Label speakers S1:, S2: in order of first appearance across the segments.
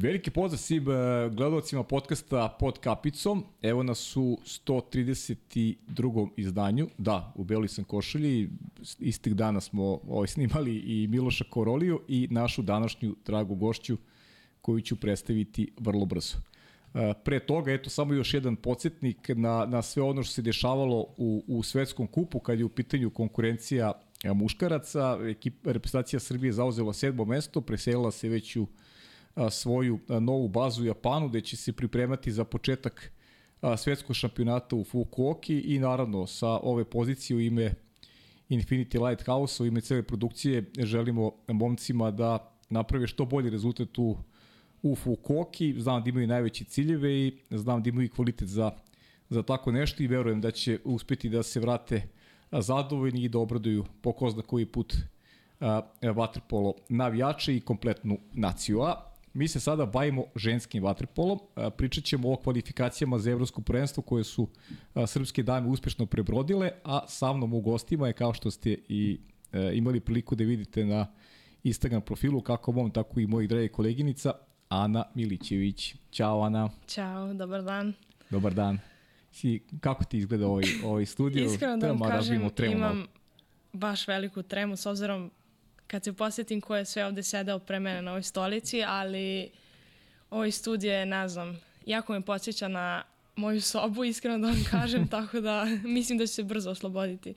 S1: Veliki pozdrav svim gledalcima podcasta Pod kapicom. Evo nas u 132. izdanju. Da, u Beloj sam košulji. Istih dana smo ovaj, snimali i Miloša Koroliju i našu današnju dragu gošću koju ću predstaviti vrlo brzo. Pre toga, eto, samo još jedan podsjetnik na, na sve ono što se dešavalo u, u svetskom kupu kad je u pitanju konkurencija muškaraca. Ekip, reprezentacija Srbije zauzela sedmo mesto, preselila se već u svoju novu bazu u Japanu, gde će se pripremati za početak svetskog šampionata u Fukuoki i naravno sa ove pozicije u ime Infinity Lighthouse, u ime cele produkcije želimo momcima da naprave što bolji rezultat u, u Fukuoki. Znam da imaju najveće ciljeve i znam da imaju kvalitet za, za tako nešto i verujem da će uspeti da se vrate zadovoljni i da obraduju po ko zna koji put vaterpolo navijače i kompletnu naciju. A Mi se sada bavimo ženskim vaterpolom, pričat ćemo o kvalifikacijama za evropsko prvenstvo koje su srpske dame uspešno prebrodile, a sa mnom u gostima je kao što ste i e, imali priliku da vidite na Instagram profilu, kako mom, tako i mojih drage koleginica, Ana Milićević. Ćao Ana.
S2: Ćao, dobar dan.
S1: Dobar dan. Si, kako ti izgleda ovaj, ovaj studio?
S2: Iskreno da vam kažem, imam baš veliku tremu s obzirom kad se posjetim ko je sve ovde sedao pre mene na ovoj stolici, ali ovaj studio je, ne znam, jako me podsjeća na moju sobu, iskreno da vam kažem, tako da mislim da će se brzo osloboditi.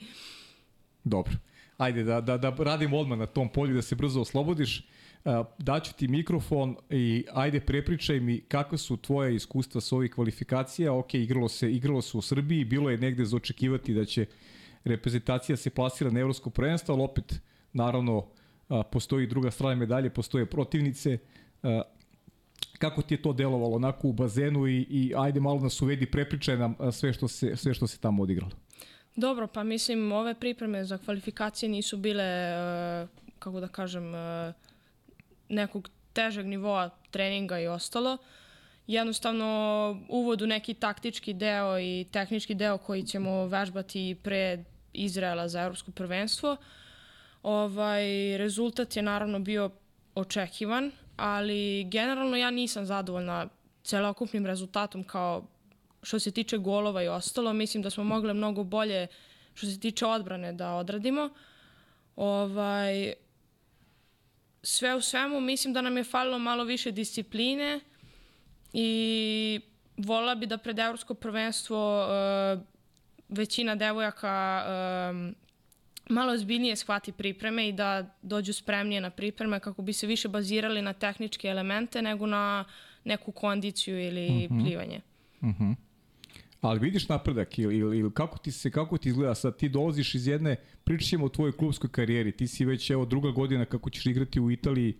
S1: Dobro. Ajde, da, da, da radimo odmah na tom polju, da se brzo oslobodiš. Daću ti mikrofon i ajde prepričaj mi kakve su tvoje iskustva s ovih kvalifikacija. Ok, igralo se, igralo se u Srbiji, bilo je negde za očekivati da će reprezentacija se plasira na evropsko prvenstvo, ali opet, naravno, a, postoji druga strana medalje, postoje protivnice. A, kako ti je to delovalo onako u bazenu i, i ajde malo nas uvedi, prepričaj nam sve što se, sve što se tamo odigralo.
S2: Dobro, pa mislim ove pripreme za kvalifikacije nisu bile, kako da kažem, nekog težeg nivoa treninga i ostalo. Jednostavno uvod u neki taktički deo i tehnički deo koji ćemo vežbati pre Izraela za evropsko prvenstvo. Uh, Ovaj, rezultat je naravno bio očekivan, ali generalno ja nisam zadovoljna celokupnim rezultatom kao što se tiče golova i ostalo. Mislim da smo mogli mnogo bolje što se tiče odbrane da odradimo. Ovaj, sve u svemu mislim da nam je falilo malo više discipline i volila bi da pred evropsko prvenstvo uh, većina devojaka uh, malo zbiljnije shvati pripreme i da dođu spremnije na pripreme kako bi se više bazirali na tehničke elemente nego na neku kondiciju ili uh mhm. -huh. plivanje.
S1: Uh mhm. -huh. Ali vidiš napredak ili, ili, ili kako ti se kako ti izgleda sad ti dolaziš iz jedne pričamo o tvojoj klubskoj karijeri ti si već evo druga godina kako ćeš igrati u Italiji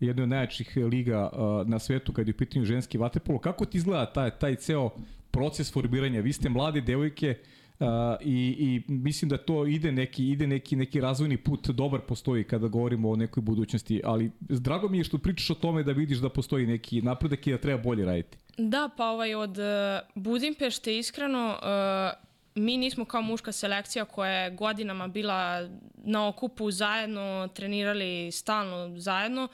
S1: jednoj od najjačih liga uh, na svetu kad je u pitanju ženski vaterpolo kako ti izgleda taj taj ceo proces formiranja vi ste mlade devojke uh, Uh, i, i mislim da to ide neki ide neki neki razvojni put dobar postoji kada govorimo o nekoj budućnosti ali drago mi je što pričaš o tome da vidiš da postoji neki napredak i da treba bolje raditi
S2: Da pa ovaj od uh, Budimpešte iskreno uh, mi nismo kao muška selekcija koja je godinama bila na okupu zajedno, trenirali stalno zajedno.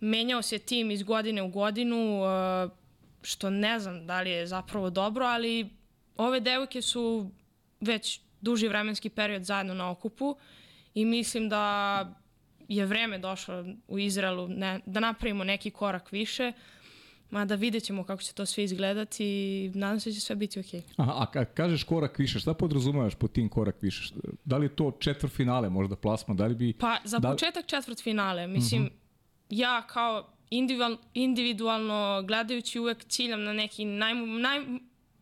S2: Menjao se tim iz godine u godinu, uh, što ne znam da li je zapravo dobro, ali ove devojke su već duži vremenski period zajedno na okupu i mislim da je vreme došlo u Izraelu ne, da napravimo neki korak više, mada vidjet ćemo kako će to sve izgledati i nadam se da će sve biti okej. Okay.
S1: Aha, a kad kažeš korak više, šta podrazumevaš po tim korak više? Da li je to četvrt finale možda plasma? Da li bi...
S2: Pa za da... početak četvrt finale. Mislim, uh mhm. -huh. ja kao individual, individualno gledajući uvek ciljam na neki naj, naj,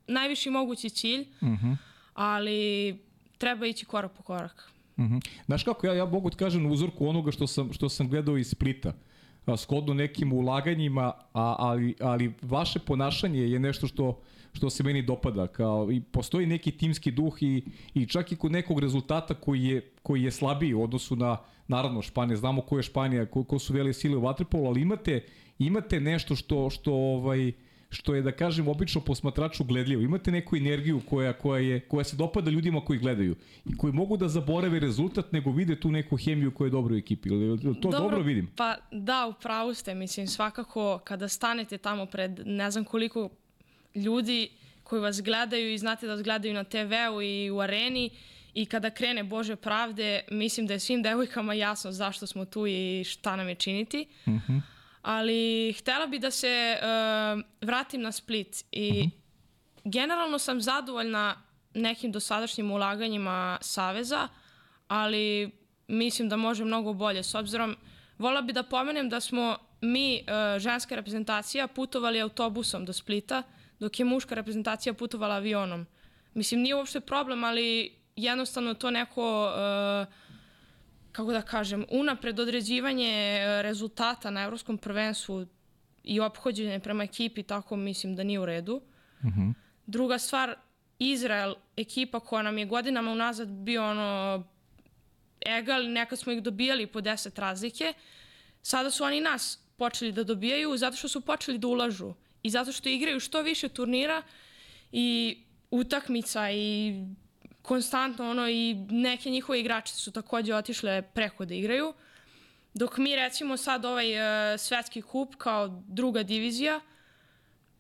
S2: najviši mogući cilj. Uh mhm. -huh ali treba ići korak po korak.
S1: Mm -hmm. Znaš kako, ja, ja mogu ti kažem u uzorku onoga što sam, što sam gledao iz Splita, skodno nekim ulaganjima, a, ali, ali vaše ponašanje je nešto što, što se meni dopada. Kao, i postoji neki timski duh i, i čak i kod nekog rezultata koji je, koji je slabiji u odnosu na, naravno, Španija, znamo ko je Španija, ko, ko su vele sile u Vatrepolu, ali imate, imate nešto što, što ovaj, što je da kažem obično posmatraču gledljivo. Imate neku energiju koja koja je koja se dopada ljudima koji gledaju i koji mogu da zaborave rezultat nego vide tu neku hemiju koja je dobra u ekipi. To dobro, dobro vidim.
S2: Pa da, u pravu ste, mislim svakako kada stanete tamo pred ne znam koliko ljudi koji vas gledaju i znate da vas gledaju na TV-u i u areni i kada krene Bože pravde, mislim da je svim devojkama jasno zašto smo tu i šta nam je činiti. Mhm. Uh -huh ali htela bi da se uh, vratim na Split i mhm. generalno sam zadovoljna nekim dosadašnjim ulaganjima Saveza, ali mislim da može mnogo bolje. S obzirom, vola bi da pomenem da smo mi, uh, ženska reprezentacija, putovali autobusom do Splita, dok je muška reprezentacija putovala avionom. Mislim, nije uopšte problem, ali jednostavno to neko... Uh, kako da kažem, unapred određivanje e, rezultata na evropskom prvenstvu i ophođenje prema ekipi, tako mislim da nije u redu. Mhm. -huh. Druga stvar, Izrael, ekipa koja nam je godinama unazad bio ono egal, nekad smo ih dobijali po 10 razlike, sada su oni nas počeli da dobijaju zato što su počeli da ulažu i zato što igraju što više turnira i utakmica i konstantno ono i neke njihove igračice su takođe otišle preko da igraju. Dok mi recimo sad ovaj uh, svetski kup kao druga divizija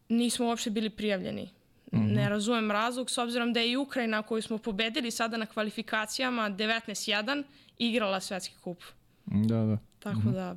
S2: nismo uopšte bili prijavljeni. Mm -hmm. Ne razumem razlog s obzirom da je i Ukrajina koju smo pobedili sada na kvalifikacijama 19-1 igrala svetski kup.
S1: Da, da.
S2: Tako mm -hmm. da,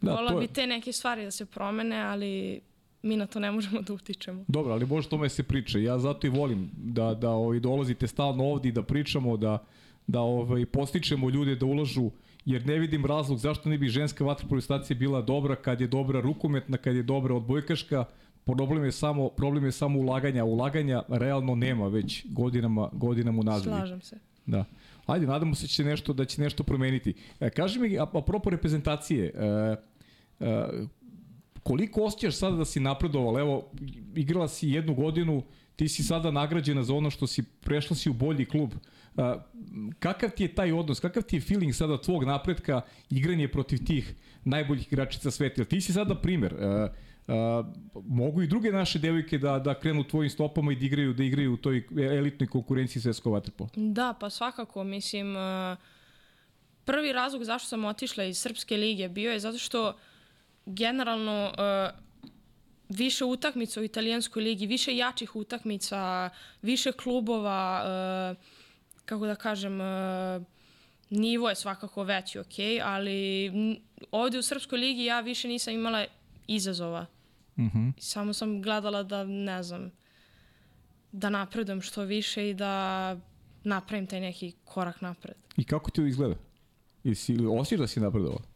S2: da vola bi te neke stvari da se promene, ali mi na to ne možemo da utičemo.
S1: Dobro, ali može tome se priča. Ja zato i volim da, da ovaj, dolazite stalno ovde i da pričamo, da, da ovaj, postičemo ljude da ulažu jer ne vidim razlog zašto ne bi ženska vaterpolo stacija bila dobra kad je dobra rukometna, kad je dobra odbojkaška, problem je samo problem je samo ulaganja, ulaganja realno nema već godinama godinama unazad.
S2: Slažem se.
S1: Da. Ajde, nadamo se da će nešto da će nešto promeniti. E, kaži mi apropo reprezentacije, e, e, koliko osjećaš sada da si napredovala? Evo, igrala si jednu godinu, ti si sada nagrađena za ono što si, prešla si u bolji klub. Kakav ti je taj odnos, kakav ti je feeling sada tvog napretka, igranje protiv tih najboljih igračica sveta? Ti si sada primer. Uh, mogu i druge naše devojke da, da krenu tvojim stopama i da igraju, da igraju u toj elitnoj konkurenciji svetskog vaterpola.
S2: Da, pa svakako, mislim, uh, prvi razlog zašto sam otišla iz Srpske lige bio je zato što uh, generalno uh, više utakmica u italijanskoj ligi, više jačih utakmica, više klubova, uh, kako da kažem, uh, nivo je svakako veći, ok, ali ovde u Srpskoj ligi ja više nisam imala izazova. Mm -hmm. Samo sam gledala da, ne znam, da napredujem što više i da napravim taj neki korak napred.
S1: I kako ti to izgleda? Jesi, osjećaš da si napredovala?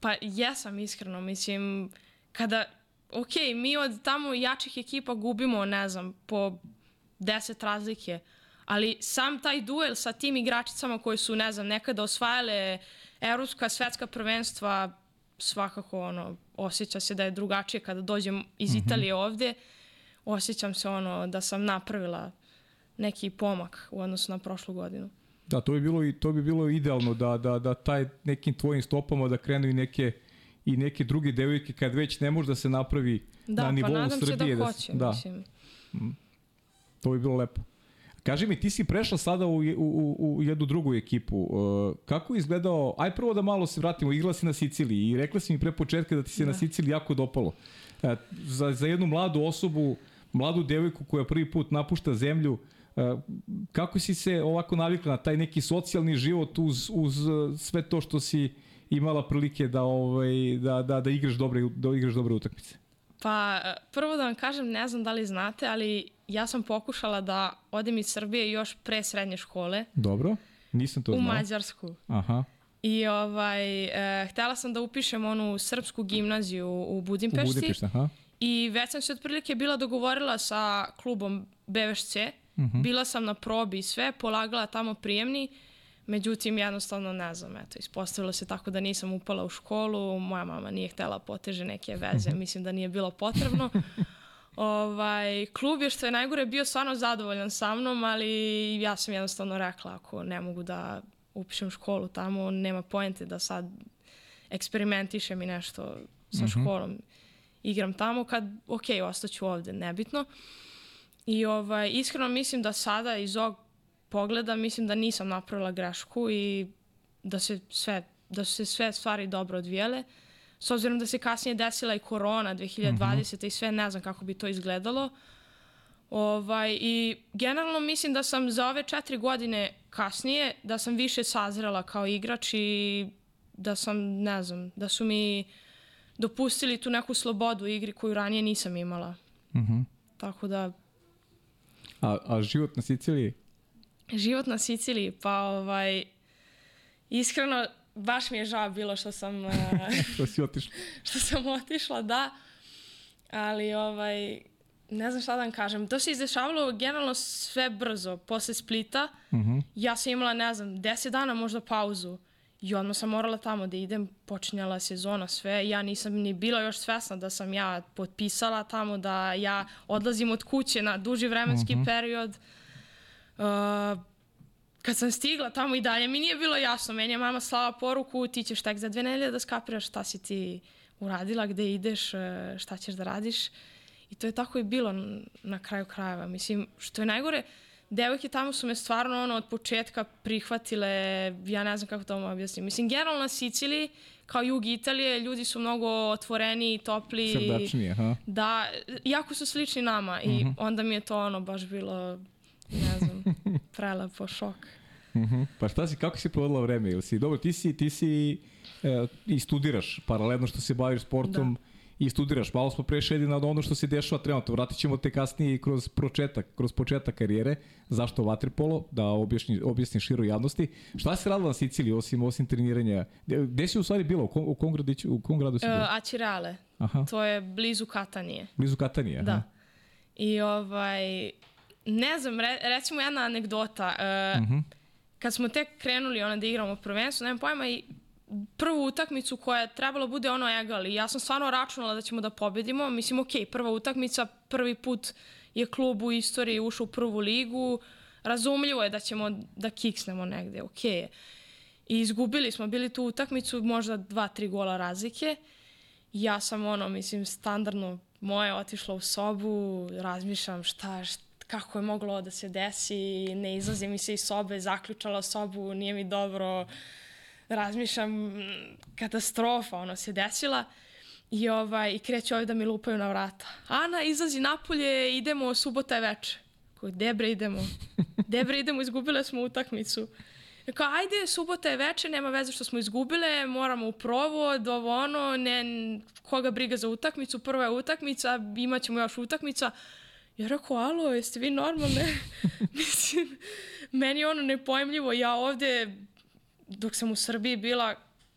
S2: Pa jesam iskreno, mislim, kada, ok, mi od tamo jačih ekipa gubimo, ne znam, po 10 razlike, ali sam taj duel sa tim igračicama koje su, ne znam, nekada osvajale evropska, svetska prvenstva, svakako, ono, osjeća se da je drugačije kada dođem iz mm -hmm. Italije ovde, osjećam se, ono, da sam napravila neki pomak u odnosu na prošlu godinu.
S1: Da, to bi bilo i to bi bilo idealno da da da taj nekim tvojim stopama da krenu i neke i neke druge devojke kad već ne može da se napravi da, na pa nivou
S2: pa
S1: Srbije
S2: da, hoće, da mislim. Mm.
S1: To bi bilo lepo. Kaži mi, ti si prešla sada u, u, u, u jednu drugu ekipu. Uh, kako je izgledao, aj prvo da malo se vratimo, igrala si na Siciliji i rekla si mi pre početka da ti se da. na Siciliji jako dopalo. Uh, za, za jednu mladu osobu, mladu devojku koja prvi put napušta zemlju, uh, E, kako si se ovako navikla na taj neki socijalni život uz, uz e, sve to što si imala prilike da ovaj da da da igraš dobre da igraš dobre utakmice?
S2: Pa prvo da vam kažem, ne znam da li znate, ali ja sam pokušala da odem iz Srbije još pre srednje škole.
S1: Dobro. Nisam to
S2: znao.
S1: U
S2: Mađarsku. Aha. I ovaj, e, htela sam da upišem onu srpsku gimnaziju u Budimpešti. U Budimpešti, aha. I već sam se otprilike bila dogovorila sa klubom BVŠC, -hmm. Bila sam na probi i sve, polagala tamo prijemni, međutim jednostavno ne znam, eto, ispostavilo se tako da nisam upala u školu, moja mama nije htela poteže neke veze, mhm. mislim da nije bilo potrebno. ovaj, klub je što je najgore bio stvarno zadovoljan sa mnom, ali ja sam jednostavno rekla ako ne mogu da upišem školu tamo, nema pojente da sad eksperimentišem i nešto sa mm -hmm. školom. igram tamo, kad, ok, ostaću ovde, nebitno. I ovaj, iskreno mislim da sada iz ovog pogleda mislim da nisam napravila grešku i da se sve, da su se sve stvari dobro odvijele. S obzirom da se kasnije desila i korona 2020. Mm -hmm. i sve, ne znam kako bi to izgledalo. Ovaj, I generalno mislim da sam za ove četiri godine kasnije, da sam više sazrela kao igrač i da sam, ne znam, da su mi dopustili tu neku slobodu u igri koju ranije nisam imala. Mm -hmm. Tako da...
S1: A, a život na Siciliji?
S2: Život na Siciliji, pa ovaj... Iskreno, baš mi je žao bilo što sam...
S1: što si otišla.
S2: što sam otišla, da. Ali ovaj ne znam šta da vam kažem, to se izdešavalo generalno sve brzo. Posle Splita, uh mhm. -huh. ja sam imala, ne znam, 10 dana možda pauzu. I odmah sam morala tamo da idem, počinjala sezona, sve. Ja nisam ni bila još svesna da sam ja potpisala tamo, da ja odlazim od kuće na duži vremenski uh mhm. -huh. period. Uh, kad sam stigla tamo i dalje, mi nije bilo jasno. Meni je mama slala poruku, ti ćeš tek za dve nedelje da skapiraš šta si ti uradila, gde ideš, uh, šta ćeš da radiš. I to je tako i bilo na kraju krajeva. Mislim, što je najgore, devojke tamo su me stvarno ono od početka prihvatile, ja ne znam kako to vam objasnim. Mislim, generalno na Siciliji, kao jug Italije, ljudi su mnogo otvoreni, topli.
S1: Srdačnije, ha?
S2: Da, jako su slični nama i uh mhm. -huh. onda mi je to ono baš bilo, ne znam, prelepo, šok.
S1: Uh mhm. -huh. Pa šta si, kako si provodila vreme? Ili si, dobro, ti si, ti si e, i studiraš paralelno što se baviš sportom. Da i studiraš. Malo smo prešli na ono što se dešava trenutno. Vratit ćemo te kasnije kroz početak, kroz početak karijere. Zašto vaterpolo? Da objasni, objasni široj javnosti. Šta se radila na Siciliji osim, osim treniranja? Gde si u stvari bila? U kom, u kom, gradiću, u kom gradu si bila? Uh,
S2: Acirale. Aha. To je blizu Katanije.
S1: Blizu Katanije,
S2: Da. I ovaj, ne znam, re, recimo jedna anegdota. Uh, uh -huh. Kad smo tek krenuli ona da igramo prvenstvo, nemam pojma, i prvu utakmicu koja je trebalo bude ono egal i ja sam stvarno računala da ćemo da pobedimo. Mislim, ok, prva utakmica, prvi put je klub u istoriji ušao u prvu ligu, razumljivo je da ćemo da kiksnemo negde, ok. I izgubili smo, bili tu utakmicu, možda dva, tri gola razlike. Ja sam ono, mislim, standardno moje otišla u sobu, razmišljam šta, šta kako je moglo da se desi, ne izlazi mi se iz sobe, zaključala sobu, nije mi dobro, razmišljam, katastrofa, ono, se desila. I, ovaj, i kreću ovdje da mi lupaju na vrata. Ana, izlazi napolje, idemo, subota je veče. Kao, debre idemo. Debre idemo, izgubile smo utakmicu. I kao, ajde, subota je veče, nema veze što smo izgubile, moramo u provod, ovo ono, ne, koga briga za utakmicu, prva je utakmica, imat ćemo još utakmica. Ja rekao, alo, jeste vi normalne? Mislim, meni je ono nepojemljivo, ja ovde dok sam u Srbiji bila,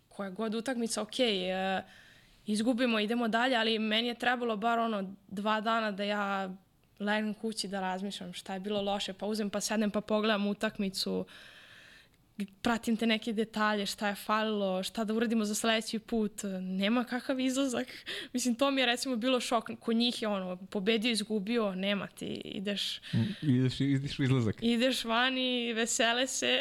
S2: koja god utakmica, ok, e, izgubimo, idemo dalje, ali meni je trebalo bar ono dva dana da ja legnem kući da razmišljam šta je bilo loše, pa uzem pa sedem pa pogledam utakmicu, pratim te neke detalje, šta je falilo, šta da uradimo za sledeći put, nema kakav izlazak. Mislim, to mi je recimo bilo šok. Kod njih je ono, pobedio, izgubio, nema ti, ideš...
S1: Ideš, ideš u izlazak.
S2: Ideš vani, vesele se,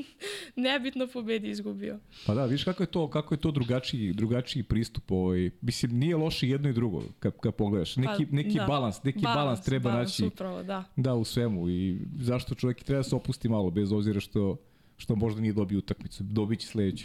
S2: nebitno pobedi, izgubio.
S1: Pa da, viš kako je to, kako je to drugačiji, drugačiji pristup. Ovaj. Mislim, nije loše jedno i drugo, kad, kad pogledaš. Neki, pa, neki da. balans, neki balans, balans treba balans, naći.
S2: Upravo, da.
S1: Da, u svemu. I zašto čovjek treba da se opusti malo, bez obzira što što možda nije dobio utakmicu, dobit će sledeću.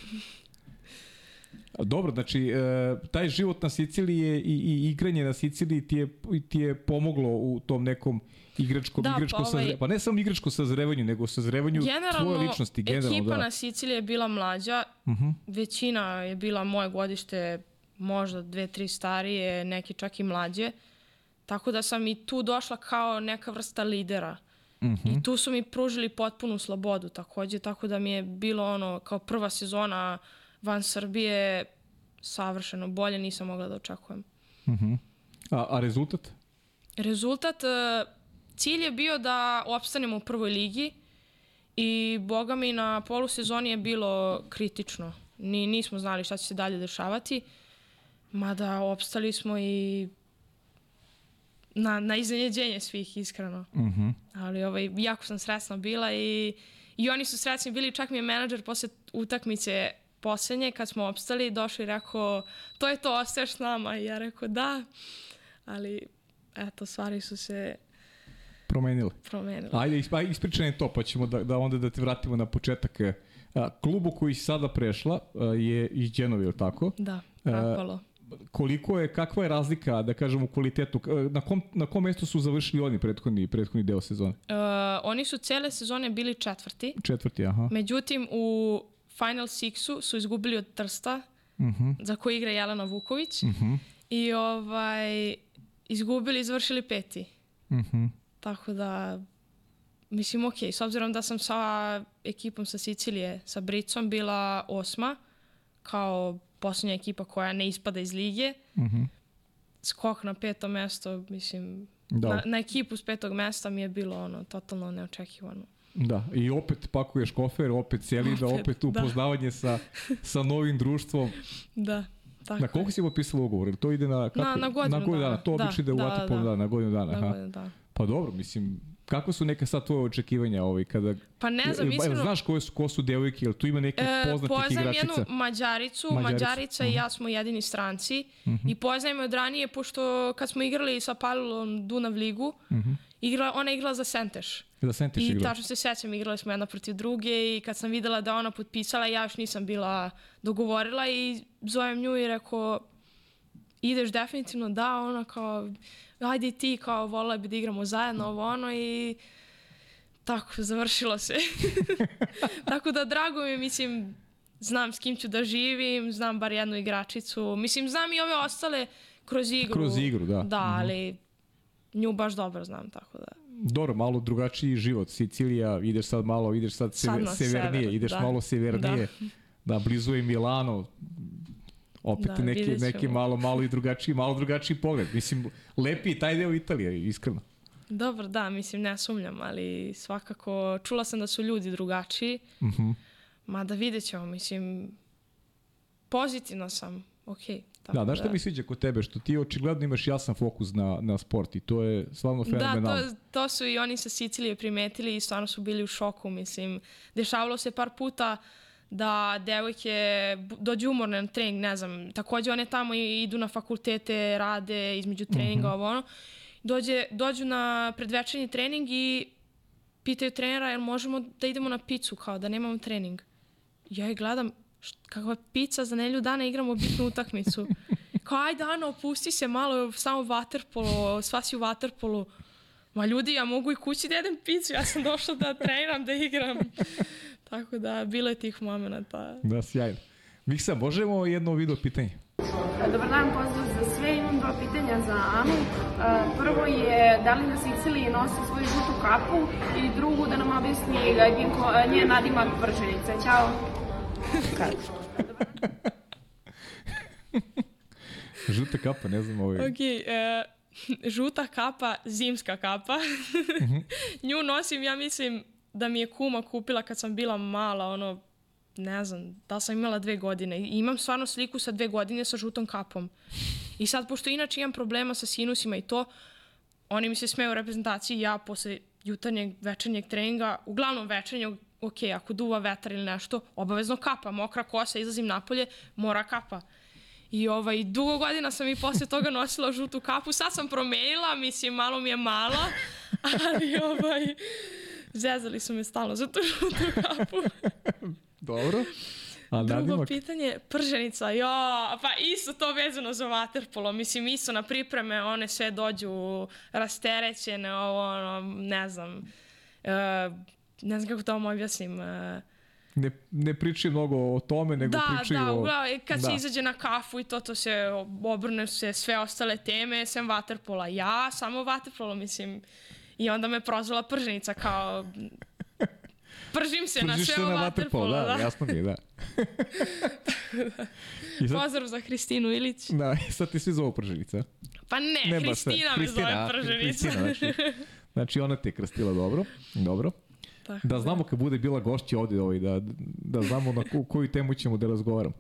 S1: Dobro, znači, e, taj život na Siciliji je, i, i igranje na Siciliji ti je, ti je pomoglo u tom nekom igračkom, da, igračkom pa, ovaj, pa ne samo igračko sazrevanju, nego sazrevanju tvoje ličnosti.
S2: Generalno, ekipa da. na Siciliji je bila mlađa, uh mhm. -huh. većina je bila moje godište, možda dve, tri starije, neki čak i mlađe. Tako da sam i tu došla kao neka vrsta lidera. Mm -hmm. I tu su mi pružili potpunu slobodu takođe, tako da mi je bilo ono, kao prva sezona van Srbije, savršeno bolje nisam mogla da očekujem.
S1: Mm -hmm. a, a rezultat?
S2: Rezultat, e, cilj je bio da opstanemo u prvoj ligi i boga mi na polusezoni je bilo kritično. Ni, nismo znali šta će se dalje dešavati, mada opstali smo i na, na iznenađenje svih, iskreno. Mhm. -huh. Ali ovaj, jako sam srećna bila i, i oni su srećni bili, čak mi je menadžer posle utakmice posljednje, kad smo opstali, došao i rekao, to je to, ostaješ s nama. I ja rekao, da, ali eto, stvari su se
S1: Promenile.
S2: promenile.
S1: Ajde, isp- ajde, ispričaj to, pa ćemo da, da onda da te vratimo na početak. A, klubu koji si sada prešla a, je iz Genovi, je li tako?
S2: Da, Rapalo.
S1: Koliko je, kakva je razlika, da kažem, u kvalitetu? Na kom, na kom mestu su završili oni prethodni, prethodni deo sezone?
S2: Uh, oni su cele sezone bili četvrti,
S1: Četvrti, aha.
S2: međutim u Final Sixu su izgubili od Trsta,
S1: Uh -huh.
S2: za koji igra Jelena Vuković,
S1: Uh -huh.
S2: i ovaj, izgubili izvršili peti.
S1: Uh -huh.
S2: Tako da, mislim, ok, s obzirom da sam sa ekipom sa Sicilije, sa Bricom, bila osma, kao posljednja ekipa koja ne ispada iz lige,
S1: Uh -huh.
S2: skok na peto mesto, mislim,
S1: Da.
S2: na, na ekipu s petog mesta mi je bilo ono, totalno neočekivano.
S1: Da, i opet pakuješ kofer, opet Selida, opet,
S2: Opet, da.
S1: upoznavanje sa, sa novim društvom.
S2: Da, tako
S1: Na koliko
S2: je.
S1: si potpisala ugovor? To ide na, kako?
S2: Na- na godinu
S1: na godinu dana.
S2: dana.
S1: To
S2: Da,
S1: obično ide u
S2: da,
S1: Waterpolo,
S2: da.
S1: da, na godinu dana.
S2: Na
S1: aha.
S2: godinu, da.
S1: Pa dobro, mislim, kako su neka sad tvoje očekivanja ovaj, kada...
S2: Pa ne znam, iskreno,
S1: Znaš koje su, ko su devojke, jel tu ima nekih
S2: E,
S1: poznatih
S2: poznajem
S1: igračica?
S2: jednu Mađaricu,
S1: Mađaricu,
S2: Mađarica i ja smo jedini stranci i poznajem je od ranije pošto kad smo igrali sa Palilom Dunav ligu, igra, ona je igrala za Senteš.
S1: Da Sentiš
S2: I
S1: igra.
S2: tačno se sećam, igrali smo jedna protiv druge i kad sam videla da ona potpisala, ja još nisam bila dogovorila i zovem nju i rekao ideš definitivno da, ona kao ajde i ti, kao volila bi da igramo zajedno ovo ono i tako, završilo se. tako da drago mi mislim, znam s kim ću da živim, znam bar jednu igračicu, mislim, znam i ove ostale kroz igru.
S1: Kroz igru, da.
S2: Da, ali nju baš dobro znam, tako da.
S1: Dobro, malo drugačiji život. Sicilija, ideš sad malo, ideš sad,
S2: Sad
S1: seve,
S2: na
S1: severnije,
S2: sever,
S1: ideš
S2: da.
S1: malo severnije. Da. blizu je Milano. Opet
S2: Da,
S1: neki, neki malo, malo i drugačiji, malo drugačiji pogled. Mislim, lepi je taj deo Italije, iskreno.
S2: Dobro, da, mislim, ne sumnjam, ali svakako čula sam da su ljudi drugačiji,
S1: Uh -huh.
S2: mada vidjet ćemo, mislim, pozitivno sam, okej. tako
S1: Da, znaš šta mi sviđa kod tebe? Što ti očigledno imaš jasan fokus na, na sport i to je stvarno
S2: Da,
S1: fenomenalno.
S2: to, to su i oni sa Sicilije primetili i stvarno su bili u šoku, mislim. Dešavalo se par puta da devojke dođu umorne na trening, ne znam, takođe one tamo i- idu na fakultete, rade između treninga, ovo ono. Dođe, dođu na predvečernji trening i pitaju trenera jel možemo da idemo na picu, kao da nemamo trening. Ja ih gledam, kakva pica za nelju dana igramo bitnu utakmicu. Kao, ajde Ana, opusti se malo, samo vaterpolo, sva si u vaterpolu. Ma ljudi, ja mogu i kući da jedem picu, ja sam došla da treniram, da igram. Tako da, bilo je tih momenta.
S1: Da, sjajno. Miksa, možemo jedno video pitanje?
S3: Dobar dan, pozdrav za sve. Imam dva pitanja za Anu. E, Prvo je da li na Siciliji nosi svoju žutu kapu i drugu da nam objasni e, njen e, njen nadimak prženice. Ćao.
S1: Žuta kapa, ne znam ovaj...
S2: Ok, e, žuta kapa, zimska kapa. Nju nosim, ja mislim da mi je kuma kupila kad sam bila mala, ono, ne znam, da sam imala dve godine. I imam stvarno sliku sa dve godine sa žutom kapom. I sad, pošto inače imam problema sa sinusima i to, oni mi se smeju u reprezentaciji, ja posle jutarnjeg, večernjeg treninga, uglavnom večernjeg, ok, ako duva vetar ili nešto, obavezno kapa, mokra kosa, izlazim napolje, mora kapa. I ovaj, dugo godina sam i posle toga nosila žutu kapu, sad sam promenila, mislim, malo mi je mala, ali ovaj, zezali su me stalno za tu žutu kapu.
S1: Dobro. A
S2: Drugo
S1: nadimak?
S2: pitanje, prženica, jo, pa isto to vezano za vaterpolo, mislim, isto na pripreme, one sve dođu rasterećene, ovo, ono, ne znam, uh, ne znam kako to vam objasnim, uh,
S1: Ne, ne pričaj mnogo o tome, nego
S2: da,
S1: pričaj
S2: da,
S1: o...
S2: uglavnom, kad
S1: da.
S2: se izađe na kafu i to, to se obrne se sve ostale teme, sem vaterpola. Ja samo vaterpolo, mislim, i onda me prozvala prženica kao pržim se na
S1: Pržiš na
S2: vaterpolo.
S1: vaterpolo,
S2: Da,
S1: da, jasno mi je, da. I sad,
S2: Pozdrav za Hristinu Ilić.
S1: da, i sad ti svi zovu prženica.
S2: Pa ne,
S1: Ne.
S2: Hristina me zove
S1: a,
S2: prženica.
S1: Hristina, znači, znači ona te je krstila dobro. Dobro.
S2: Tako
S1: Da znamo kad bude bila gošća ovde ovaj, da, da znamo na ko, koju temu ćemo da razgovaramo.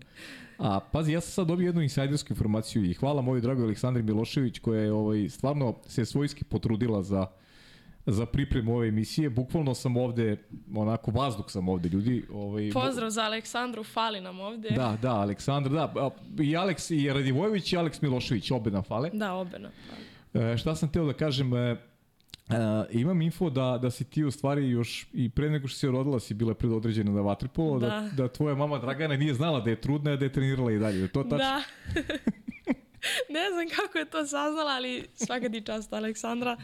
S1: A pazi, ja sam sad dobio jednu insajdersku informaciju i hvala mojoj dragoj Aleksandri Milošević koja je ovaj, stvarno se svojski potrudila za za pripremu ove emisije. Bukvalno sam ovde, onako vazduh sam ovde, ljudi. Ovaj,
S2: Pozdrav za Aleksandru, fali nam ovde.
S1: Da, da, Aleksandar, da. I Aleks i Radivojević i Aleks Milošević, obe nam fale.
S2: Da, obe nam fali.
S1: E, šta sam teo da kažem, e, Uh, imam info da, da si ti u stvari još i pre nego što si rodila si bila predodređena na vaterpolo, da. da, da tvoja mama Dragana nije znala da je trudna, da je trenirala i dalje. Je to tačno?
S2: Da. ne znam kako je to saznala, ali svaka ti čast Aleksandra.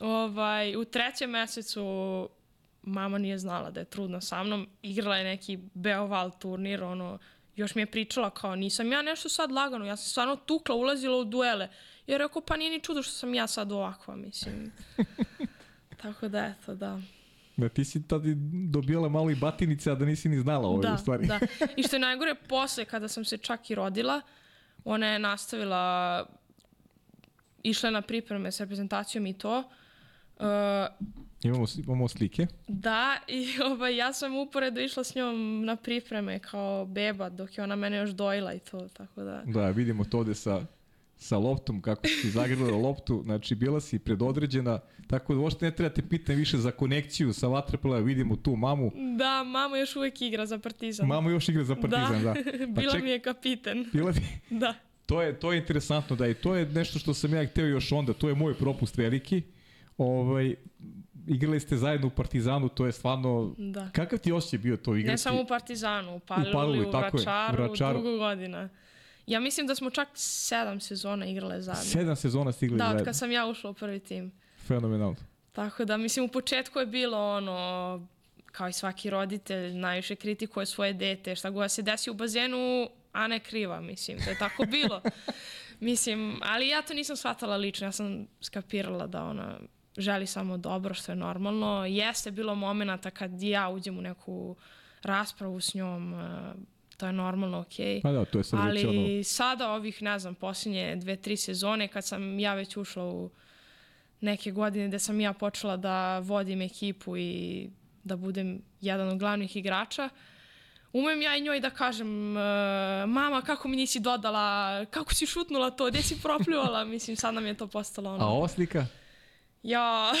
S2: Ovaj, u trećem mesecu mama nije znala da je trudna sa mnom. Igrala je neki Beoval turnir, ono, još mi je pričala kao nisam ja nešto sad lagano, ja sam stvarno tukla, ulazila u duele. Ja rekao, pa nije ni čudo što sam ja sad ovakva, mislim. Tako da, eto, da.
S1: Da ti si tad dobijala malo i batinice, a da nisi ni znala ove
S2: da,
S1: stvari.
S2: Da, I što je najgore, posle, kada sam se čak i rodila, ona je nastavila, išla na pripreme s reprezentacijom i to. Uh,
S1: imamo, imamo slike.
S2: Da, i ovaj, ja sam uporedo išla s njom na pripreme kao beba, dok je ona mene još dojila i to, tako da...
S1: Da, vidimo to ovde sa sa loptom, kako si zagrila loptu, znači bila si predodređena, tako da uopšte ne treba te pitam više za konekciju sa Vatrepala, vidimo tu mamu.
S2: Da, mama još uvek igra za Partizan.
S1: Mama još igra za Partizan, da.
S2: da. Pa bila ček, mi je kapiten.
S1: Bila ti?
S2: Da.
S1: To je, to je interesantno, da, i to je nešto što sam ja hteo još onda, to je moj propust veliki. Ovaj, igrali ste zajedno u Partizanu, to je stvarno... Da. Kakav ti osjećaj bio to igrati?
S2: Ne samo u Partizanu, u Palili, u, Palili, u Vračaru, je, Vračaru, dugo godina. Ja mislim da smo čak sedam sezona igrale zajedno.
S1: Sedam sezona stigli
S2: da,
S1: zajedno?
S2: Da, kad sam ja ušla u prvi tim.
S1: Fenomenalno.
S2: Tako da, mislim, u početku je bilo ono, kao i svaki roditelj, najviše kritikuje svoje dete, šta god se desi u bazenu, a ne kriva, mislim, to je tako bilo. mislim, ali ja to nisam shvatala lično, ja sam skapirala da ona želi samo dobro, što je normalno. Jeste bilo momenta kad ja uđem u neku raspravu s njom, to je normalno, okej. Okay.
S1: Pa da, to je sad
S2: Ali
S1: ono...
S2: sada ovih, ne znam, posljednje dve, tri sezone, kad sam ja već ušla u neke godine gde sam ja počela da vodim ekipu i da budem jedan od glavnih igrača, umem ja i njoj da kažem uh, mama, kako mi nisi dodala, kako si šutnula to, gde si propljivala, mislim, sad nam je to postalo ono.
S1: A ova slika?
S2: Ja,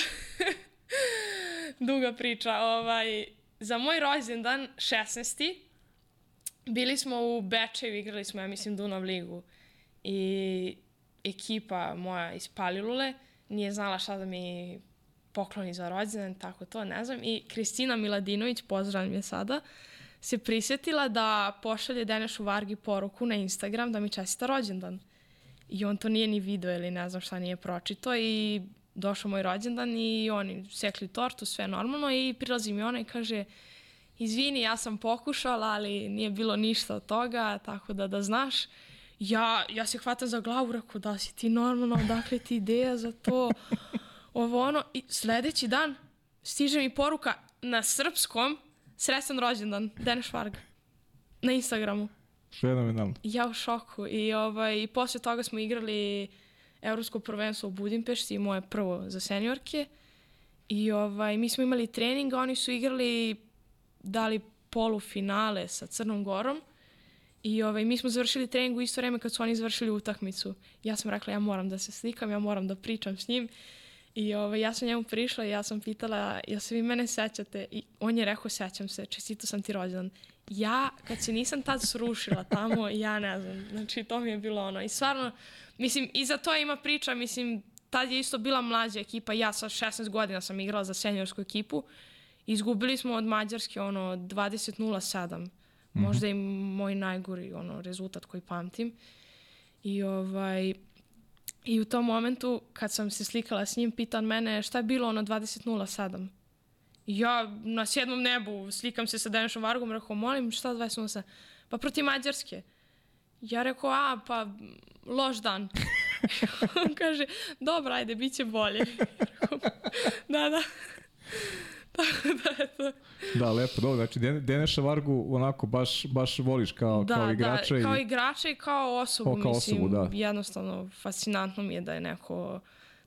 S2: duga priča, ovaj, za moj rođendan, 16 bili smo u Bečeju, igrali smo, ja mislim, Dunav ligu. I ekipa moja iz Palilule nije znala šta da mi pokloni za rođendan, tako to, ne znam. I Kristina Miladinović, pozdravim je sada, se prisjetila da pošalje Denešu Vargi poruku na Instagram da mi čestita rođendan. I on to nije ni video ili ne znam šta nije pročito i došao moj rođendan i oni sekli tortu, sve normalno i prilazi mi ona i kaže izvini, ja sam pokušala, ali nije bilo ništa od toga, tako da da znaš. Ja, ja se hvatam za glavu, rekao, da si ti normalno, odakle ti ideja za to, ovo ono. I sledeći dan stiže mi poruka na srpskom, srećan rođendan, Deneš Varga, na Instagramu.
S1: Fenomenalno.
S2: Ja u šoku i, ovaj, i posle toga smo igrali Evropsko prvenstvo u Budimpešti, moje prvo za seniorke. I ovaj, mi smo imali trening, oni su igrali dali polufinale sa Crnom Gorom i ovaj, mi smo završili trening u isto vreme kad su oni završili utakmicu. Ja sam rekla ja moram da se slikam, ja moram da pričam s njim. I ovaj, ja sam njemu prišla i ja sam pitala, ja se vi mene sećate? I on je rekao, sećam se, čestito sam ti rođendan. Ja, kad se nisam tad srušila tamo, ja ne znam. Znači, to mi je bilo ono. I stvarno, mislim, i za to ima priča, mislim, tad je isto bila mlađa ekipa. Ja sa 16 godina sam igrala za seniorsku ekipu. Izgubili smo od Mađarske ono 20-07. Mm -hmm. Možda i moj najgori ono rezultat koji pamtim. I ovaj i u tom momentu kad sam se slikala s njim pitan mene šta je bilo ono 20.07. Ja na sedmom nebu slikam se sa Denešom Vargom, rekao molim šta 20.07. Pa protiv Mađarske. Ja rekao, a, pa, loš dan. On kaže, dobro, ajde, bit će bolje. da, da. Tako da, eto.
S1: Da, lepo, dobro. Znači, Deneša Vargu onako baš, baš voliš kao,
S2: da,
S1: kao igrača.
S2: Da, kao i... igrača i kao osobu.
S1: O, kao mislim, osobu, da.
S2: Jednostavno, fascinantno mi je da je neko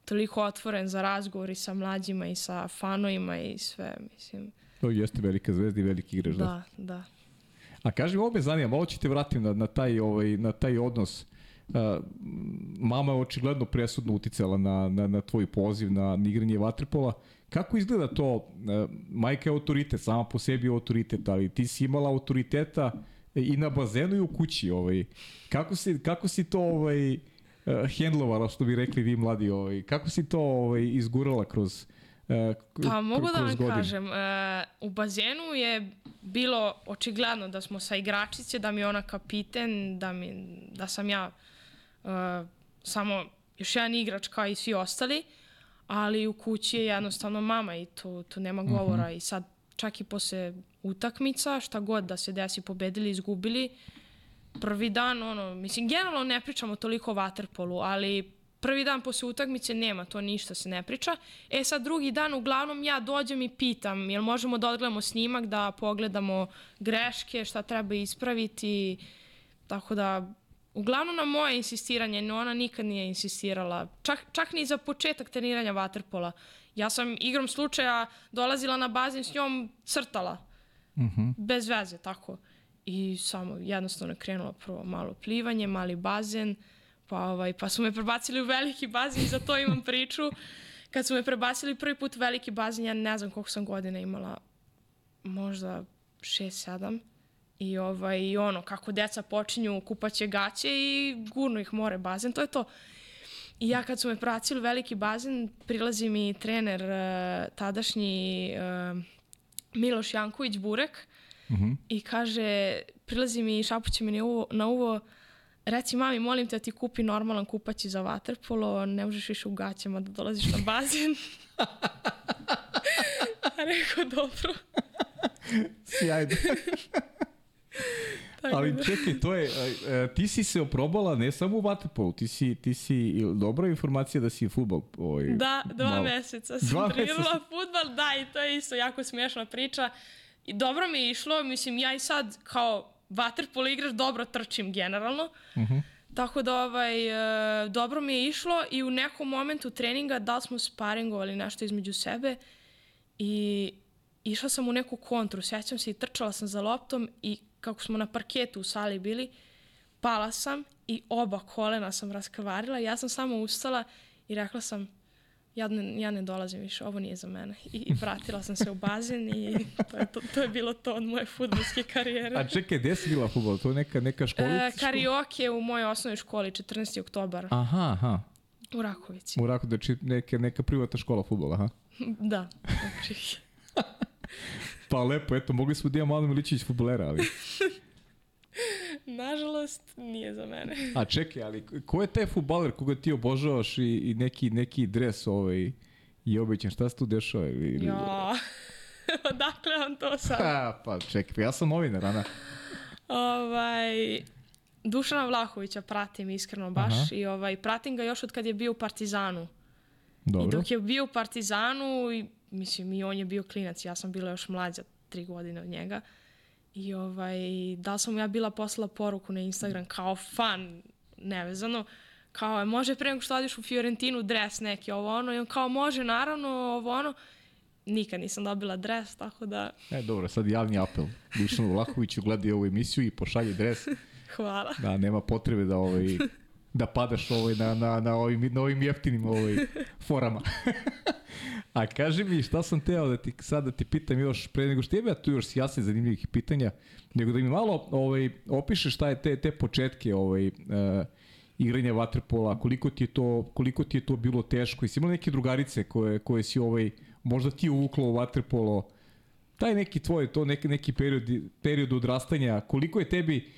S2: toliko otvoren za razgovor i sa mlađima i sa fanovima i sve, mislim.
S1: To jeste velika zvezda i veliki igrač,
S2: da. Da, da.
S1: A kaži ovo me zanima, malo ću te vratim na, na, taj, ovaj, na taj odnos Uh, mama je očigledno presudno uticala na, na, na tvoj poziv na igranje vaterpola. Kako izgleda to? Uh, majka je autoritet, sama po sebi je autoritet, ali ti si imala autoriteta i na bazenu i u kući. Ovaj. Kako, si, kako si to ovaj, uh, hendlovala, što bi rekli vi mladi? Ovaj. Kako si to ovaj, izgurala kroz
S2: Uh, pa mogu da vam godine. kažem, uh, u bazenu je bilo očigledno da smo sa igračice, da mi je ona kapiten, da, mi, da sam ja uh, samo još jedan igrač kao i svi ostali, ali u kući je jednostavno mama i tu, tu nema mhm. govora uh -huh. i sad čak i posle utakmica, šta god da se desi, pobedili, izgubili, prvi dan, ono, mislim, generalno ne pričamo toliko o vaterpolu, ali prvi dan posle utakmice nema, to ništa se ne priča. E sad drugi dan uglavnom ja dođem i pitam, jel možemo da odgledamo snimak, da pogledamo greške, šta treba ispraviti, tako da uglavnom na moje insistiranje, no ona nikad nije insistirala, čak, čak ni za početak treniranja vaterpola. Ja sam igrom slučaja dolazila na bazen s njom, crtala, mhm. -huh. bez veze, tako. I samo jednostavno krenula prvo malo plivanje, mali bazen, Pa, ovaj, pa su me prebacili u veliki bazen i za to imam priču. Kad su me prebacili prvi put u veliki bazen, ja ne znam koliko sam godina imala, možda 6-7. I, ovaj, ono, kako deca počinju kupaće gaće i gurnu ih more bazen, to je to. I ja kad su me prebacili u veliki bazen, prilazi mi trener uh, tadašnji uh, Miloš Janković Burek mhm. -huh. i kaže, prilazi mi i šapuće mi na uvo, na uvo reci mami, molim te da ti kupi normalan kupaći za vaterpolo, ne možeš više u gaćama da dolaziš na bazen. A rekao, dobro.
S1: Sjajno. Ali da. čekaj, to je, ti si se oprobala ne samo u vaterpolu, ti si, ti si dobra informacija da si futbol. Ovaj,
S2: da, dva malo. meseca sam dva trenirala futbol, da, i to je isto jako smiješna priča. I dobro mi je išlo, mislim, ja i sad kao vaterpolo igraš, dobro trčim generalno. Uh mhm. -huh. Tako da ovaj, e, dobro mi je išlo i u nekom momentu treninga da smo sparingovali nešto između sebe i išla sam u neku kontru, sećam se i trčala sam za loptom i kako smo na parketu u sali bili, pala sam i oba kolena sam raskavarila. Ja sam samo ustala i rekla sam ja ne, ja ne dolazim više, ovo nije za mene. I, i vratila sam se u bazen i to je, to, to je bilo to od moje futbolske karijere.
S1: A čekaj, gde si bila futbol? To je neka, neka školica?
S2: E, karioke u mojoj osnovnoj školi, 14. oktobar.
S1: Aha, aha.
S2: U Rakovici.
S1: U Rakovici, znači neka, neka privatna škola futbola, aha?
S2: da, znači.
S1: pa lepo, eto, mogli smo da imamo Anu Milićić futbolera, ali...
S2: Nažalost, nije za mene.
S1: A čekaj, ali ko je taj futbaler koga ti obožavaš i, i neki, neki dres ovaj, i obećan? Šta se tu dešava? Ili...
S2: Ja, odakle vam to sad?
S1: Ha, pa čekaj, ja sam novinar, Ana.
S2: Ovaj, Dušana Vlahovića pratim iskreno baš Aha. i ovaj, pratim ga još od kad je bio u Partizanu. Dobro. I dok je bio u Partizanu, i, mislim, i on je bio klinac, ja sam bila još mlađa, tri godine od njega. I ovaj, da li sam ja bila poslala poruku na Instagram kao fan, nevezano, kao je, može pre nego što odiš u Fiorentinu dres neki, ovo ono, i on kao može, naravno, ovo ono, nikad nisam dobila dres, tako da...
S1: E, dobro, sad javni apel. Dušanu Vlahoviću gledi ovu emisiju i pošalje dres.
S2: Hvala.
S1: Da, nema potrebe da ovaj, da padaš ovaj, na, na, na, ovim, na ovim jeftinim ovaj, forama. A kaži mi šta sam teo da ti sad da ti pitam još pre nego što ja tu još jasne zanimljivih pitanja, nego da mi malo ovaj opišeš šta je te te početke ovaj uh, igranja vaterpola, koliko ti je to koliko ti je to bilo teško. Jesi imala neke drugarice koje koje si ovaj možda ti uvuklo u vaterpolo? Taj neki tvoj to neki neki period period odrastanja, koliko je tebi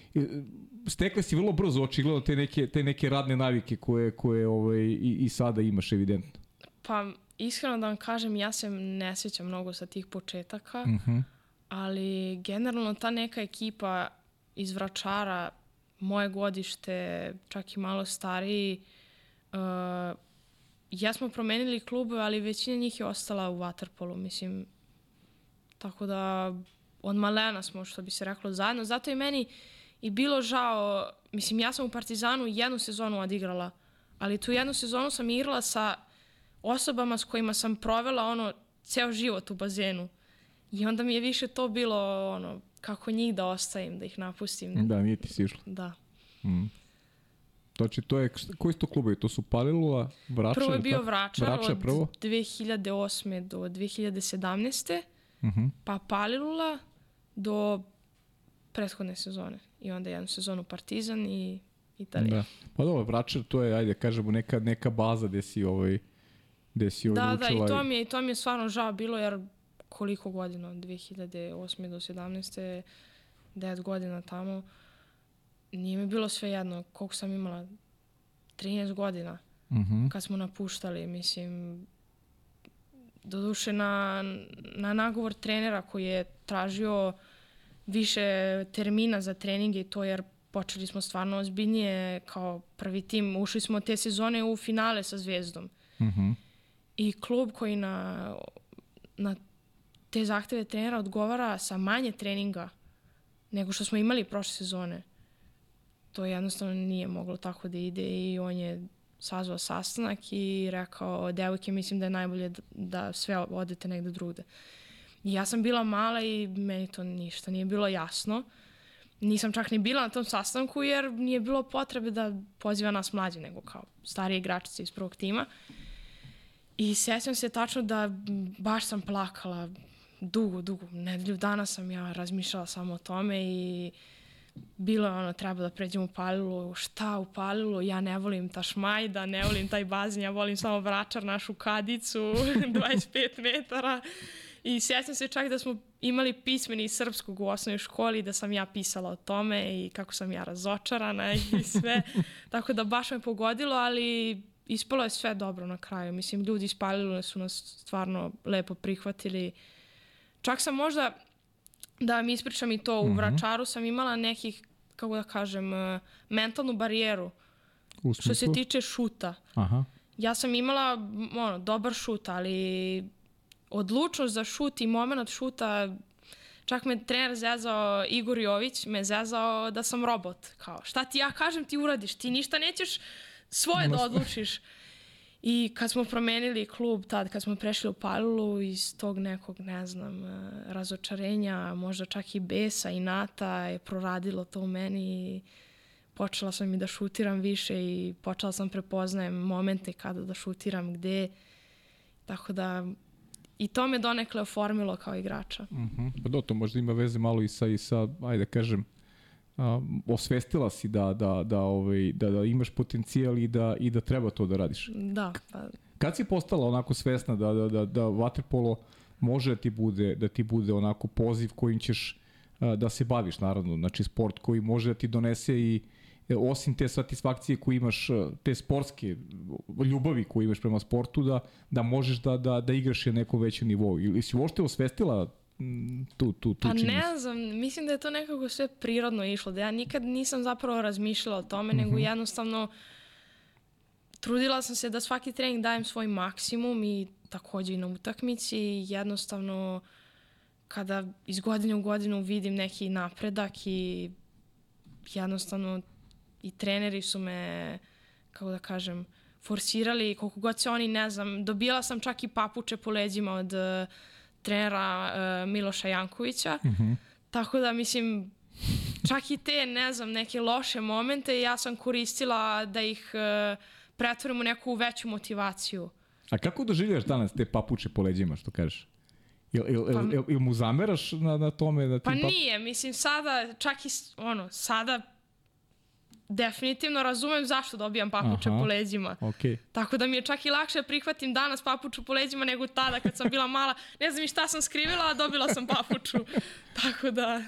S1: e, stekla si vrlo brzo očigledno te neke te neke radne navike koje koje ovaj i, i sada imaš evidentno.
S2: Pa iskreno da vam kažem, ja se ne sjećam mnogo sa tih početaka, uh mhm. -huh. ali generalno ta neka ekipa iz Vračara, moje godište, čak i malo stariji, uh, ja smo promenili klubove, ali većina njih je ostala u Waterpolu, mislim, tako da od malena smo, što bi se reklo, zajedno. Zato je meni i bilo žao, mislim, ja sam u Partizanu jednu sezonu odigrala, ali tu jednu sezonu sam igrala sa osobama s kojima sam provela ono ceo život u bazenu. I onda mi je više to bilo ono kako njih da ostavim, da ih napustim.
S1: Da, nije ti si išlo.
S2: Da.
S1: Mm. Znači, to je, koji su to klubovi? To su Palilula, Vračar?
S2: Prvo je bio? Vračar,
S1: Vračar
S2: od
S1: prvo?
S2: 2008. do 2017.
S1: Uh -huh.
S2: pa Palilula do prethodne sezone. I onda jednu sezonu Partizan i Italija.
S1: Da. Pa dobro, Vračar, to je, ajde, kažemo, neka, neka baza gde si ovaj, gde si ovaj
S2: Da, da,
S1: učila
S2: i to, mi je, i to mi je stvarno žao bilo, jer koliko godina, od 2008. do 17. 9 godina tamo, nije mi bilo sve jedno koliko sam imala, 13 godina
S1: Uh -huh.
S2: kad smo napuštali, mislim, doduše na, na nagovor trenera koji je tražio više termina za treninge i to jer počeli smo stvarno ozbiljnije kao prvi tim. Ušli smo te sezone u finale sa Zvezdom.
S1: Uh -huh.
S2: I klub koji na, na te zahteve trenera odgovara sa manje treninga nego što smo imali prošle sezone. To jednostavno nije moglo tako da ide i on je sazvao sastanak i rekao, devojke, mislim da je najbolje da, da sve odete negde drugde. I ja sam bila mala i meni to ništa nije bilo jasno. Nisam čak ni bila na tom sastanku jer nije bilo potrebe da poziva nas mlađe nego kao starije igračice iz prvog tima. I sećam se tačno da baš sam plakala dugo, dugo, nedelju dana sam ja razmišljala samo o tome i bilo je ono, treba da pređem u Palilu, šta u Palilu, ja ne volim Tašmajda, ne volim taj bazen, ja volim samo vračar, našu kadicu, 25 metara. I sjećam se čak da smo imali pismeni iz srpskog u osnovnoj školi, da sam ja pisala o tome i kako sam ja razočarana i sve. Tako da baš me pogodilo, ali ispalo je sve dobro na kraju. Mislim, ljudi iz Palilule su nas stvarno lepo prihvatili. Čak sam možda, da vam ispričam i to, u
S1: Mhm.
S2: Vračaru sam imala nekih, kako da kažem, eh, mentalnu barijeru što se tiče šuta.
S1: Aha.
S2: Ja sam imala ono, dobar šut, ali odlučnost za šut i moment šuta Čak me trener zezao, Igor Jović me zezao da sam robot. Kao, šta ti ja kažem ti uradiš, ti ništa nećeš svoje da odlučiš. I kad smo promenili klub tad, kad smo prešli u Palulu iz tog nekog, ne znam, eh, razočarenja, možda čak i besa i nata je proradilo to u meni i počela sam i da šutiram više i počela sam prepoznajem momente kada da šutiram gde. Tako da i to me donekle oformilo kao igrača.
S1: Uh -huh. Pa do, to možda ima veze malo i sa, i sa ajde da kažem, a, osvestila si da, da, da, ovaj, da, da imaš potencijal i da, i da treba to da radiš.
S2: Da, pa
S1: Kad si postala onako svesna da, da, da, da waterpolo može da ti bude, da ti bude onako poziv kojim ćeš a, da se baviš, naravno, znači sport koji može da ti donese i e, osim te satisfakcije koje imaš, e, te sportske ljubavi koje imaš prema sportu, da, da možeš da, da, da igraš na nekom većem nivou. Ili si uopšte osvestila tu, tu, tu
S2: Pa
S1: činjenicu?
S2: ne znam, mislim da je to nekako sve prirodno išlo, da ja nikad nisam zapravo razmišljala o tome, mm -hmm. nego jednostavno trudila sam se da svaki trening dajem svoj maksimum i takođe i na utakmici i jednostavno kada iz godine u godinu vidim neki napredak i jednostavno i treneri su me, kako da kažem, forsirali koliko god se oni, ne znam, dobijala sam čak i papuče po leđima od uh, trenera uh, Miloša Jankovića. Mm -hmm. Tako da, mislim, čak i te, ne znam, neke loše momente ja sam koristila da ih uh, pretvorim u neku veću motivaciju.
S1: A kako doživljaš danas te papuče po leđima, što kažeš? Ili il, il, il, il mu zameraš na, na tome da ti
S2: Pa
S1: pap...
S2: nije, mislim, sada, čak i, ono, sada definitivno razumem zašto dobijam papuče
S1: Aha.
S2: po leđima.
S1: Okej.
S2: Tako da mi je čak i lakše da prihvatim danas papuču po leđima nego tada kad sam bila mala. Ne znam i šta sam skrivila, a dobila sam papuču. tako da,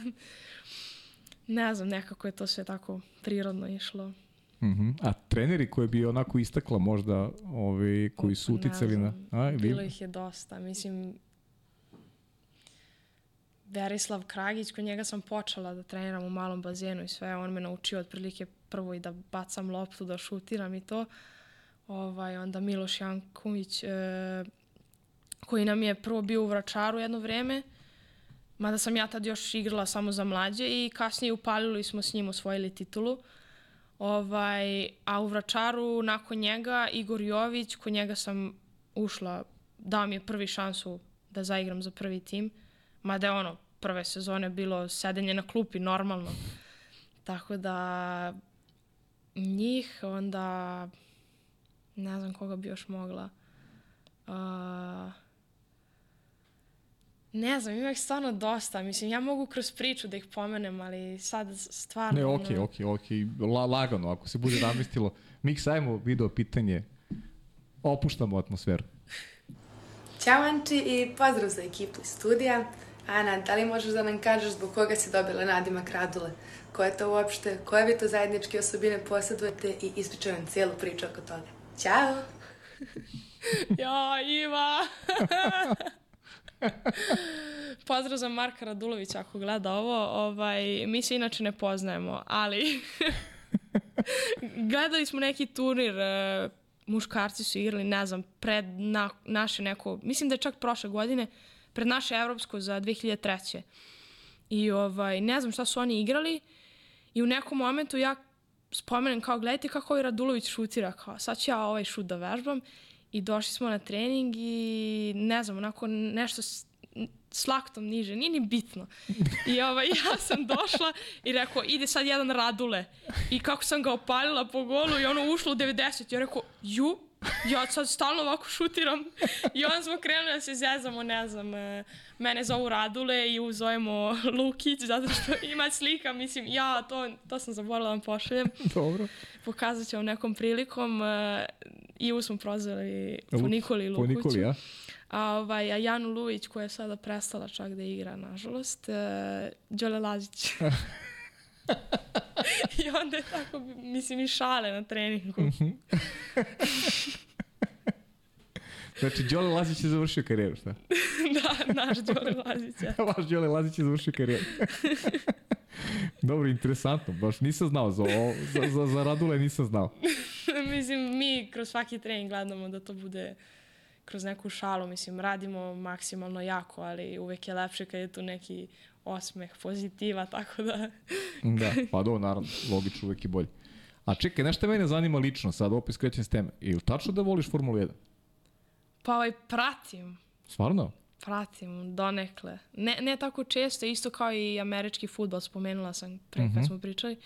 S2: ne znam, nekako je to sve tako prirodno išlo.
S1: Uh -huh. A treneri koji bi onako istakla možda ovi koji su
S2: ne
S1: uticali na... A,
S2: Bilo ih je dosta. Mislim, Verislav Kragić, kod njega sam počela da treniram u malom bazenu i sve. On me naučio otprilike prvo i da bacam loptu, da šutiram i to. Ovaj, onda Miloš Janković, e, koji nam je prvo bio u Vračaru jedno vreme, mada sam ja tad još igrala samo za mlađe i kasnije upalili smo s njim osvojili titulu. Ovaj, a u Vračaru nakon njega Igor Jović, kod njega sam ušla, dao mi je prvi šansu da zaigram za prvi tim. Mada je ono, prve sezone bilo sedenje na klupi, normalno. Tako da Njih, onda ne znam koga bi još mogla. Uh, ne znam, ima ih stvarno dosta. Mislim, ja mogu kroz priču da ih pomenem, ali sad stvarno...
S1: Ne, okej, okej, okej. La, lagano, ako se bude namestilo. Mix, ajmo video pitanje. Opuštamo atmosferu.
S4: Ćao Anči i pozdrav za ekipu iz studija. Ana, da li možeš da nam kažeš zbog koga si dobila nadimak Radule? Ko je to uopšte? Koje vi to zajedničke osobine posjedujete i ispričaj nam cijelu priču oko toga. Ćao!
S2: Ja, Iva! Pozdrav za Marka Radulovića ako gleda ovo. Ovaj, mi se inače ne poznajemo, ali gledali smo neki turnir, e, muškarci su igrali, ne znam, pred na, naše neko, mislim da je čak prošle godine, pred naše evropsko za 2003. I ovaj, ne znam šta su oni igrali i u nekom momentu ja spomenem kao gledajte kako ovaj Radulović šutira, kao sad ću ja ovaj šut da vežbam i došli smo na trening i ne znam, onako nešto s, laktom niže, nije ni bitno. I ovaj, ja sam došla i rekao, ide sad jedan Radule. I kako sam ga opalila po golu i ono ušlo u 90. Ja rekao, ju, ja sad stalno ovako šutiram. I onda smo krenuli da se zezamo, ne znam, e, mene zovu Radule i uzovemo Lukić, zato što ima slika, mislim, ja, to, to sam zaboravila da vam pošaljem.
S1: Dobro.
S2: Pokazat ću vam nekom prilikom. Uh, Ivu smo prozvali po Nikoli
S1: Po
S2: Lukuću.
S1: Nikoli, ja?
S2: A, ovaj, a Janu Lujić, koja je sada prestala čak da igra, nažalost, uh, Đole Lazić. I onda je tako, mislim, i šale na treningu.
S1: Znači, Đole Lazić je završio karijeru, šta?
S2: da, naš Đole Lazić.
S1: Vaš Đole Lazić je završio karijeru. Dobro, interesantno. Baš nisam znao za, ovo, za, za, za Radule, nisam znao.
S2: mislim, mi kroz svaki trening gledamo da to bude kroz neku šalu, mislim, radimo maksimalno jako, ali uvek je lepše kad je tu neki osmeh, pozitiva, tako da...
S1: Da, pa do, naravno, logično, uvek je bolje. A čekaj, nešto mene zanima lično, sad opet skrećem s teme. Je li tačno da voliš Formulu 1?
S2: Pa ovaj, pratim,
S1: Stvarno?
S2: pratim donekle. Ne, ne tako često, isto kao i američki futbol, spomenula sam pre mm -hmm. kad smo pričali.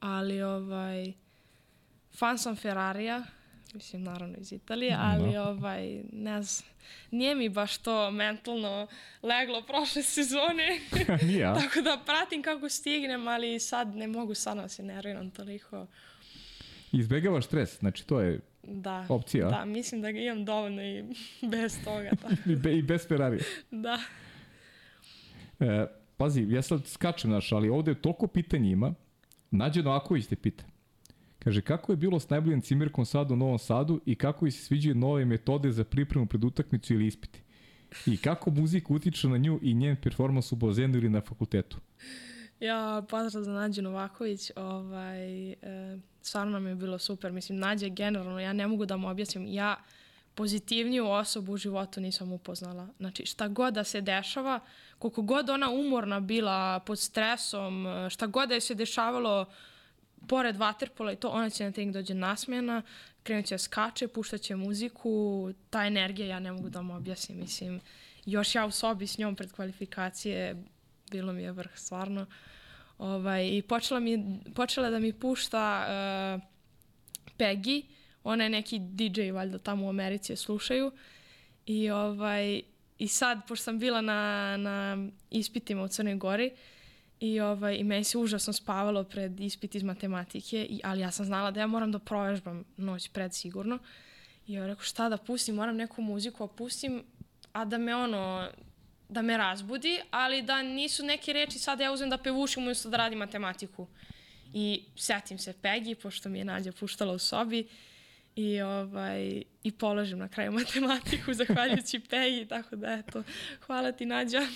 S2: Ali ovaj, fan sam Ferrarija, mislim naravno iz Italije, ali ovaj, ne znam, nije mi baš to mentalno leglo prošle sezone.
S1: Nije, a?
S2: Tako da pratim kako stignem, ali sad ne mogu stvarno da se nerviram toliko.
S1: Izbegavaš stres, znači to je
S2: Da,
S1: Opcija,
S2: da, mislim da ga imam dovoljno i bez toga. Tako.
S1: i, be, i bez Ferrari.
S2: Da.
S1: E, pazi, ja sad skačem, naš, ali ovde toliko pitanja ima. Nađe Novaković te pita. Kaže, kako je bilo s najboljim cimirkom sad u Novom Sadu i kako joj se sviđaju nove metode za pripremu pred utakmicu ili ispiti? I kako muzika utiče na nju i njen performans u bazenu ili na fakultetu?
S2: Ja, pozdrav za Nađu Novaković. Ovaj, e, stvarno nam je bilo super. Mislim, Nađa je generalno, ja ne mogu da mu objasnim. Ja pozitivniju osobu u životu nisam upoznala. Znači, šta god da se dešava, koliko god ona umorna bila pod stresom, e, šta god da je se dešavalo pored vaterpola i to, ona će na trening dođe nasmjena, krenut će da skače, puštat će muziku, ta energija ja ne mogu da mu objasnim, mislim, još ja u sobi s njom pred kvalifikacije, bilo mi je vrh, stvarno. Ovaj, I počela, mi, počela da mi pušta uh, Peggy, ona je neki DJ valjda tamo u Americi je slušaju i ovaj i sad pošto sam bila na, na ispitima u Crnoj Gori i ovaj i meni se užasno spavalo pred ispit iz matematike i ali ja sam znala da ja moram da provežbam noć pred sigurno i ja rekao šta da pustim moram neku muziku a pustim a da me ono da me razbudi, ali da nisu neke reči sad ja uzmem da pevušim umjesto da radim matematiku. I setim se Peggy, pošto mi je Nađa puštala u sobi i, ovaj, i položim na kraju matematiku zahvaljujući Peggy, tako da eto, hvala ti Nađa.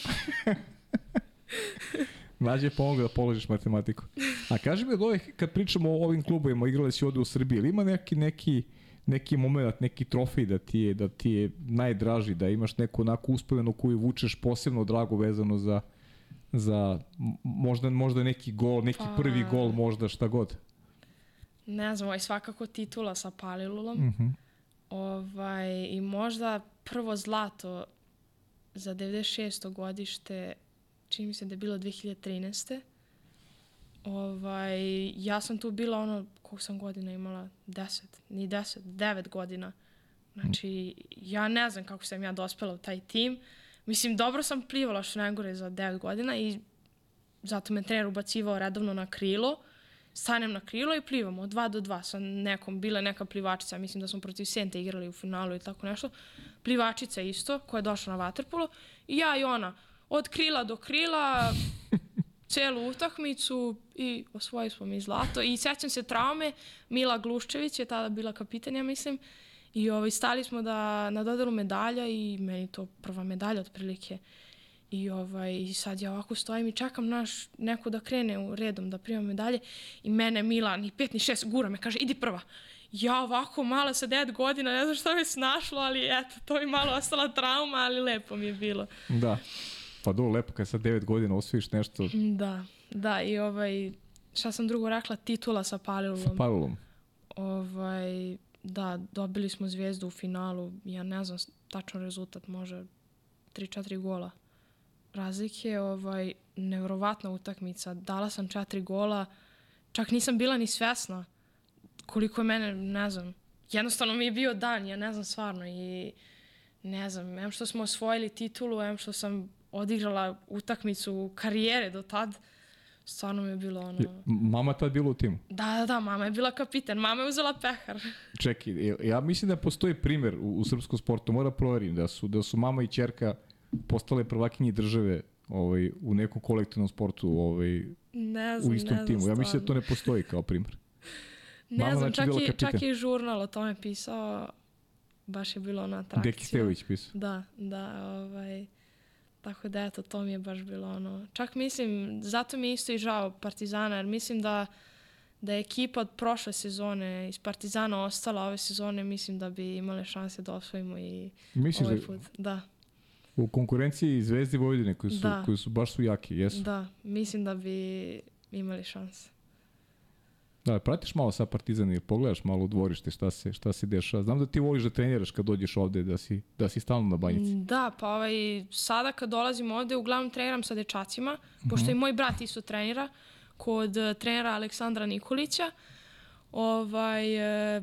S1: Nađe je pomogao da položiš matematiku. A kaži mi od ovih, kad pričamo o ovim klubovima, igrali si ovde u Srbiji, ili ima neki, neki, neki moment, neki trofej da ti je, da ti je najdraži, da imaš neku onako uspomenu koju vučeš posebno drago vezano za, za možda, možda neki gol, neki
S2: Pa-
S1: prvi gol, možda šta god.
S2: Ne znam, ovaj svakako titula sa Palilulom.
S1: Uh -huh.
S2: Ovaj, I možda prvo zlato za 96. godište, čini mi se da je bilo 2013. Ovaj, ja sam tu bila ono, koliko sam godina imala? 10, ni 10, 9 godina. Znači, ja ne znam kako sam ja dospela u taj tim. Mislim, dobro sam plivala što najgore za 9 godina i zato me trener ubacivao redovno na krilo. Stanem na krilo i plivam od 2 do 2 sa nekom, bila neka plivačica, mislim da smo protiv Sente igrali u finalu i tako nešto. Plivačica isto, koja je došla na vaterpolo. I ja i ona, od krila do krila, celu utakmicu i osvojili smo mi zlato. I sećam se traume, Mila Gluščević je tada bila kapitan, ja mislim, i ovaj, stali smo da, na dodelu medalja i meni to prva medalja otprilike. I, ovaj, sad ja ovako stojim i čekam naš, neko da krene u redom da prima medalje i mene Mila ni pet ni šest gura me kaže idi prva. Ja ovako mala sa 9 godina, ne znam šta me snašlo, ali eto, to mi malo ostala trauma, ali lepo mi je bilo.
S1: Da. Pa do, lepo kad sa 9 godina osvojiš nešto.
S2: Da, da i ovaj, šta sam drugo rekla, titula sa Palilom.
S1: Sa Palilom.
S2: Ovaj, da, dobili smo zvezdu u finalu, ja ne znam tačno rezultat, može 3-4 gola razlike, ovaj, nevrovatna utakmica. Dala sam četiri gola, čak nisam bila ni svesna koliko je mene, ne znam, jednostavno mi je bio dan, ja ne znam stvarno i ne znam, em što smo osvojili titulu, em što sam odigrala utakmicu karijere do tad, stvarno mi je bilo ono...
S1: Mama tad bila u timu?
S2: Da, da, da, mama je bila kapitan, mama je uzela pehar.
S1: Čekaj, ja mislim da postoji primer u, u srpskom sportu, mora proverim, da su, da su mama i čerka postale prvakinji države ovaj, u nekom kolektivnom sportu ovaj,
S2: ne znam,
S1: u istom
S2: ne znam
S1: timu. Ja mislim da to ne postoji kao primer.
S2: Ne Mama, znam, znači, čak, i, čak i žurnal o tome pisao, baš je bilo ona atrakcija.
S1: Deki Stevović pisao.
S2: Da, da, ovaj, tako da eto, to mi je baš bilo ono, čak mislim, zato mi je isto i žao Partizana, jer mislim da da je ekipa od prošle sezone iz Partizana ostala ove sezone, mislim da bi imale šanse da osvojimo i
S1: Misliš
S2: ovaj
S1: da-
S2: put. Da,
S1: U konkurenciji Zvezdi Vojvodine koji su,
S2: Da.
S1: koji su baš su jaki, jesu.
S2: da, mislim da bi imali šanse.
S1: Da, pratiš malo sa Partizan i pogledaš malo u dvorište šta se, šta se dešava. Znam da ti voliš da treniraš kad dođeš ovde, da si, da si stalno na banjici.
S2: Da, pa ovaj, sada kad dolazim ovde, uglavnom treniram sa dečacima, pošto i moj brat isto trenira, kod eh, trenera Aleksandra Nikolića. Ovaj, e,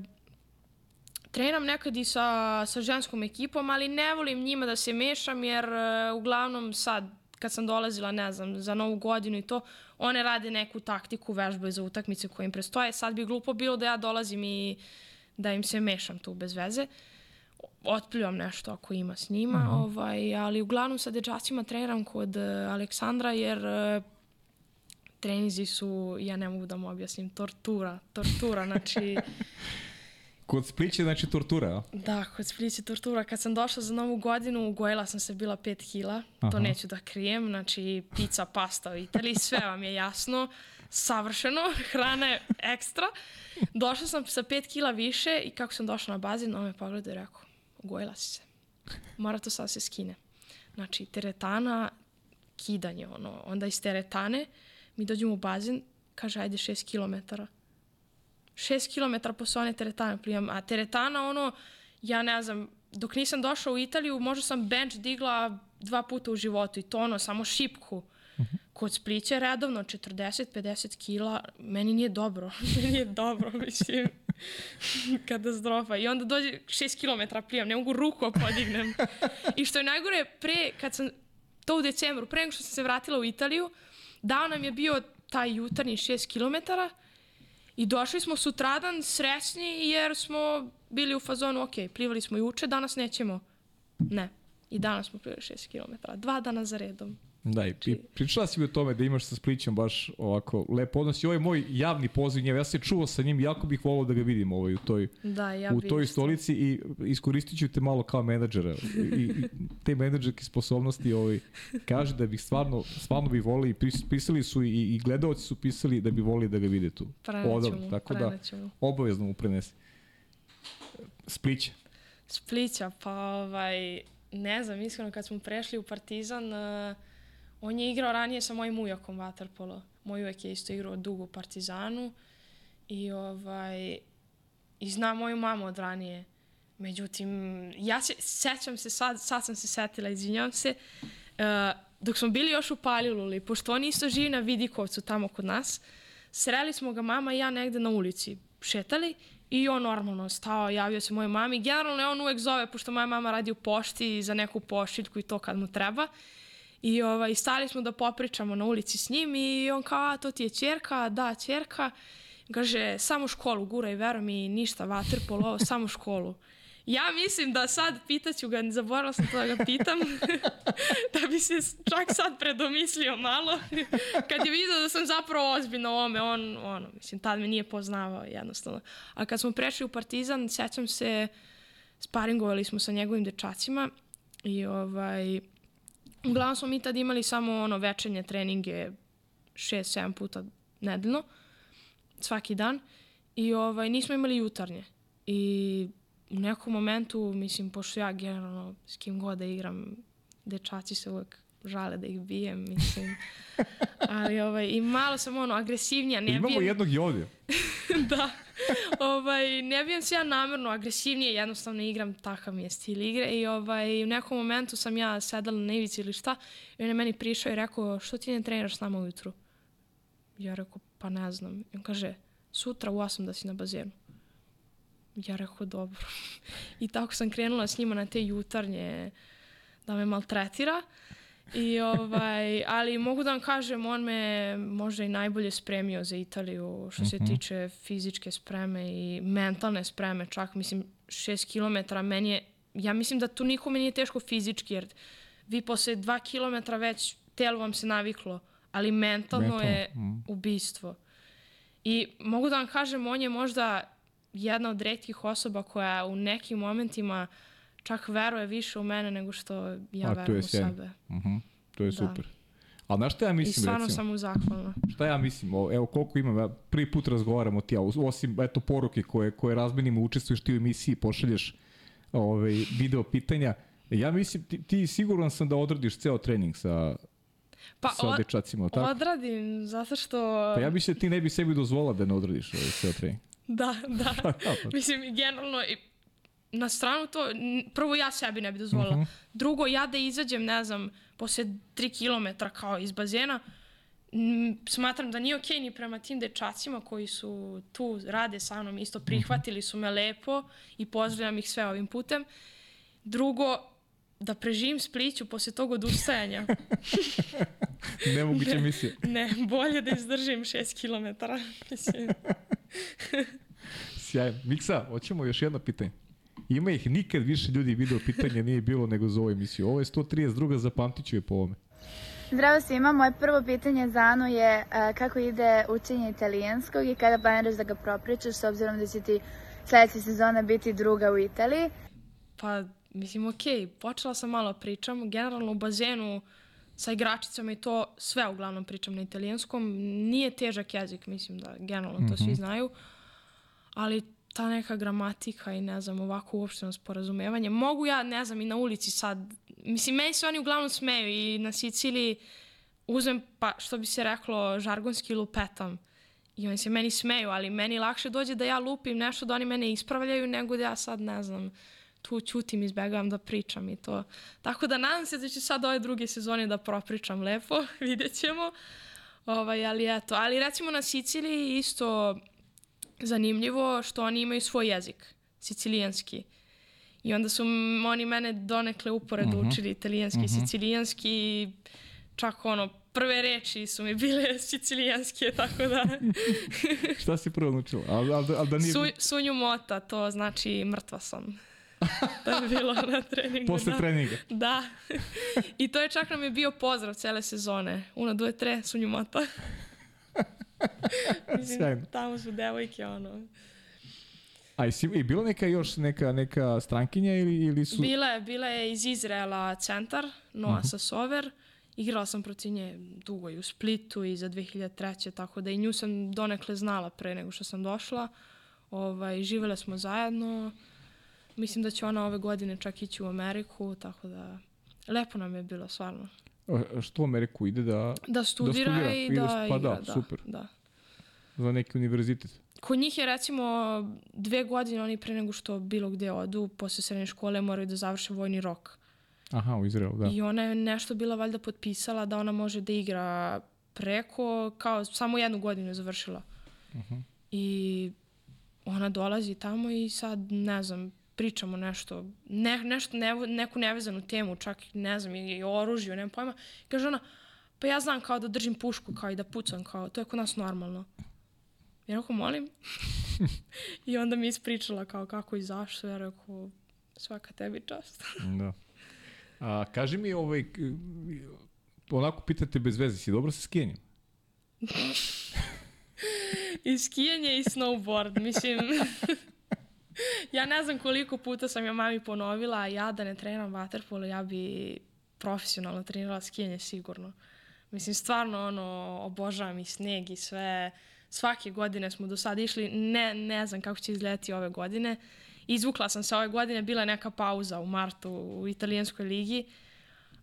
S2: treniram nekad i sa, sa ženskom ekipom, ali ne volim njima da se mešam, jer e, uglavnom sad, kad sam dolazila, ne znam, za novu godinu i to, one rade neku taktiku, vežbaju za utakmice koje im prestoje. Sad bi glupo bilo da ja dolazim i da im se mešam tu bez veze otplivam nešto ako ima s njima, ovaj, ali uglavnom sa dečacima treniram kod uh, Aleksandra jer uh, trenizi su, ja ne mogu da mu objasnim, tortura, tortura, znači,
S1: Kod Spliće znači tortura, a?
S2: da, kod Spliće tortura. Kad sam došla za novu godinu, ugojila sam se bila 5 kila,
S1: Aha.
S2: to neću da krijem, znači pizza, pasta u Italiji, sve vam je jasno, savršeno, hrana je ekstra. Došla sam sa 5 kila više i kako sam došla na bazin, on me pogledao i rekao, ugojila si se. Mora to sad se skine. Znači, teretana, kidanje, ono. Onda iz teretane mi dođemo u bazin, kaže, ajde 6 kilometara. 6 km posle one teretane plivam, a teretana, ono, ja ne znam, dok nisam došla u Italiju, možda sam bench digla dva puta u životu i to ono, samo šipku. Kod Splića je redovno 40-50 kila, meni nije dobro, meni je dobro, mislim, katastrofa. I onda dođe 6 km plivam, ne mogu ruku da podignem. I što je najgore, pre, kad sam, to u decembru, pre nego što sam se vratila u Italiju, dao nam je bio taj jutarnji 6 km i došli smo sutradan srećni jer smo bili u fazonu, ok, plivali smo juče, danas nećemo. Ne. I danas smo plivali 6 km. Dva dana za redom.
S1: Da, i pri- pričala si mi o tome da imaš sa Splićem baš ovako lep odnos i ovo je moj javni poziv njemu. Ja se čuo sa njim, jako bih volao da ga vidim ovaj, u toj,
S2: Da, ja
S1: u
S2: bi
S1: toj stolici i iskoristit ću te malo kao menadžera i, i te menadžerke sposobnosti ovaj, kaže da bih stvarno, stvarno bih volio i pis- pisali su i, i gledalci su pisali da bi volili da ga vide tu.
S2: Preneću mu,
S1: tako da
S2: preneću mu.
S1: obavezno mu prenesi. Spliće.
S2: Splića, pa ovaj, ne znam, iskreno kad smo prešli u Partizan, uh, on je igrao ranije sa mojim ujakom vaterpolo. Moj ujak je isto igrao dugo u Partizanu i ovaj, i zna moju mamu od ranije. Međutim, ja se, sećam se sad, sad sam se setila, izvinjavam se, uh, dok smo bili još u Paljululi, pošto on isto živi na Vidikovcu tamo kod nas, sreli smo ga mama i ja negde na ulici, šetali i on normalno stao, javio se mojoj mami. Generalno je on uvek zove, pošto moja mama radi u pošti za neku pošiljku i to kad mu treba. I ovaj, stali smo da popričamo na ulici s njim i on kao, a to ti je čerka, da, čerka. Kaže, samo školu, guraj, vero mi, ništa, vaterpolo, samo školu. Ja mislim da sad pitaću ga, zaboravila sam to da ga pitam, da bi se čak sad predomislio malo, kad je vidio da sam zapravo ozbiljna ome, on, ono, mislim, tad me nije poznavao jednostavno. A kad smo prešli u Partizan, sećam se, sparingovali smo sa njegovim dečacima i ovaj, uglavnom smo mi tad imali samo ono večernje treninge 6-7 puta nedeljno, svaki dan i ovaj, nismo imali jutarnje. I u nekom momentu, mislim, pošto ja generalno s kim god da igram, dečaci se uvek žale da ih bijem, mislim. Ali ovaj, i malo sam ono agresivnija. Ne
S1: Imamo
S2: bijem,
S1: jednog i ovdje.
S2: da. ovaj, ne bijem se ja namerno agresivnije, jednostavno igram takav mi je stil igre i ovaj, u nekom momentu sam ja sedala na ivici ili šta i on je meni prišao i rekao što ti ne treniraš s nama ujutru? Ja rekao pa ne znam. I on kaže sutra u 8 da si na bazenu. Ja rekao dobro. I tako sam krenula s njima na te jutarnje da me maltretira. I ovaj, ali mogu da vam kažem, on me možda i najbolje spremio za Italiju što se tiče fizičke spreme i mentalne spreme, čak mislim 6 km meni je, ja mislim da tu nikome nije teško fizički, jer vi posle 2 km već telo vam se naviklo, ali mentalno,
S1: Mentalno,
S2: je
S1: mm.
S2: ubistvo. I mogu da vam kažem, on je možda jedna od redkih osoba koja u nekim momentima čak veruje više u mene nego što ja
S1: A,
S2: verujem u sebe.
S1: Mhm, to je
S2: Da.
S1: super. Ali znaš šta ja
S2: I
S1: mislim,
S2: stvarno
S1: recimo?
S2: sam mu zahvalna.
S1: Šta ja mislim? O, evo koliko imam, ja prvi put razgovaramo ti ja, osim eto poruke koje, koje razmenimo, učestvuješ ti u emisiji, pošalješ ovaj, video pitanja. Ja mislim, ti, ti siguran sam da odradiš ceo trening sa,
S2: Pa
S1: sa
S2: od,
S1: dečacima, tako?
S2: odradim, zato što...
S1: Pa ja mislim da ti ne bi sebi dozvolila da ne odradiš ovaj ceo trening.
S2: Da, da.
S1: pa.
S2: Mislim, generalno, i na stranu to, prvo ja sebi ne bi dozvolila.
S1: Mhm.
S2: Drugo, ja da izađem, ne znam, posle 3 km kao iz bazena, m, smatram da nije okej ni prema tim dečacima koji su tu, rade sa mnom, isto prihvatili su me lepo i pozdravljam ih sve ovim putem. Drugo, da preživim spliću posle tog odustajanja.
S1: Nemoguće misije.
S2: ne, bolje da izdržim 6 km. Mislim,
S1: Sjajno. Miksa, hoćemo još jedno pitanje. Ima ih nikad više ljudi video pitanja nije bilo nego za ovu emisiju. Ovo je 132. zapamtit ću je po ovome.
S5: Zdravo svima, moje prvo pitanje za Anu je e, kako ide učenje italijanskog i kada planiraš da ga propričaš s obzirom da će ti sledeća sezona biti druga u Italiji.
S2: Pa, mislim, okej, počela sam malo pričam, generalno u bazenu sa igračicama i to sve uglavnom pričam na italijanskom. Nije težak jezik, mislim da generalno to svi znaju, ali ta neka gramatika i ne znam, ovako uopšteno sporazumevanje. Mogu ja, ne znam, i na ulici sad, mislim, meni se oni uglavnom smeju i na Siciliji uzmem, pa što bi se reklo, žargonski lupetam. I oni se meni smeju, ali meni lakše dođe da ja lupim nešto da oni mene ispravljaju nego da ja sad, ne znam, tu ćutim, izbegavam da pričam i to. Tako da nadam se da ću sad ove druge sezone da propričam lepo, vidjet ćemo. Ovaj, ali eto, ali recimo na Siciliji isto zanimljivo što oni imaju svoj jezik, sicilijanski. I onda su oni mene donekle uporedo učili italijanski i sicilijanski i čak ono, prve reči su mi bile sicilijanske, tako da
S1: Šta si prvo naučila? Al, al, al da nije...
S2: su, sunju mota, to znači mrtva sam. To je bilo na treningu.
S1: Posle
S2: da.
S1: treninga.
S2: Da. I to je čak nam je bio pozdrav cele sezone. Una, due, tre, sunju mota. Mislim,
S1: Sjajno.
S2: tamo su devojke, ono.
S1: A i, i bilo neka još neka, neka strankinja ili, ili su...
S2: Bila je, bila je iz Izraela centar, Noa Sasover. Igrala sam protiv nje dugo i u Splitu i za 2003. Tako da i nju sam donekle znala pre nego što sam došla. Ovaj, živele smo zajedno. Mislim da će ona ove godine čak ići u Ameriku, tako da lepo nam je bilo stvarno.
S1: Što u Ameriku ide da...
S2: Da studira,
S1: studira,
S2: i
S1: ide-
S2: da
S1: pa
S2: igra.
S1: da, super.
S2: Da.
S1: za neki univerzitet?
S2: Kod njih je recimo dve godine oni pre nego što bilo gde odu, posle srednje škole moraju da završe vojni rok.
S1: Aha, u Izraelu, da.
S2: I ona je nešto bila valjda potpisala da ona može da igra preko, kao samo jednu godinu je završila. Uh -huh. I ona dolazi tamo i sad, ne znam, pričamo nešto, ne, nešto, ne, neku nevezanu temu, čak, ne znam, i, i o oružju, nemam pojma. Kaže ona, pa ja znam kao da držim pušku, kao i da pucam, kao, to je kod nas normalno. Ja rekao, molim. I onda mi ispričala kao kako i zašto. Ja rekao, svaka tebi čast.
S1: da. A, kaži mi, ovaj, onako pitate bez veze, si dobro sa skijanjem?
S2: I skijanje i snowboard, mislim... ja ne znam koliko puta sam ja mami ponovila, ja da ne treniram waterpolo, ja bi profesionalno trenirala skijanje sigurno. Mislim, stvarno, ono, obožavam i sneg i sve. Svake godine smo do sada išli, ne, ne znam kako će izgledati ove godine. Izvukla sam se ove godine, bila je neka pauza u martu u italijanskoj ligi,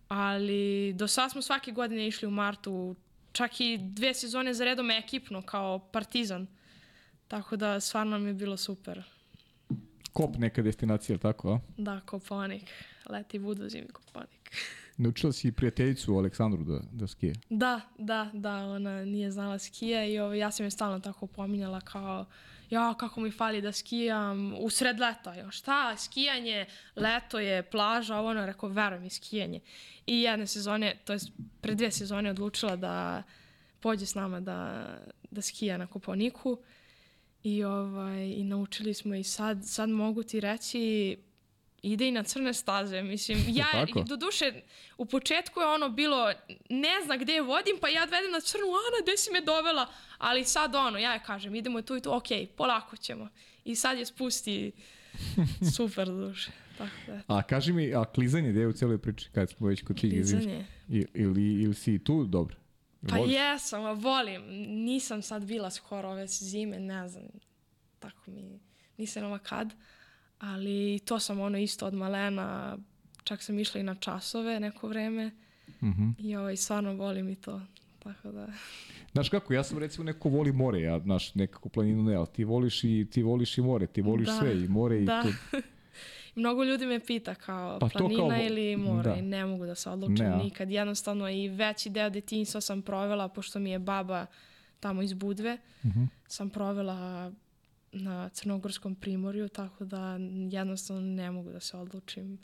S2: ali do sada smo svake godine išli u martu, čak i dve sezone za redom ekipno kao partizan. Tako da stvarno nam je bilo super.
S1: Kop neka destinacija, tako, a?
S2: Da, Koponik. Leti budu zimi Koponik.
S1: Naučila si prijateljicu Aleksandru da, da skije?
S2: Da, da, da, ona nije znala skija i ovo, ja sam je stalno tako pominjala kao ja, kako mi fali da skijam u sred leta. Jo, šta, skijanje, leto je, plaža, ovo ono, rekao, verujem mi, skijanje. I jedne sezone, to je pre dve sezone odlučila da pođe s nama da, da skija na Koponiku. I, ovaj, I naučili smo i sad, sad mogu ti reći ide i na crne staze. Mislim, ja, do duše, u početku je ono bilo, ne zna gde je vodim, pa ja odvedem na crnu, Ana, gde si me dovela? Ali sad ono, ja je kažem, idemo tu i tu, ok, polako ćemo. I sad je spusti super duše. Tako da.
S1: A kaži mi, a klizanje gde je u celoj priči, kad smo već kod tih
S2: Klizanje.
S1: Ili, ili, ili si tu dobro?
S2: Pa Voliš? jesam, volim. Nisam sad bila skoro ove zime, ne znam. Tako mi, nisam ova kad. Ali to sam ono isto od malena, čak sam išla i na časove neko vreme. Mm -hmm. I ovaj, stvarno volim i to. Tako da...
S1: Znaš kako, ja sam recimo neko voli more, ja, znaš, nekako planinu ne, ali ti voliš i, ti voliš i more, ti voliš da, sve, i more
S2: da.
S1: i to.
S2: Mnogo ljudi me pita kao pa planina kao, ili more da. i ne mogu da se odlučim ne, nikad. Jednostavno i veći deo detinjstva sam provela, pošto mi je baba tamo iz Budve, mm -hmm. sam provela na Crnogorskom primorju, tako da jednostavno ne mogu da se odlučim.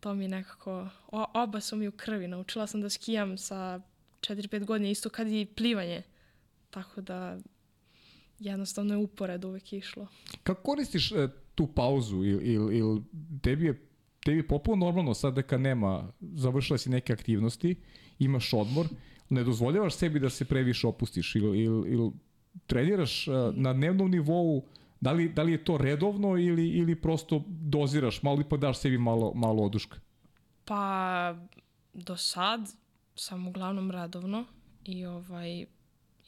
S2: To mi nekako, o, oba su mi u krvi. Naučila sam da skijam sa 4-5 godina, isto kad i plivanje. Tako da jednostavno je upored uvek išlo.
S1: Kako koristiš e, tu pauzu ili il, il, tebi je tebi je popuno normalno sad da kad nema, završila si neke aktivnosti, imaš odmor, ne dozvoljavaš sebi da se previše opustiš ili, ili, ili treniraš uh, na dnevnom nivou, da li, da li je to redovno ili, ili prosto doziraš, malo ipak daš sebi malo, malo oduška?
S2: Pa, do sad sam uglavnom redovno i ovaj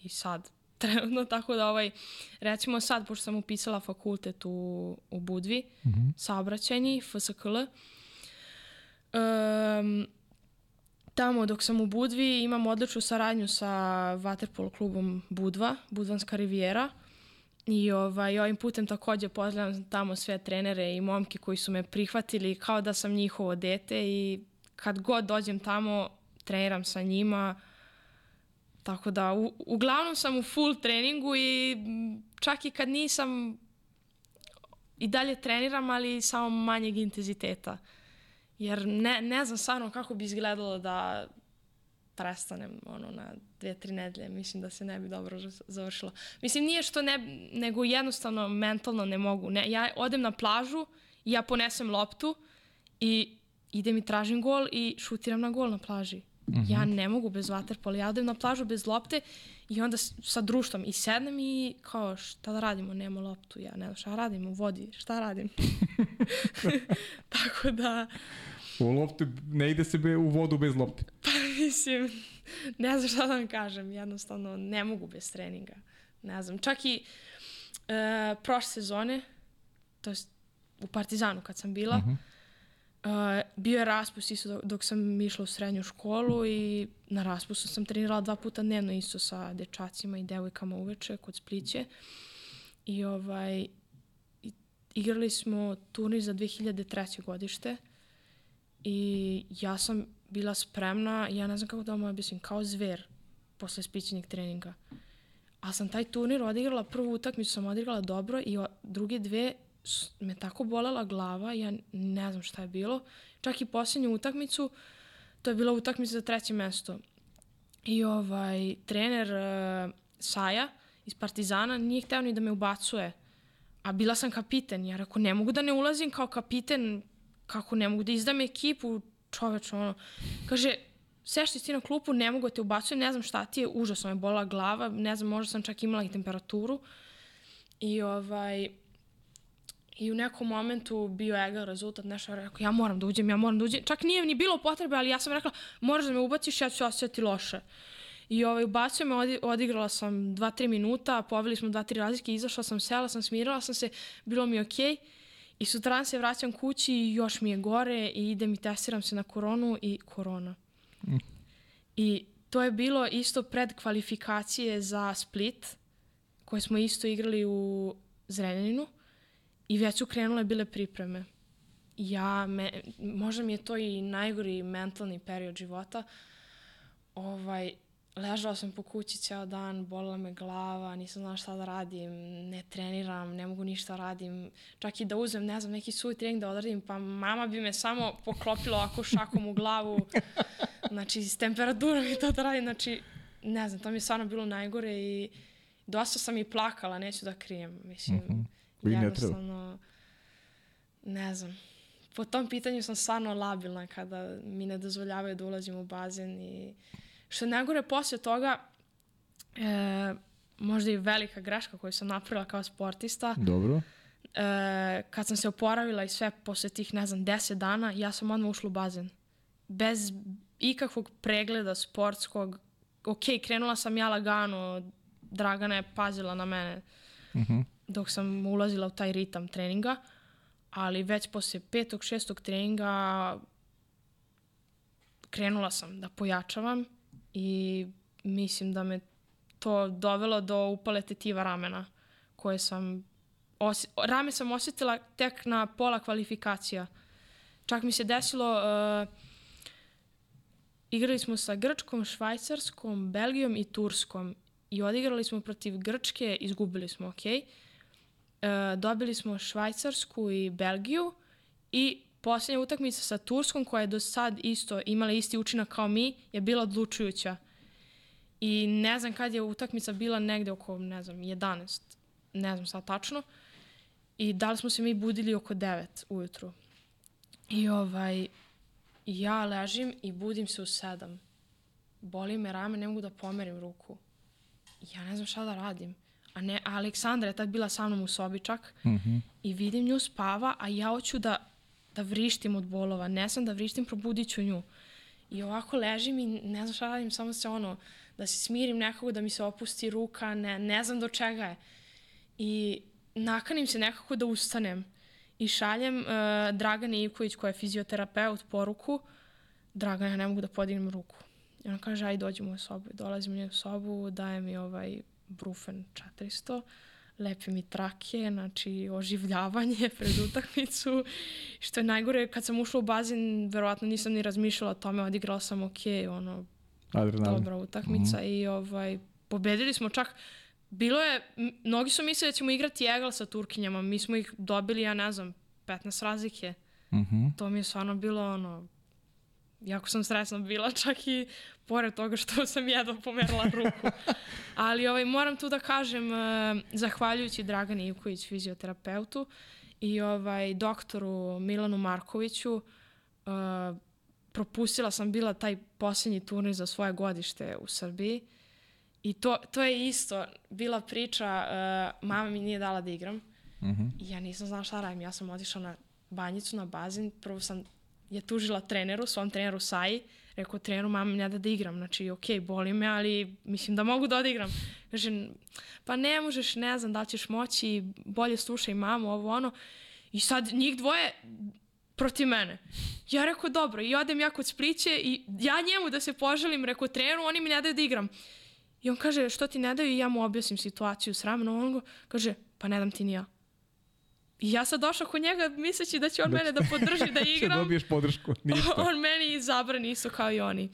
S2: i sad trenutno, tako da ovaj, recimo sad, pošto sam upisala fakultet u, u Budvi, mm -hmm. saobraćajni, FSKL, um, Tamo dok sam u Budvi imam odličnu saradnju sa Waterpolo klubom Budva, Budvanska rivijera. I ovaj, ovim putem takođe pozdravljam tamo sve trenere i momke koji su me prihvatili kao da sam njihovo dete i kad god dođem tamo treniram sa njima. Tako da u, uglavnom sam u full treningu i čak i kad nisam i dalje treniram, ali samo manjeg intenziteta. Jer ne, ne znam stvarno kako bi izgledalo da prestanem ono, na dve, tri nedelje. Mislim da se ne bi dobro završilo. Mislim, nije što ne, nego jednostavno mentalno ne mogu. Ne, ja odem na plažu i ja ponesem loptu i idem i tražim gol i šutiram na gol na plaži. Mm -hmm. Ja ne mogu bez vaterpola. Ja odem na plažu bez lopte i onda sa društvom i sednem i kao šta da radimo, nema loptu. Ja ne znam šta radim u vodi, šta radim. Tako da
S1: U lopte, ne ide se be, u vodu bez lopte.
S2: Pa mislim, ne znam šta da vam kažem, jednostavno ne mogu bez treninga. Ne znam, čak i e, prošle sezone, to je u Partizanu kad sam bila, uh -huh. E, bio je raspust isto dok, dok sam išla u srednju školu i na raspustu sam trenirala dva puta dnevno isto sa dečacima i devojkama uveče kod Spliće. I ovaj, igrali smo turnir za 2003. godište I ja sam bila spremna, ja ne znam kako da vam objasnim, kao zver. posle spićenih treninga. A sam taj turnir odigrala, prvu utakmicu sam odigrala dobro i o, druge dve me tako bolela glava, ja ne znam šta je bilo. Čak i posljednju utakmicu, to je bila utakmica za treće mesto. I ovaj, trener uh, Saja iz Partizana nije hteo ni da me ubacuje. A bila sam kapiten. Ja rekao, ne mogu da ne ulazim kao kapiten, kako ne mogu da izdam ekipu, čoveč, ono. Kaže, sešti ti na klupu, ne mogu da te ubacujem, ne znam šta ti je, užasno me bola glava, ne znam, možda sam čak imala i temperaturu. I ovaj, I u nekom momentu bio egal rezultat, nešto rekao, ja moram da uđem, ja moram da uđem. Čak nije ni bilo potrebe, ali ja sam rekla, moraš da me ubaciš, ja ću se osjećati loše. I ovaj, ubacio me, odi, odigrala sam 2-3 minuta, poveli smo 2-3 razlike, izašla sam, sela sam, smirala sam se, bilo mi je okej. I sutradan se vraćam kući i još mi je gore i idem i testiram se na koronu i korona. I to je bilo isto pred kvalifikacije za Split, koje smo isto igrali u Zrenjaninu i već su krenule bile pripreme. Ja, me, možda mi je to i najgori mentalni period života. Ovaj, ležala sam po kući ceo dan, bolila me glava, nisam znala šta da radim, ne treniram, ne mogu ništa radim. Čak i da uzem, ne znam, neki svoj trening da odradim, pa mama bi me samo poklopila ovako šakom u glavu. Znači, s temperaturom i to da radim, znači, ne znam, to mi je stvarno bilo najgore i dosta sam i plakala, neću da krijem. Mislim, mm -hmm.
S1: I ne treba.
S2: ne znam. Po tom pitanju sam stvarno labilna kada mi ne dozvoljavaju da ulazim u bazen i što najgore posle toga, e, možda i velika greška koju sam napravila kao sportista,
S1: Dobro.
S2: e, kad sam se oporavila i sve posle tih, ne znam, 10 dana, ja sam odmah ušla u bazen. Bez ikakvog pregleda sportskog. Ok, krenula sam ja lagano, Dragana je pazila na mene
S1: Mhm.
S2: Dok sam ulazila u taj ritam treninga, ali već posle petog, šestog treninga krenula sam da pojačavam i mislim da me to dovelo do upale tetiva ramena koje sam osi, rame sam osjetila tek na pola kvalifikacija. Čak mi se desilo uh, igrali smo sa Grčkom, Švajcarskom, Belgijom i Turskom i odigrali smo protiv Grčke, izgubili smo, ok. E, dobili smo Švajcarsku i Belgiju i posljednja utakmica sa Turskom, koja je do sad isto imala isti učinak kao mi, je bila odlučujuća. I ne znam kad je utakmica bila negde oko, ne znam, 11, ne znam sad tačno. I da li smo se mi budili oko 9 ujutru. I ovaj, ja ležim i budim se u 7. Boli me rame, ne mogu da pomerim ruku ja ne znam šta da radim. A ne, a Aleksandra je tad bila sa mnom u sobi čak mm -hmm. i vidim nju spava, a ja hoću da, da vrištim od bolova. Ne znam da vrištim, probudit ću nju. I ovako ležim i ne znam šta radim, samo se ono, da se smirim nekako, da mi se opusti ruka, ne, ne znam do čega je. I nakanim se nekako da ustanem. I šaljem uh, Dragane Ivković, koja je fizioterapeut, poruku, Dragana, ja ne mogu da podignem ruku. I ona kaže, aj dođi u moju sobu. Dolazim u nju sobu, daje mi ovaj brufen 400, lepi mi trake, znači oživljavanje pred utakmicu. Što je najgore, kad sam ušla u bazen, verovatno nisam ni razmišljala o tome, odigrala sam ok, ono,
S1: Adrenalin.
S2: dobra utakmica mm -hmm. i ovaj, pobedili smo čak, bilo je, mnogi su mislili da ćemo igrati egal sa Turkinjama, mi smo ih dobili, ja ne znam, 15 razlike.
S1: Mhm.
S2: To mi je stvarno bilo ono, jako sam stresna bila, čak i pored toga što sam jedva pomerila ruku. Ali ovaj, moram tu da kažem, uh, zahvaljujući Dragani Ivković, fizioterapeutu, i ovaj, doktoru Milanu Markoviću, uh, propustila sam bila taj posljednji turnir za svoje godište u Srbiji. I to, to je isto bila priča, uh, mama mi nije dala da igram. Mm -hmm. I ja nisam znala šta radim. Ja sam otišla na banjicu, na bazen. Prvo sam je tužila treneru, svom treneru Saji. Rekao treneru, mama ne da da igram. Znači, ok, boli me, ali mislim da mogu da odigram. Kaže, pa ne možeš, ne znam da ćeš moći, bolje slušaj mamu, ovo ono. I sad njih dvoje protiv mene. Ja rekao, dobro, i odem ja kod Spliće i ja njemu da se poželim, rekao treneru, oni mi ne daju da igram. I on kaže, što ti ne daju? I ja mu objasnim situaciju s ramenom. On go, kaže, pa ne dam ti ni ja. I ja sad došla kod njega misleći da će on
S1: Da
S2: mene da podrži da
S1: Će
S2: igram.
S1: dobiješ podršku, ništa.
S2: on meni zabrani isto kao i oni.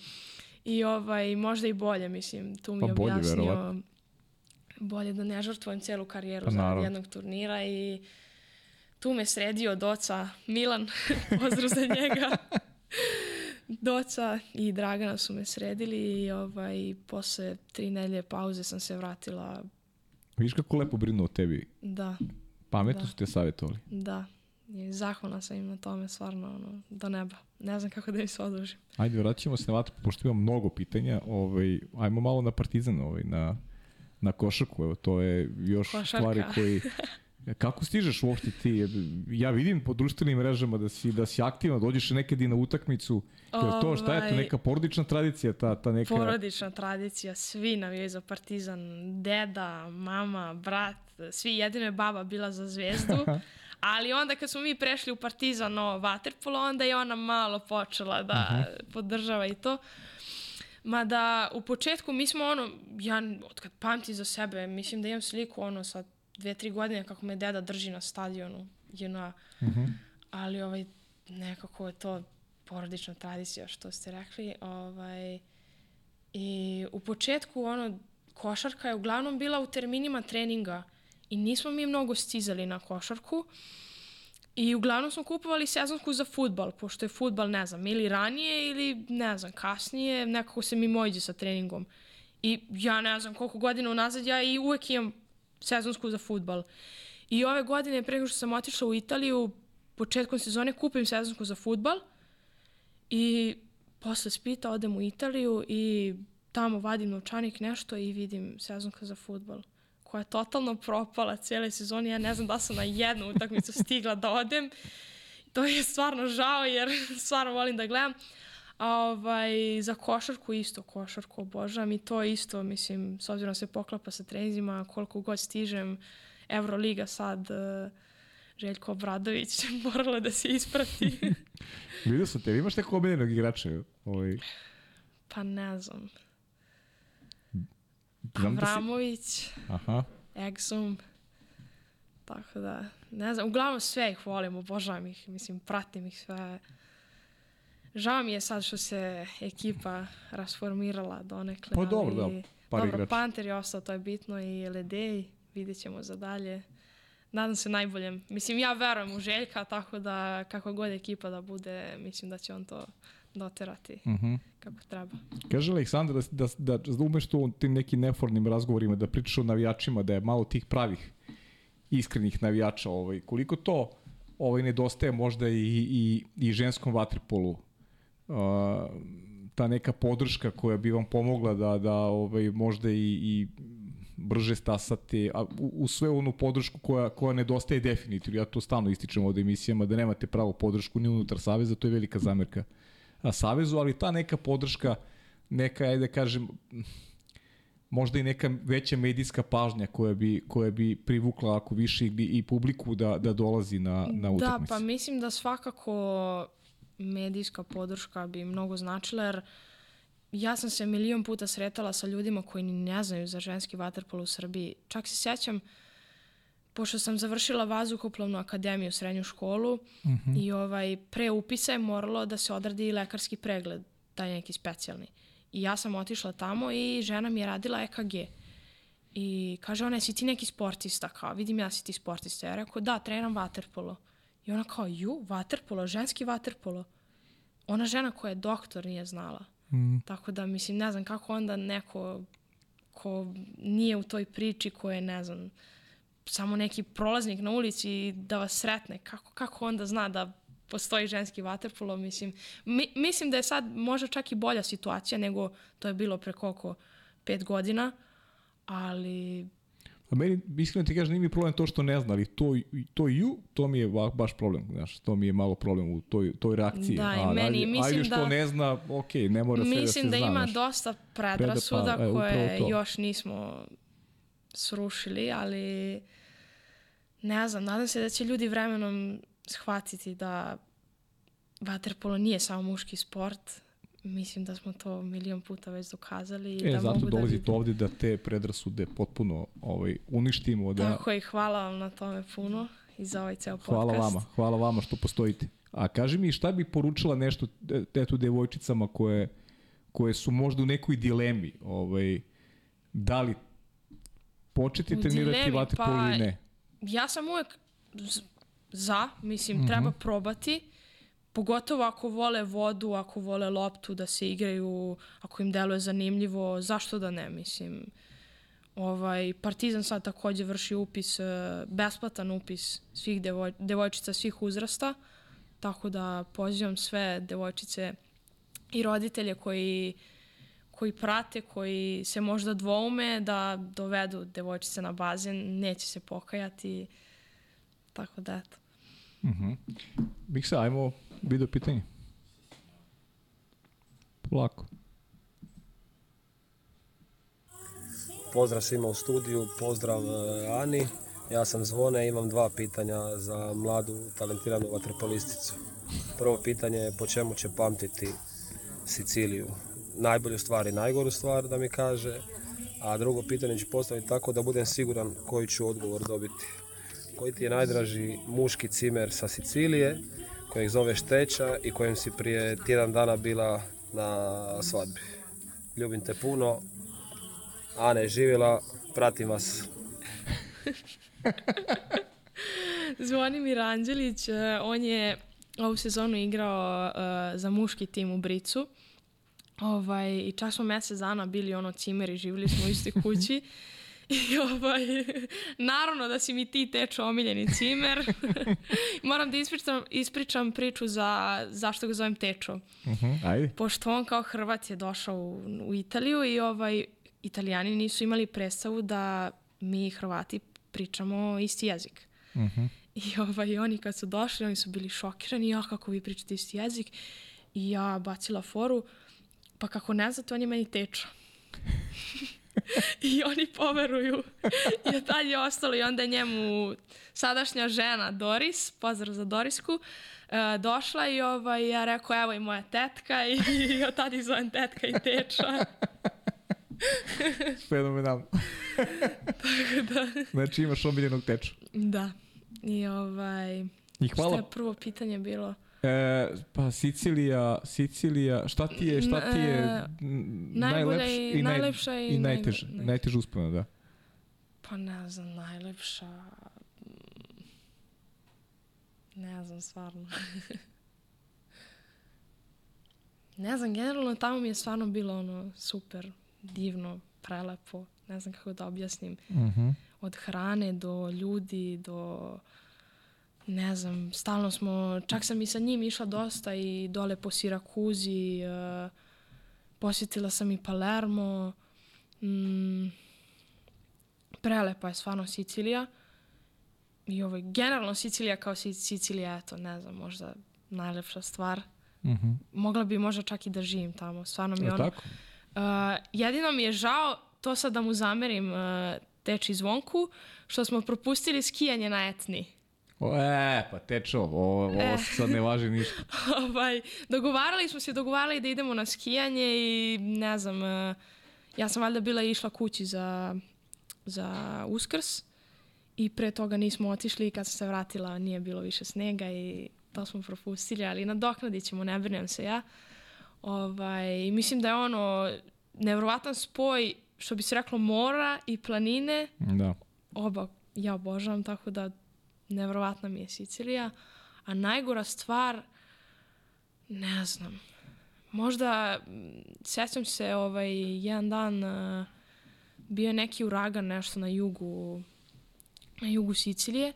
S2: I ovaj, možda i bolje, mislim, tu mi
S1: Pa
S2: je
S1: bolje,
S2: objasnio
S1: verovatno.
S2: bolje da ne žrtvujem celu karijeru
S1: Pa
S2: za jednog turnira i tu me sredio Doca Milan, pozdrav za njega. Doca i Dragana su me sredili i ovaj, posle tri nedelje pauze sam se vratila.
S1: Viš kako lepo brinu o tebi.
S2: Da,
S1: Pametno
S2: Da.
S1: su te savjetovali.
S2: da. I zahvalna sam im na tome, stvarno, ono, do neba. Ne znam kako da im se odužim.
S1: Ajde, vratit ćemo se na vatru, pošto imam mnogo pitanja. Ovaj, ajmo malo na Partizan, ovaj, na, na košarku. Evo, to je još
S2: Košarka.
S1: stvari koji... Kako stižeš uopšte ti? Ja vidim po društvenim mrežama da si, da si aktivna, dođeš nekad i na utakmicu. Jel to šta je to
S2: Ovaj,
S1: neka porodična tradicija, ta, ta neka...
S2: Porodična tradicija, svi navijaju za Partizan, deda, mama, brat, svi jedino je baba bila za zvezdu. Ali onda kad smo mi prešli u Partizan o Waterpolo, onda je ona malo počela da podržava i to. Mada u početku mi smo ono, ja od kad pamti za sebe, mislim da imam sliku ono sa dve, tri godine kako me deda drži na stadionu, JNA. Ali ovaj, nekako je to porodična tradicija što ste rekli. Ovaj, I u početku ono, košarka je uglavnom bila u terminima treninga i nismo mi mnogo stizali na košarku. I uglavnom smo kupovali sezonsku za futbal, pošto je futbal, ne znam, ili ranije ili, ne znam, kasnije, nekako se mimoiđe sa treningom. I ja ne znam koliko godina unazad, ja i uvek imam sezonsku za futbal. I ove godine, pre nego što sam otišla u Italiju, početkom sezone kupim sezonsku za futbal i posle spita odem u Italiju i tamo vadim novčanik nešto i vidim sezonka za futbal koja je totalno propala cijele sezone. Ja ne znam da sam na jednu utakmicu stigla da odem. To je stvarno žao jer stvarno volim da gledam. A ovaj, za košarku isto, košarku obožavam i to isto, mislim, s obzirom da se poklapa sa trenizima, koliko god stižem, Euroliga sad, eh, Željko Obradović, morala da se isprati.
S1: Vidio sam te, imaš nekog omiljenog igrača? Ovaj,
S2: pa ne znam. Avramović,
S1: Aha.
S2: Exum, tako da, ne znam, uglavnom sve ih volim, obožavam ih, mislim, pratim ih sve. Žao mi je sad što se ekipa rasformirala donekle.
S1: Pa dobro, da, par
S2: dobro. Panter je ostao, to je bitno i Ledej, vidjet ćemo za dalje. Nadam se najboljem. Mislim, ja verujem u Željka, tako da kako god ekipa da bude, mislim da će on to doterati
S1: Mhm.
S2: kako treba.
S1: Kaže Aleksandar da, da, da, umeš to u tim nekim neformnim razgovorima, da pričaš o navijačima, da je malo tih pravih iskrenih navijača. Ovaj. Koliko to ovaj, nedostaje možda i, i, i ženskom vaterpolu? Uh, ta neka podrška koja bi vam pomogla da, da ovaj, možda i, i brže stasate, a u, u sve onu podršku koja, koja nedostaje definitivno. Ja to stalno ističem ovde emisijama, da nemate pravu podršku ni unutar Saveza, to je velika zamerka Savezu, ali ta neka podrška, neka, ajde da kažem, možda i neka veća medijska pažnja koja bi, koja bi privukla ako više i, i publiku da, da dolazi na, na
S2: Da,
S1: utakmice.
S2: pa mislim da svakako medijska podrška bi mnogo značila, jer ja sam se milion puta sretala sa ljudima koji ne znaju za ženski vaterpolo u Srbiji. Čak se sjećam, pošto sam završila vazduhoplovnu akademiju, srednju školu, i ovaj, pre upisa je moralo da se odradi lekarski pregled, taj neki specijalni. I ja sam otišla tamo i žena mi je radila EKG. I kaže ona, si ti neki sportista? Kao, vidim ja si ti sportista. Ja rekao, da, trenam vaterpolo. I ona kao, ju, vaterpolo, ženski vaterpolo. Ona žena koja je doktor nije znala. Mm. Tako da, mislim, ne znam kako onda neko ko nije u toj priči, ko je, ne znam, samo neki prolaznik na ulici da vas sretne, kako, kako onda zna da postoji ženski vaterpolo, mislim, mi, mislim da je sad možda čak i bolja situacija nego to je bilo pre koliko pet godina, ali
S1: A meni, iskreno ti kažem, nije mi problem to što ne zna, ali to, to ju, to mi je ba- baš problem, znaš, to mi je malo problem u toj, toj reakciji.
S2: Da, i
S1: A,
S2: meni,
S1: ajde,
S2: mislim
S1: ajde što
S2: da-
S1: ne zna, ok, ne mora sve da se
S2: Mislim da
S1: zna,
S2: ima
S1: znaš.
S2: dosta predrasuda
S1: Preda- pa, e,
S2: koje
S1: to.
S2: još nismo srušili, ali ne znam, nadam se da će ljudi vremenom shvatiti da vaterpolo nije samo muški sport. Mislim da smo to milion puta već dokazali. i
S1: E,
S2: da
S1: zato
S2: mogu da
S1: dolazite
S2: vidim.
S1: ovde da te predrasude potpuno ovaj, uništimo, da,
S2: Tako i hvala vam na tome puno i za ovaj ceo podcast.
S1: Hvala vama, hvala vama što postojite. A kaži mi šta bi poručila nešto te- eto devojčicama koje koje su možda u nekoj dilemi, ovaj, da li početi
S2: U
S1: trenirati
S2: dilemi,
S1: vaterpolo
S2: pa-
S1: ili ne?
S2: Ja sam uvek za, mislim,
S1: Mhm.
S2: treba probati. Pogotovo ako vole vodu, ako vole loptu da se igraju, ako im deluje zanimljivo, zašto da ne, mislim. Ovaj, Partizan sad takođe vrši upis, e, besplatan upis svih devoj, devojčica svih uzrasta, tako da pozivam sve devojčice i roditelje koji koji prate, koji se možda dvoume da dovedu devojčice na bazen, neće se pokajati. Tako da, eto.
S1: Miksa, ajmo video pitanje. Polako.
S6: Pozdrav svima u studiju, pozdrav e, Ani. Ja sam Zvone imam dva pitanja za mladu talentiranu vaterpolisticu. Prvo pitanje je po čemu će pamtiti Siciliju. Najbolju stvar i najgoru stvar da mi kaže. A drugo pitanje ću postaviti tako da budem siguran koji ću odgovor dobiti. Koji ti je najdraži muški cimer sa Sicilije, kojeg zoveš Teča i kojem si prije tjedan dana bila na svadbi. Ljubim te puno, Ane živjela, pratim vas.
S2: Zvonimir Anđelić, e, on je ovu sezonu igrao e, za muški tim u Bricu. Ovaj, I čak smo mesec dana bili ono cimeri, živjeli smo u istoj kući. I ovaj, naravno da si mi ti tečo omiljeni cimer. Moram da ispričam, ispričam priču za zašto ga zovem tečo.
S1: Uh Ajde.
S2: Pošto on kao Hrvat je došao u, u Italiju i ovaj, Italijani nisu imali predstavu da mi Hrvati pričamo isti jezik. I ovaj, oni kad su došli, oni su bili šokirani, ja kako vi pričate isti jezik. I ja bacila foru, pa kako ne znate, on je meni teča. I oni poveruju. I od tad je ostalo i onda je njemu sadašnja žena Doris, pozdrav za Dorisku, e, došla i ovaj, ja rekao evo i moja tetka i, i od tad ih zovem tetka i teča.
S1: Fenomenalno.
S2: da.
S1: Znači imaš omiljenog teča.
S2: da. I ovaj...
S1: I hvala.
S2: je prvo pitanje bilo?
S1: E, pa Sicilija, Sicilija, šta ti je, šta ti je
S2: E,
S1: najlepš-
S2: i-
S1: naj-
S2: najlepša i
S1: i najteža,
S2: naj-
S1: najteža uspomena, da.
S2: Pa ne znam, najlepša... mm, Ne znam, stvarno. ne znam, generalno tamo mi je stvarno bilo ono super, divno, prelepo. Ne znam kako da objasnim.
S1: Mhm.
S2: Od hrane do ljudi, do... Ne znam, stalno smo... Čak sam i sa njim išla dosta i dole po Sirakuzi. Uh, posjetila sam i Palermo. Mm, prelepa je stvarno Sicilija. I ovaj, generalno Sicilija kao Sic- Sicilija, eto, ne znam, možda najlepša stvar.
S1: Mhm.
S2: Mogla bi možda čak i da živim tamo. Stvarno mi je
S1: Je
S2: ono...
S1: tako?
S2: Uh, jedino mi je žao, to sad da mu zamerim uh, teči zvonku, što smo propustili skijanje na etni.
S1: O, e, pa tečo, ovo, ovo
S2: E.
S1: sad ne važi ništa.
S2: ovaj, dogovarali smo se, dogovarali da idemo na skijanje i ne znam, uh, ja sam valjda bila išla kući za, za uskrs i pre toga nismo otišli i kad sam se vratila nije bilo više snega i to smo propustili, ali nadoknadit ćemo, ne brinem se ja. Ovaj, mislim da je ono nevrovatan spoj, što bi se reklo, mora i planine,
S1: Da.
S2: oba ja obožavam, tako da nevrovatna mi je Sicilija. A najgora stvar, ne znam, možda, sjećam se ovaj, jedan dan uh, bio je neki uragan nešto na jugu, na jugu Sicilije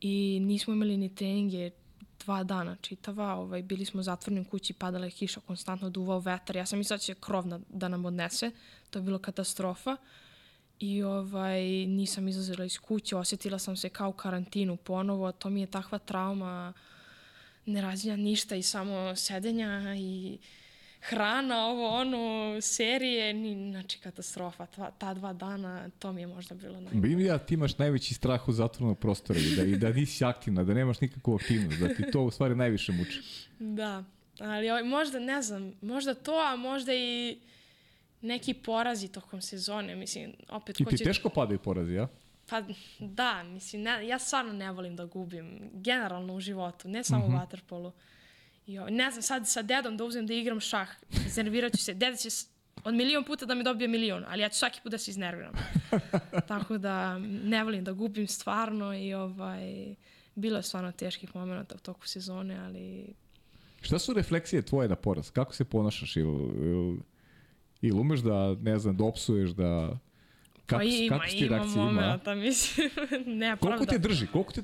S2: i nismo imali ni treninge dva dana čitava, ovaj, bili smo zatvoreni u kući, padala je kiša, konstantno duvao vetar. Ja sam mislila da će krov na- da nam odnese, to je bilo katastrofa. I ovaj, nisam izlazila iz kuće, osjetila sam se kao u karantinu ponovo, to mi je takva trauma, ne razvija ništa i samo sedenja i hrana, ovo, ono, serije, ni, znači katastrofa. Ta, ta dva dana, to mi je možda bilo najgore.
S1: Bi mi ja ti imaš najveći strah od zatvornog prostora i da, i da nisi aktivna, da nemaš nikakvu aktivnost, da ti to u stvari najviše muči.
S2: Da, ali ovaj, možda, ne znam, možda to, a možda i neki porazi tokom sezone, mislim, opet
S1: I
S2: ko
S1: ti
S2: će...
S1: teško padaju porazi, ja?
S2: Pa da, mislim, ne, ja stvarno ne volim da gubim, generalno u životu, ne samo
S1: Mhm.
S2: u waterpolu. I ovaj, ne znam, sad sa dedom da uzmem da igram šah, iznervirat ću se. Deda će od milion puta da mi dobije milion, ali ja ću svaki put da se iznerviram. Tako da ne volim da gubim stvarno i ovaj, bilo je stvarno teških momenta u toku sezone, ali
S1: Šta su refleksije tvoje na poraz? Kako se ponašaš? Ili, ili, ili umeš da, ne znam, da opsuješ, da... Kako,
S2: pa ima,
S1: kako ti
S2: ima
S1: ima?
S2: momenta, mislim, ne,
S1: Koliko te drži? Koliko te...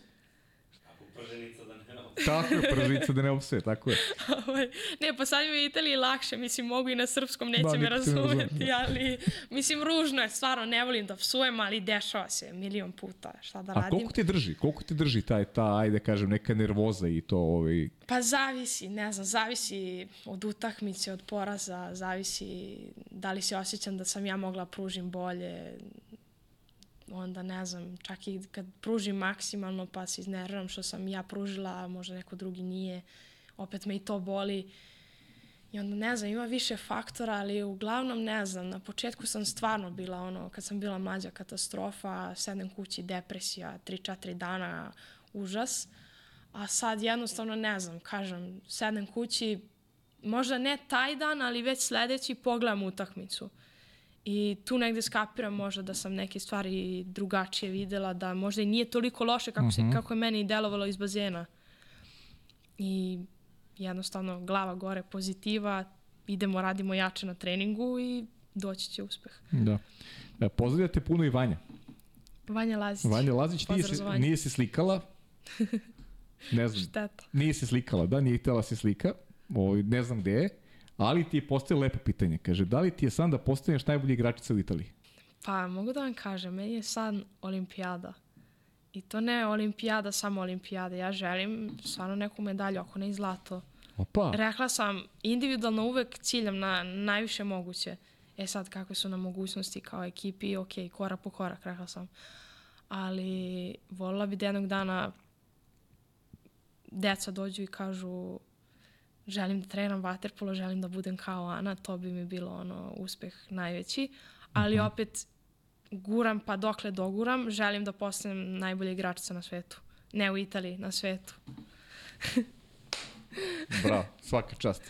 S1: Tako je, pržica da ne opsuje, tako je.
S2: Ovaj, ne, pa sad mi je u Italiji lakše, mislim, mogu i na srpskom, neće
S1: Da,
S2: me
S1: ne razume,
S2: razumeti,
S1: da.
S2: ali, mislim, ružno je, stvarno, ne volim da psujem, ali dešava se milion puta, šta da
S1: A
S2: radim.
S1: koliko te drži? Koliko te drži taj, ta, ajde da kažem, neka nervoza i to, ovaj...
S2: Pa zavisi, ne znam, zavisi od utakmice, od poraza, zavisi da li se osjećam da sam ja mogla pružim bolje, onda ne znam, čak i kad pružim maksimalno pa se iznerviram što sam ja pružila, a možda neko drugi nije, opet me i to boli. I onda ne znam, ima više faktora, ali uglavnom ne znam, na početku sam stvarno bila ono, kad sam bila mlađa katastrofa, sedem kući, depresija, 3-4 dana, užas. A sad jednostavno ne znam, kažem, sedem kući, možda ne taj dan, ali već sledeći pogledam utakmicu. I tu negde skapiram možda da sam neke stvari drugačije videla, da možda i nije toliko loše kako, se, kako je meni delovalo iz bazena. I jednostavno glava gore, pozitiva, idemo, radimo jače na treningu i doći će uspeh.
S1: Da. E, Pozdravljate puno i Vanja.
S2: Vanja Lazić.
S1: Vanja Lazić nije se,
S2: za Vanju.
S1: nije se slikala. Ne znam,
S2: Šteta.
S1: nije se slikala, da, nije htjela se slika. Ovaj, ne znam gde je. Ali ti je postavila lepo pitanje. Kaže, da li ti je san da postaneš najbolji igračica u Italiji?
S2: Pa, mogu da vam kažem, meni je san olimpijada. I to ne olimpijada, samo olimpijada. Ja želim stvarno neku medalju, ako ne i zlato.
S1: Opa,
S2: Rekla sam, individualno uvek ciljam na najviše moguće. E sad, kakve su nam mogućnosti kao ekipi, ok, korak po korak, rekla sam. Ali volila bi da jednog dana deca dođu i kažu želim da treniram vaterpolo, želim da budem kao Ana, to bi mi bilo ono uspeh najveći. Ali opet guram pa dokle doguram, želim da postanem najbolja igračica na svetu. Ne u Italiji, na svetu.
S1: bravo, svaka čast.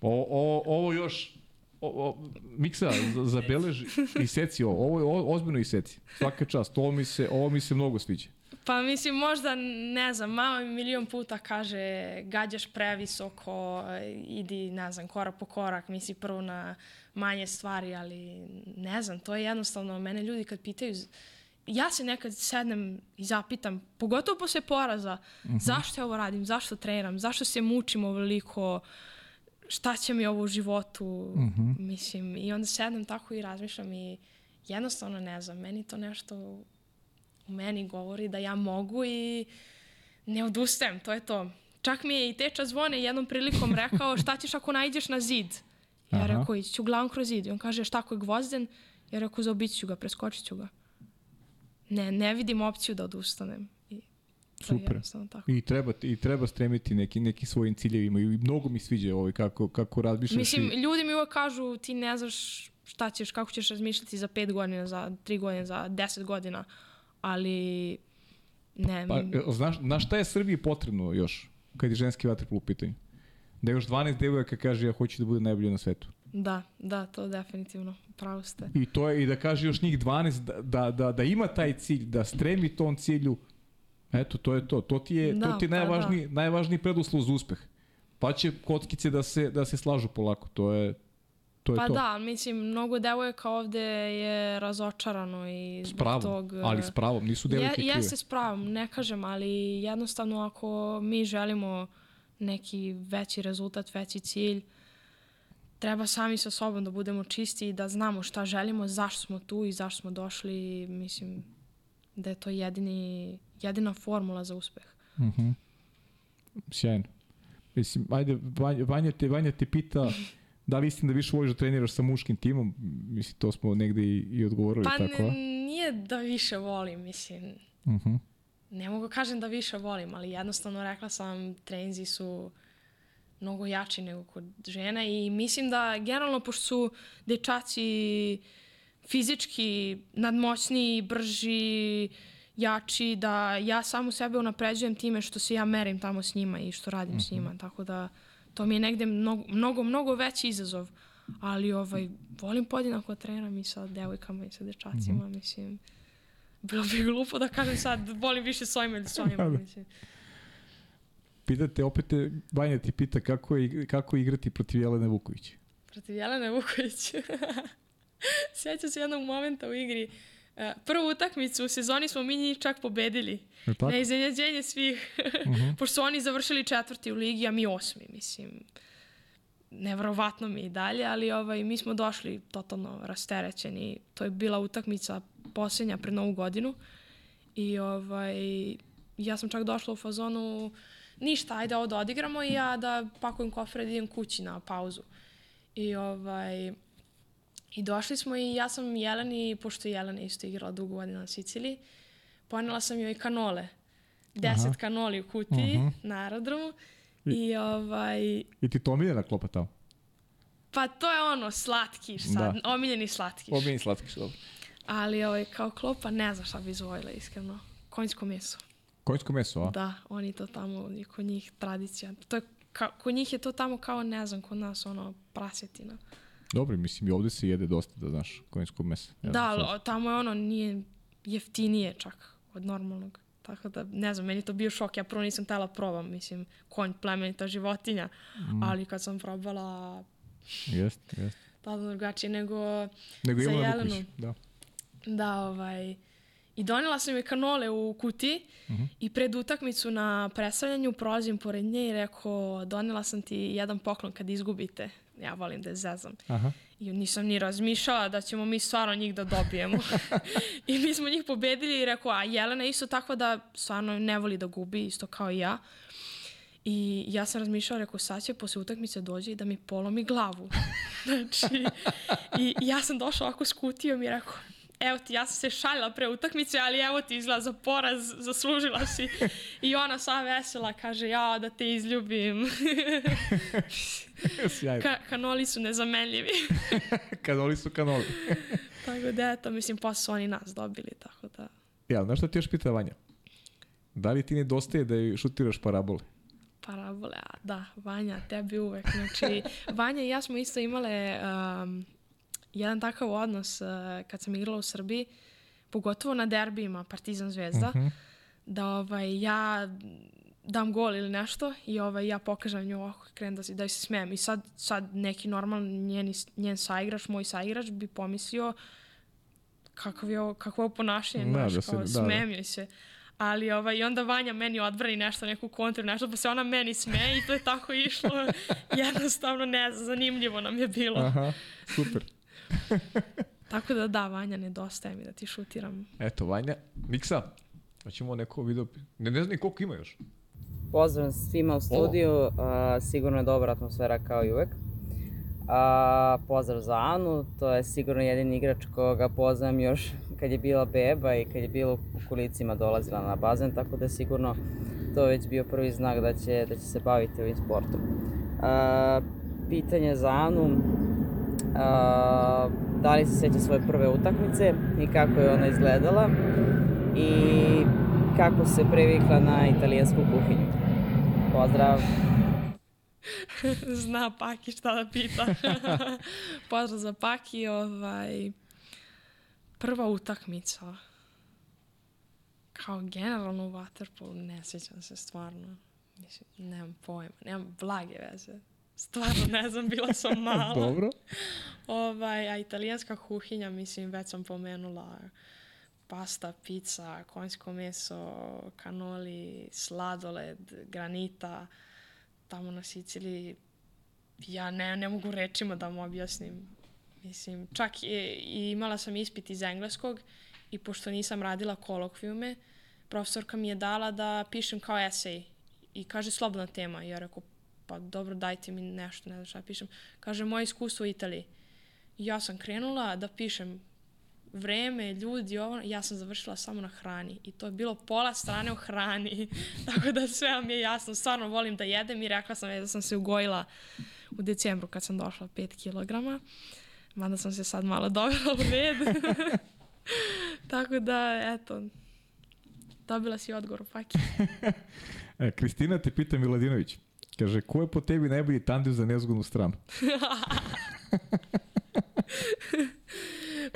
S1: O, o, ovo još, o, o, Miksa, za- zabeleži i seci ovo, ovo je ozbiljno i seci. Svaka čast, ovo mi se, ovo mi se mnogo sviđa.
S2: Pa mislim, možda, ne znam, mama mi milion puta kaže gađaš previsoko, idi, ne znam, korak po korak, misli prvo na manje stvari, ali ne znam, to je jednostavno, mene ljudi kad pitaju, ja se nekad sednem i zapitam, pogotovo posle poraza, zašto ja ovo radim, zašto treniram, zašto se mučim ovoliko, šta će mi ovo u životu, mislim, i onda sednem tako i razmišljam i jednostavno ne znam, meni to nešto u meni govori da ja mogu i ne odustajem, to je to. Čak mi je i teča zvone jednom prilikom rekao šta ćeš ako najđeš na zid? Ja
S1: Aha.
S2: rekao, ići ću glavom kroz zid. I on kaže, šta ako je gvozden? Ja rekao, zaobići ću ga, preskočit ću ga. Ne, ne vidim opciju da odustanem. I
S1: Super.
S2: tako.
S1: I treba, I treba stremiti neki, neki svojim ciljevima i mnogo mi sviđa ovaj kako, kako razmišljaš.
S2: Mislim,
S1: i,
S2: ljudi mi uvek kažu ti ne znaš šta ćeš, kako ćeš razmišljati za pet godina, za tri godine, za deset godina, ali ne,
S1: pa, znaš, znaš šta je Srbiji potrebno još, kad je ženski vaterpol u pitanju? Da još 12 devojaka kaže ja hoću da budem najbolji na svetu.
S2: da, da, to definitivno, pravo ste.
S1: I to je i da kaže još njih 12 da, da, da, da ima taj cilj, da stremi tom cilju. Eto, to je to. To ti je,
S2: Da,
S1: to ti je
S2: pa
S1: najvažniji, najvažniji preduslov za uspeh. Pa će kockice da se, da se slažu polako. To je to. Je
S2: Pa
S1: to.
S2: da, mislim, mnogo devojaka ovde je razočarano i zbog
S1: pravom,
S2: tog...
S1: ali s pravom, nisu devojke krive.
S2: Jeste s pravom, ne kažem, ali jednostavno ako mi želimo neki veći rezultat, veći cilj, treba sami sa sobom da budemo čisti i da znamo šta želimo, zašto smo tu i zašto smo došli. Mislim da je to jedini, jedina formula za uspeh.
S1: Mhm. Sjajno. Mislim, ajde, Vanja, Vanja, te, Vanja te pita da li istina da više voliš da treniraš sa muškim timom? Mislim, to smo negde i, i odgovorili,
S2: Pa
S1: tako? a?
S2: n- nije da više volim, mislim,
S1: Mhm.
S2: ne mogu kažem da više volim, ali jednostavno rekla sam, treninzi su mnogo jači nego kod žena i mislim da generalno pošto su dečaci fizički nadmoćniji, brži jači, da ja samu sebe unapređujem time što se ja merim tamo s njima i što radim mm -hmm. s njima, tako da to mi je negde mnogo, mnogo, mnogo veći izazov. Ali ovaj, volim podjednako treniram i sa devojkama i sa dečacima, mm -hmm. mislim. Bilo bi glupo da kažem sad, volim više s ovima ili s ovima, mislim.
S1: Pitate, opet te, Vanja ti pita kako, je, kako igrati protiv Jelene Vuković.
S2: Protiv Jelene Vuković? Sjećam se jednog momenta u igri. Uh, prvu utakmicu u sezoni smo mi njih čak pobedili. Na iznenađenje svih. uh mhm. -huh. Pošto su oni završili četvrti u ligi, a mi osmi, mislim. Neverovatno mi i dalje, ali ovaj, mi smo došli totalno rasterećeni. To je bila utakmica posljednja pred novu godinu. I ovaj, ja sam čak došla u fazonu ništa, ajde ovo da odigramo i ja da pakujem kofre da idem kući na pauzu. I ovaj, I došli smo i ja sam Jeleni, pošto je Jelena isto igrala dugo godina na Siciliji, ponela sam joj kanole. Deset Aha. kanoli u kutiji uh mhm. -huh. na aerodromu. I, I, ovaj...
S1: I ti to omiljena klopa tamo?
S2: Pa to je ono, slatkiš sad, da. omiljeni slatkiš.
S1: Omiljeni slatkiš, dobro.
S2: Ali ovaj, kao klopa ne znam šta bi izvojila, iskreno. Konjsko meso.
S1: Konjsko meso, a?
S2: Da, oni to tamo, kod njih tradicija. To je, ka, kod njih je to tamo kao, ne znam, kod nas ono, prasetina.
S1: Dobro, mislim i ovde se jede dosta, da znaš, konjskog mesa.
S2: Ja da, ali tamo je ono, nije jeftinije čak od normalnog. Tako da, ne znam, meni to bio šok. Ja prvo nisam tela probam, mislim, konj, plemenita životinja, mm. ali kad sam probala...
S1: Jest, jest.
S2: Tada drugačije nego,
S1: nego za Jelenu. Da.
S2: Da, ovaj... I donela sam joj kanole u kuti uh mhm. -huh. i pred utakmicu na predstavljanju prolazim pored nje i rekao donela sam ti jedan poklon kad izgubite ja volim da je zezam. Aha. I nisam ni razmišljala da ćemo mi stvarno njih da dobijemo. I mi smo njih pobedili i rekao, a Jelena isto tako da stvarno ne voli da gubi, isto kao i ja. I ja sam razmišljala, rekao, sad će posle utakmice dođe i da mi polomi glavu. znači, i ja sam došla ovako s kutijom i rekao, evo ti, ja sam se šaljala pre utakmice, ali evo ti izgleda za poraz, zaslužila si. I ona sva vesela kaže, ja da te izljubim. Ka kanoli su nezamenljivi.
S1: kanoli su kanoli.
S2: tako da, eto, mislim, posle su oni nas dobili, tako da...
S1: Ja, znaš šta ti još pita Vanja? Da li ti nedostaje da šutiraš parabole?
S2: Parabole, a da, Vanja, tebi uvek. Znači, Vanja i ja smo isto imale um, jedan takav odnos uh, kad sam igrala u Srbiji, pogotovo na derbijima Partizan Zvezda, uh mhm. -huh. da ovaj, ja dam gol ili nešto i ovaj, ja pokažem nju ovako krenem da, da se smijem. I sad, sad neki normalni njen, njen saigrač, moj saigrač bi pomislio kakav je ovo, kakvo je ponašanje, da, znaš, da kao, da, smijem da. joj se. Ali ovaj, i onda Vanja meni odbrani nešto, neku kontru, nešto, pa se ona meni smeje i to je tako išlo. Jednostavno, ne znam, zanimljivo nam je bilo.
S1: Aha, super.
S2: Tako da da, Vanja, nedostaje mi da ti šutiram.
S1: Eto, Vanja, Miksa, hoćemo neko video, ne, ne znam ni koliko ima još.
S7: Pozdrav svima u studiju, a, sigurno je dobra atmosfera kao i uvek. A, pozdrav za Anu, to je sigurno jedin igrač koga poznam još kad je bila beba i kad je bila u kulicima dolazila na bazen, tako da je sigurno to već bio prvi znak da će, da će se baviti ovim sportom. A, pitanje za Anu, da li se seća svoje prve utakmice i kako je ona izgledala i kako se previkla na italijansku kuhinju. Pozdrav!
S2: Zna Paki šta da pita. Pozdrav za Paki. Ovaj, prva utakmica. Kao generalno u Waterpolu ne sjećam se stvarno. Mislim, nemam pojma, nemam blage veze. Stvarno ne znam, bila sam mala.
S1: Dobro.
S2: Ovaj, a italijanska kuhinja, mislim, već sam pomenula pasta, pizza, konjsko meso, kanoli, sladoled, granita, tamo na Siciliji, ja ne, ne mogu rečima da vam objasnim. Mislim, čak i, i imala sam ispit iz engleskog i pošto nisam radila kolokvijume, profesorka mi je dala da pišem kao esej i kaže slobodna tema. Ja rekao, pa dobro dajte mi nešto, ne znam šta pišem. Kaže, moje iskustvo u Italiji. Ja sam krenula da pišem vreme, ljudi, ovo, ja sam završila samo na hrani i to je bilo pola strane u hrani, tako da sve vam je jasno, stvarno volim da jedem i rekla sam da sam se ugojila u decembru kad sam došla 5 kg, mada sam se sad malo dovela u red. tako da, eto, Dobila si odgovor u paki.
S1: E, Kristina te pita Miladinović. Kaže, ko je po tebi najbolji tandem za nezgodnu stranu?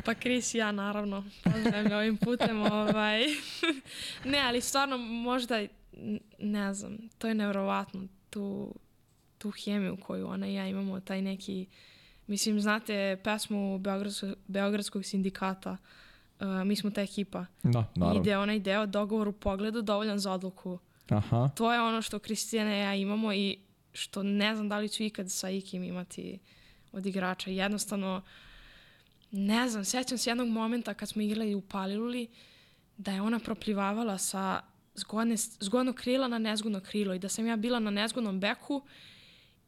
S2: Pa Kris i ja, naravno. Pozdravim ovim putem. Ovaj. ne, ali stvarno možda, ne znam, to je nevrovatno. Tu, tu hemiju koju ona i ja imamo, taj neki... Mislim, znate pesmu Beogradskog, Beogradskog sindikata, uh, mi smo ta ekipa.
S1: Da, naravno.
S2: Ide onaj deo dogovor u pogledu dovoljan za odluku.
S1: Aha.
S2: To je ono što Kristina i ja imamo i što ne znam da li ću ikad sa ikim imati od igrača. Jednostavno, ne znam, sećam se jednog momenta kad smo igrali u Paliluli, da je ona proplivavala sa zgodne, zgodnog krila na nezgodno krilo i da sam ja bila na nezgodnom beku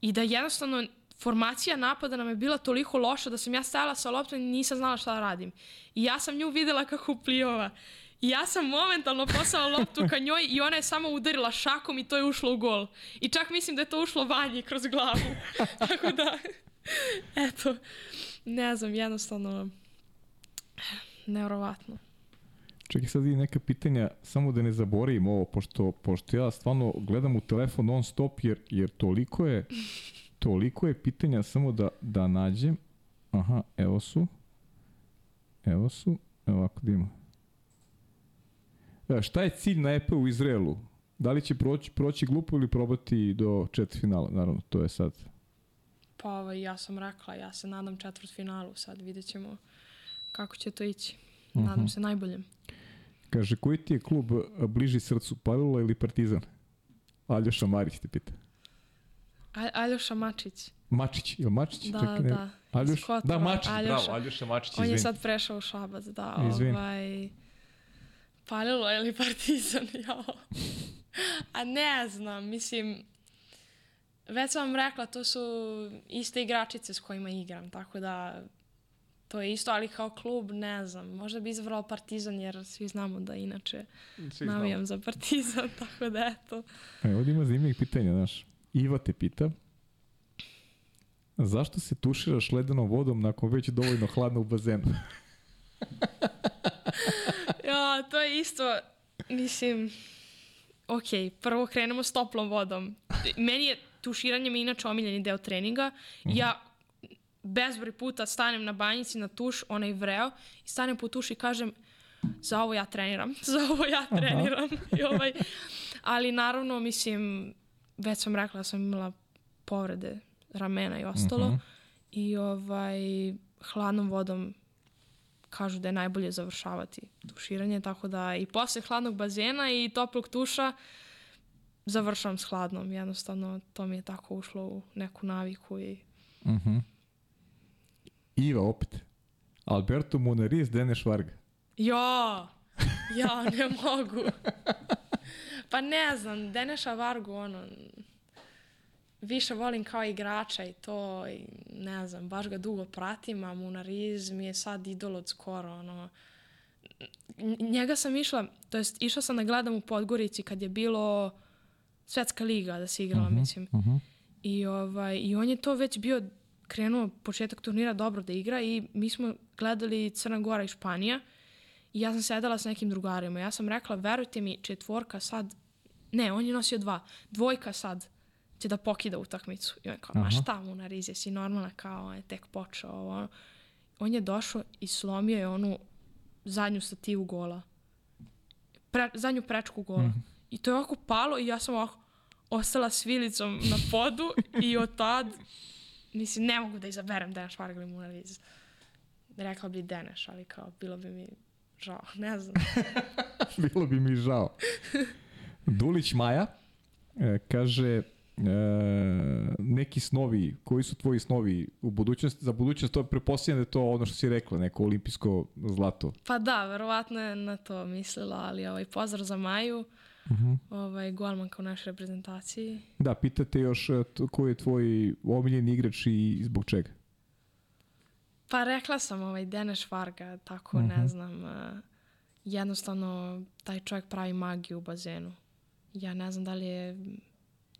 S2: i da jednostavno formacija napada nam je bila toliko loša da sam ja stajala sa loptom i nisam znala šta da radim. I ja sam nju videla kako plijova. I ja sam momentalno poslala loptu ka njoj i ona je samo udarila šakom i to je ušlo u gol. I čak mislim da je to ušlo vanji kroz glavu. Tako da, eto, ne znam, jednostavno, nevrovatno.
S1: Čekaj sad i neka pitanja, samo da ne zaboravim ovo, pošto, pošto ja stvarno gledam u telefon non stop, jer, jer toliko je, toliko je pitanja, samo da, da nađem. Aha, evo su. Evo su. Evo ovako da ima. E, šta je cilj na EP u Izraelu? Da li će proći, proći glupo ili probati do četvrtfinala? Naravno, to je sad.
S2: Pa ovaj, ja sam rekla, ja se nadam četvrt finalu, sad vidjet ćemo kako će to ići. Nadam se najboljem.
S1: Kaže, koji ti je klub bliži srcu, Palila ili Partizan? Aljoša Marić te pita.
S2: A, Aljoša Mačić.
S1: Mačić, ili Mačić?
S2: Da,
S1: Čekaj, ne.
S2: da.
S1: Aljoš,
S2: Iz Kotora,
S1: da, Mačić,
S2: Aljoša.
S1: bravo, Aljoša Mačić,
S2: On
S1: izvini.
S2: je sad prešao u Šabac, da.
S1: Izvini.
S2: Ovaj, palilo je li partizan, jao. A ne znam, mislim, već sam vam rekla, to su iste igračice s kojima igram, tako da to je isto, ali kao klub, ne znam, možda bi izabrala partizan, jer svi znamo da inače
S1: Svi
S2: navijam za partizan, tako da eto.
S1: E, ovdje ima zanimljivih pitanja, znaš. Iva te pita, zašto se tuširaš ledenom vodom nakon već dovoljno hladno u bazenu?
S2: To je isto, mislim, ok, prvo krenemo s toplom vodom. Meni je tuširanje mi je inače omiljeni deo treninga. Ja bezbroj puta stanem na banjici na tuš, onaj vreo, i stanem po tuš i kažem za ovo ja treniram, za ovo ja treniram. I ovaj, ali naravno, mislim, već sam rekla da sam imala povrede ramena i ostalo. I ovaj, hladnom vodom kažu da je najbolje završavati tuširanje, tako da i posle hladnog bazena i toplog tuša završavam s hladnom. Jednostavno, to mi je tako ušlo u neku naviku i
S1: Iva opet. Alberto Munariz, Deneš Varga.
S2: Ja, ja ne mogu. Pa ne znam, Deneša Vargu, ono, više volim kao igrača i to, i ne znam, baš ga dugo pratim, a Munariz mi je sad idol od skoro, ono, njega sam išla, to jest išla sam da gledam u Podgorici kad je bilo svetska liga da se igrala, mislim. I, ovaj, I on je to već bio krenuo početak turnira dobro da igra i mi smo gledali Crna Gora i Španija i ja sam sedela s nekim drugarima. Ja sam rekla, verujte mi, četvorka sad, ne, on je nosio dva, dvojka sad će da pokida utakmicu. I on je kao, ma šta mu na rize, si normalna kao, on je tek počeo. Ovo. ono. On je došao i slomio je onu zadnju stativu gola. Pre, zadnju prečku gola. I to je ovako palo i ja sam ovako ostala s vilicom na podu i od tad, mislim, ne mogu da izaberem Deneš Varga ili Mona Lisa. Rekla bi Deneš, ali kao, bilo bi mi žao, ne znam.
S1: Bilo bi mi žao. Dulić Maja e, kaže neki snovi, koji su tvoji snovi u budućnosti, za budućnost to prepostavljam da je to ono što si rekla, neko olimpijsko zlato.
S2: Pa da, verovatno je na to mislila, ali ovaj, pozdrav za Maju, ovaj, golmanka u našoj reprezentaciji.
S1: Da, pitate još e, koji je tvoj omiljeni igrač i zbog čega?
S2: Pa rekla sam ovaj Deneš Varga, tako ne znam, uh, jednostavno taj čovjek pravi magiju u bazenu. Ja ne znam da li je,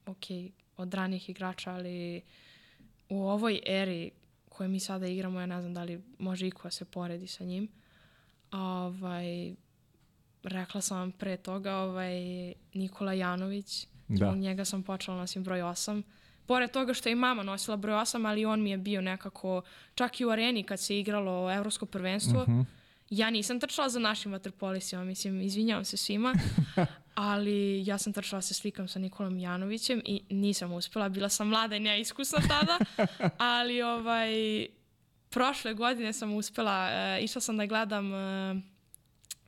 S2: ok, od ranijih igrača, ali u ovoj eri koje mi sada igramo, ja ne znam da li može iko da se poredi sa njim. Ovaj, rekla sam vam pre toga, ovaj, Nikola Janović,
S1: Da.
S2: njega sam počela nosim broj 8. Pored toga što je i mama nosila broj 8, ali on mi je bio nekako, čak i u areni kad se igralo evropsko prvenstvo,
S1: Mhm.
S2: ja nisam trčala za našim vaterpolisima, mislim, izvinjavam se svima, ali ja sam trčala se slikam sa Nikolom Janovićem i nisam uspela, bila sam mlada i neiskusna tada, ali ovaj, prošle godine sam uspela, uh, išla sam da gledam uh,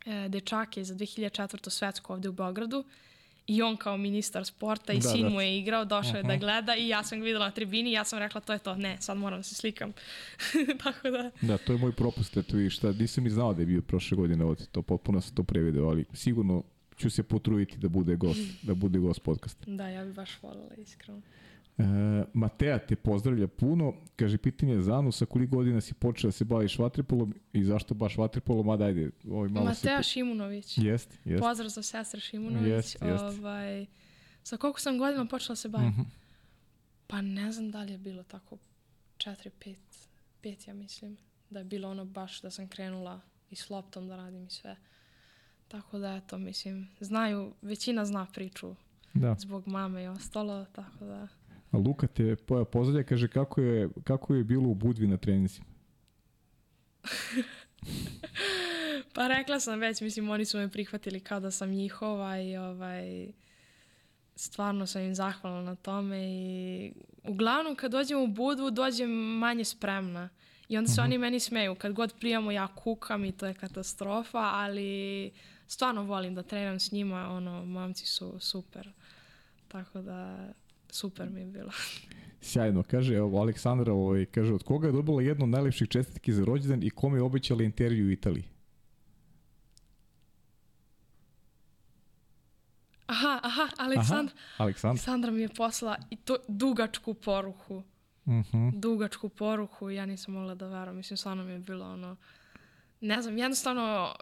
S2: uh, dečake za 2004. svetsko ovde u Beogradu i on kao ministar sporta i
S1: Da,
S2: sin
S1: da.
S2: mu je igrao, došao je da
S1: Aha.
S2: gleda i ja sam ga videla na tribini i ja sam rekla to je to, ne, sad moram da se slikam. Tako da,
S1: Da, to je moj propust, eto vidiš šta, nisam ni znao da je bio prošle godine ovde, to potpuno sam to prevideo, ali sigurno ću se potruditi da bude gost, da bude gost podcasta.
S2: da, ja bih baš voljela iskreno.
S1: E, Matea te pozdravlja puno, kaže pitanje za Anu, sa koliko godina si počela da se baviš vaterpolom i zašto baš vaterpolom, mada ajde, ovaj malo
S2: Matea
S1: se...
S2: Šimunović.
S1: Jest, jest.
S2: Pozdrav za sestre Šimunović.
S1: Jest, jest.
S2: Ovaj, sa koliko sam godina počela se bavim?
S1: Mhm.
S2: Pa ne znam da li je bilo tako 4, 5, 5 ja mislim. Da je bilo ono baš da sam krenula i s loptom da radim i sve. Tako da eto, mislim, znaju, većina zna priču
S1: Da.
S2: zbog mame i ostalo, tako da...
S1: A Luka te po- pozdravlja, kaže kako je, kako je bilo u Budvi na treninzima.
S2: Pa rekla sam već, mislim, oni su me prihvatili kao da sam njihova i ovaj, stvarno sam im zahvalna na tome i uglavnom kad dođem u Budvu dođem manje spremna i onda se oni meni smeju. Kad god prijamo ja kukam i to je katastrofa, ali stvarno volim da treniram s njima, ono, momci su super. Tako da, super mi je bilo.
S1: Sjajno, kaže, evo, Aleksandra, ovaj, kaže, od koga je dobila jednu od najlepših čestitki za rođendan i kome je obećala intervju u Italiji?
S2: Aha, aha, Aleksandra,
S1: Aha, Aleksandra.
S2: Aleksandra mi je poslala i to dugačku poruku.
S1: Mhm.
S2: dugačku poruku ja nisam mogla da verujem. Mislim, stvarno mi je bilo ono... Ne znam, jednostavno,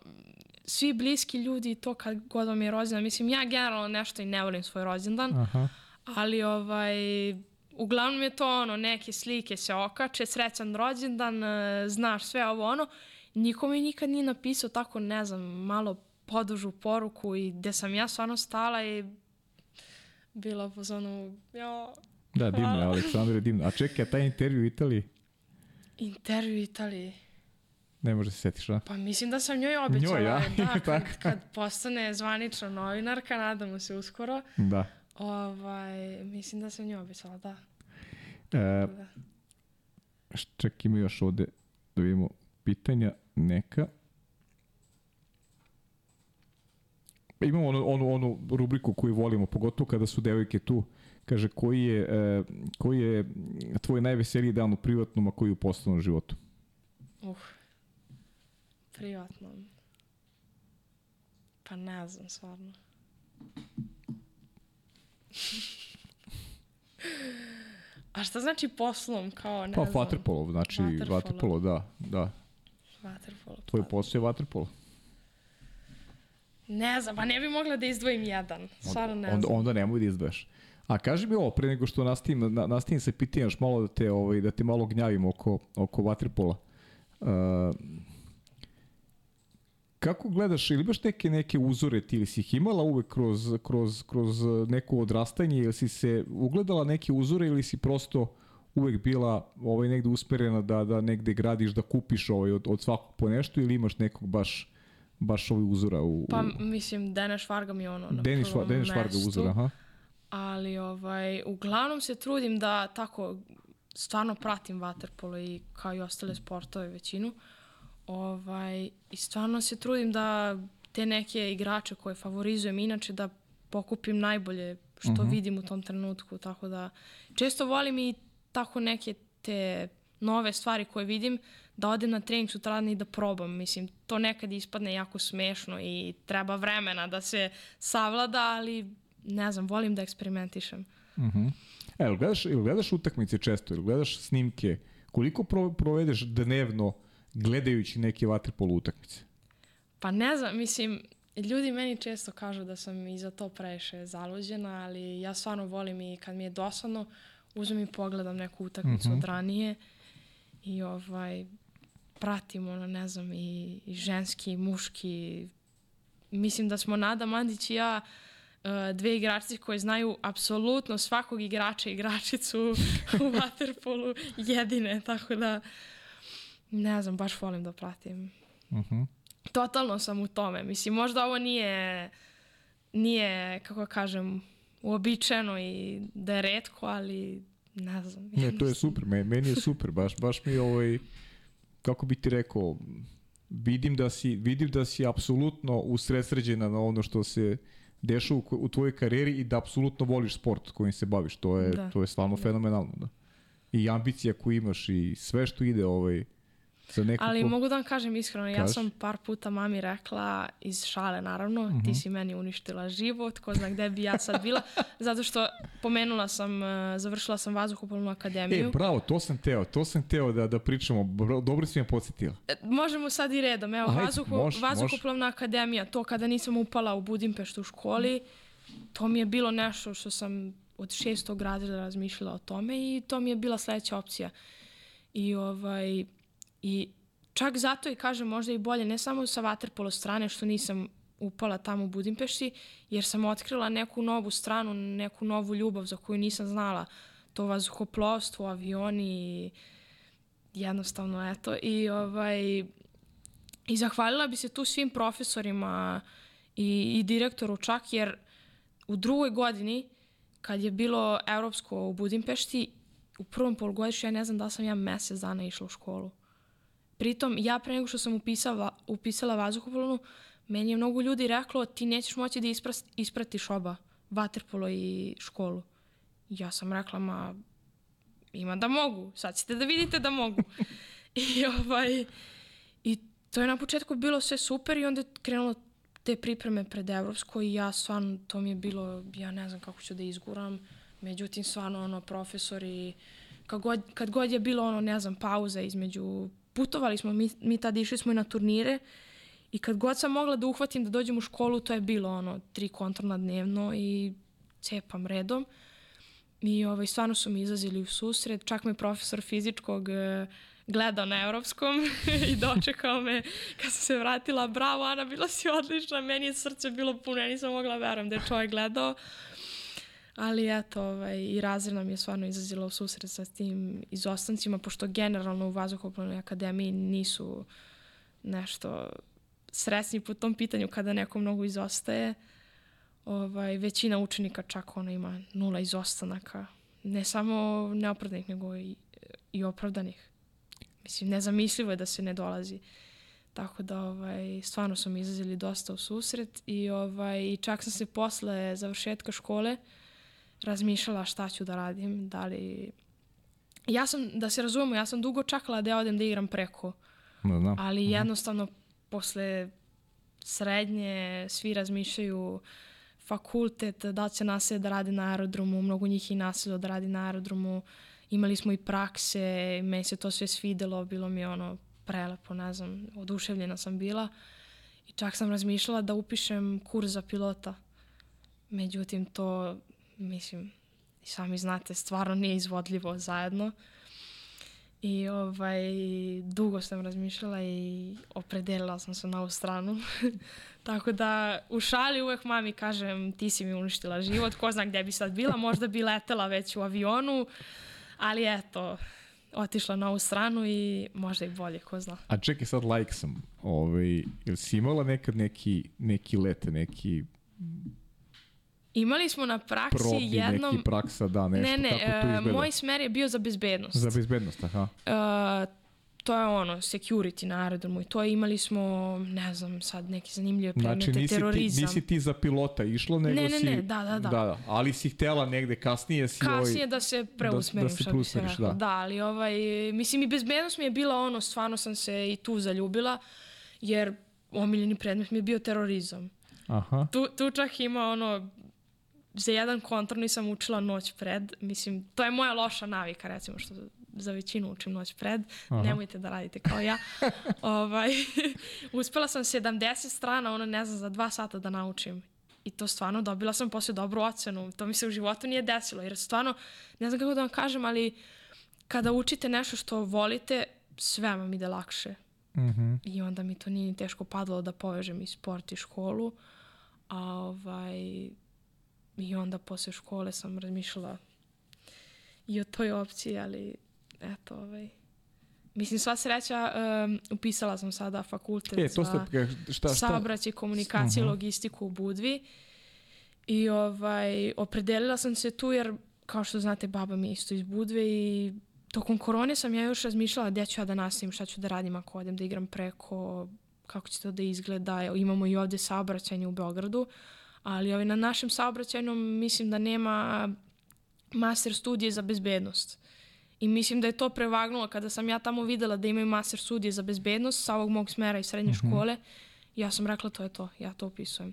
S2: svi bliski ljudi to kad god vam je rođendan, mislim, ja generalno nešto i ne volim svoj rođendan,
S1: Aha.
S2: ali ovaj, uglavnom je to ono, neke slike se okače, srećan rođendan, e, znaš sve ovo ono. Niko mi nikad nije napisao tako, ne znam, malo podužu poruku i gde sam ja stvarno stala i bila u zonu, jo,
S1: Da, divno. Aleksandra je divno. A čekaj, a taj intervju u Italiji,
S2: intervju u Italiji.
S1: Ne može se setiš, a?
S2: Pa mislim da sam njoj obećala.
S1: Njoj, ja?
S2: Da, kad, kad postane zvanična novinarka, nadamo se uskoro.
S1: Da.
S2: Ovaj, mislim da sam njoj obećala, da.
S1: E,
S2: da.
S1: ček, ima još ovde da vidimo pitanja neka. Imamo onu, onu, onu rubriku koju volimo, pogotovo kada su devojke tu. Kaže, koji je, e, koji je tvoj najveseliji dan u privatnom, a koji u poslovnom životu?
S2: Uh, privatno. Pa ne znam, stvarno. A šta znači poslom, kao ne
S1: Pa,
S2: znam?
S1: vaterpolo, znači
S2: Vaterpolo.
S1: vaterpolo, da, da.
S2: Vaterpolo.
S1: Tvoj
S2: pa-
S1: posao je vaterpolo.
S2: Ne znam, pa ne bi mogla da izdvojim jedan. Stvarno ne
S1: onda,
S2: znam.
S1: onda nemoj da izdvaješ. A kaži mi ovo, pre nego što nastavim, na, nastavim se pitanjem još malo da te, ovaj, da te malo gnjavim oko, oko vaterpola. Uh, kako gledaš, ili imaš neke, neke uzore ti ili si ih imala uvek kroz, kroz, kroz neko odrastanje ili si se ugledala neke uzore ili si prosto uvek bila ovaj, negde usmerena da, da negde gradiš, da kupiš ovaj, od, od svakog po nešto ili imaš nekog baš, baš ovaj uzora u...
S2: Pa
S1: u...
S2: mislim, Denis Varga mi je ono na
S1: Denis,
S2: prvom
S1: Denis Varga uzora, aha.
S2: Ali ovaj, uglavnom se trudim da tako stvarno pratim vaterpolo i kao i ostale sportove većinu. Ovaj, I stvarno se trudim da te neke igrače koje favorizujem inače da pokupim najbolje što
S1: Mhm.
S2: vidim u tom trenutku. Tako da često volim i tako neke te nove stvari koje vidim da odem na trening sutradan i da probam. Mislim, to nekad ispadne jako smešno i treba vremena da se savlada, ali ne znam, volim da eksperimentišem.
S1: Mhm. E, jel gledaš, jel gledaš utakmice često, jel gledaš snimke, koliko pro, provedeš dnevno gledajući neke vaterpolo utakmice?
S2: Pa ne znam, mislim, ljudi meni često kažu da sam i za to previše zaluđena, ali ja stvarno volim i kad mi je dosadno, uzmem i pogledam neku utakmicu od ranije i ovaj, pratim, ono, ne znam, i, i ženski, i muški, mislim da smo Nada Mandić i ja uh, dve igračice koje znaju apsolutno svakog igrača i igračicu u waterpolu jedine, tako da ne znam, baš volim da pratim.
S1: Uh -huh.
S2: Totalno sam u tome. Mislim, možda ovo nije, nije kako kažem, uobičajeno i da je redko, ali ne znam.
S1: Ne, to je super, meni, je super, baš, baš mi ovaj, kako bi ti rekao, vidim da si, vidim da si apsolutno usredsređena na ono što se dešava u, u tvojoj karijeri i da apsolutno voliš sport kojim se baviš. To je, da. to je stvarno da. fenomenalno. Da. I ambicija koju imaš i sve što ide ovaj,
S2: Za neko Ali ko... mogu da vam kažem iskreno, Kaži? ja sam par puta mami rekla, iz šale naravno, uh -huh. ti mhm. si meni uništila život, ko zna gde bi ja sad bila, zato što pomenula sam, uh, završila sam vazduhopolnu akademiju.
S1: E, bravo, to sam teo, to sam teo da, da pričamo, dobro si me podsjetila.
S2: E, možemo sad i redom, evo, Ajde, vazduho, mož, vazduhoplovna mož. akademija, to kada nisam upala u Budimpeštu u školi, to mi je bilo nešto što sam od šestog razreda razmišljala o tome i to mi je bila sledeća opcija. I ovaj, I čak zato i kažem možda i bolje, ne samo sa vaterpolo strane što nisam upala tamo u Budimpešti, jer sam otkrila neku novu stranu, neku novu ljubav za koju nisam znala. To vazduhoplovstvo, avioni jednostavno eto. I, ovaj, I zahvalila bi se tu svim profesorima i, i direktoru čak, jer u drugoj godini, kad je bilo evropsko u Budimpešti, u prvom polugodištu ja ne znam da sam ja mesec dana išla u školu. Pritom, ja pre nego što sam upisala, upisala vazduhoplovnu, meni je mnogo ljudi reklo ti nećeš moći da ispras, ispratiš oba, vaterpolo i školu. Ja sam rekla, ma ima da mogu, sad ćete da vidite da mogu. I, ovaj, I to je na početku bilo sve super i onda je krenulo te pripreme pred Evropsko i ja stvarno, to mi je bilo, ja ne znam kako ću da izguram, međutim stvarno ono profesori, kad god, kad god je bilo ono, ne znam, pauza između putovali smo, mi, mi tada išli smo i na turnire i kad god sam mogla da uhvatim da dođem u školu, to je bilo ono, tri kontrolna dnevno i cepam redom. I ovaj, stvarno su mi izlazili u susret, čak me profesor fizičkog e, gledao na evropskom i dočekao me kad sam se vratila, bravo Ana, bila si odlična, meni je srce bilo puno, ja nisam mogla verujem da je čovjek gledao. Ali eto, ovaj, i razred nam je stvarno izazila u susret sa tim izostancima, pošto generalno u Vazduhoplovnoj akademiji nisu nešto sresni po tom pitanju kada neko mnogo izostaje. Ovaj, većina učenika čak ona ima nula izostanaka. Ne samo neopravdanih, nego i, i opravdanih. Mislim, nezamislivo je da se ne dolazi. Tako da, ovaj, stvarno su mi izazili dosta u susret i, ovaj, i čak sam se posle završetka škole uh, razmišljala šta ću da radim, da li... Ja sam, da se razumemo, ja sam dugo čakala da ja odem da igram preko.
S1: Da, da.
S2: Ali mhm. jednostavno, posle srednje, svi razmišljaju fakultet, da će naselje da radi na aerodromu, mnogo njih i naselje da radi na aerodromu. Imali smo i prakse, meni se to sve svidelo, bilo mi ono prelepo, ne znam, oduševljena sam bila. I čak sam razmišljala da upišem kurs za pilota. Međutim, to mislim, sami znate, stvarno nije izvodljivo zajedno. I ovaj, dugo sam razmišljala i opredelila sam se na ovu stranu. Tako da u šali uvek mami kažem ti si mi uništila život, ko zna gde bi sad bila, možda bi letela već u avionu, ali eto, otišla na ovu stranu i možda i bolje, ko zna.
S1: A čekaj sad like sam, ovaj, jel si imala nekad neki, neki let, neki
S2: Imali smo na praksi Probni jednom...
S1: neki praksa, da, nešto.
S2: Ne, ne,
S1: Kako to
S2: uh, moj smer je bio za bezbednost.
S1: Za bezbednost, aha.
S2: Uh, to je ono, security na aerodromu i to imali smo, ne znam, sad neke zanimljive predmete, znači, nisi terorizam.
S1: Ti, nisi ti za pilota išlo, nego
S2: ne, ne,
S1: si...
S2: Ne, ne, da, da, da. da,
S1: da. Ali si htela negde kasnije si...
S2: Kasnije ovaj, da se preusmerim, da, da se rekao. Da. da, ali ovaj, mislim i bezbednost mi je bila ono, stvarno sam se i tu zaljubila, jer omiljeni predmet mi je bio terorizam.
S1: Aha.
S2: Tu, tu čak ima ono za jedan kontrol nisam učila noć pred. Mislim, to je moja loša navika, recimo, što za većinu učim noć pred. Aha. Nemojte da radite kao ja. ovaj, uspela sam 70 strana, ono ne znam, za dva sata da naučim. I to stvarno dobila sam posle dobru ocenu. To mi se u životu nije desilo, jer stvarno, ne znam kako da vam kažem, ali kada učite nešto što volite, sve vam ide lakše.
S1: Mm -hmm.
S2: I onda mi to nije ni teško padalo da povežem i sport i školu. A ovaj, i onda posle škole sam razmišljala i o toj opciji, ali eto, ovaj, Mislim, sva sreća, um, upisala sam sada fakultet
S1: e, to
S2: za
S1: šta, šta?
S2: saobraćaj, komunikacije, uh -huh. logistiku u Budvi. I ovaj, opredelila sam se tu jer, kao što znate, baba mi je isto iz Budve i tokom korone sam ja još razmišljala gde ću ja da nastavim, šta ću da radim ako odem da igram preko, kako će to da izgleda. Imamo i ovde saobraćajnje u Beogradu, ali ovaj, na našem saobraćajnom mislim da nema master studije za bezbednost. I mislim da je to prevagnulo kada sam ja tamo videla da imaju master studije za bezbednost sa ovog mog smera iz srednje mm -hmm. škole. Ja sam rekla to je to, ja to upisujem.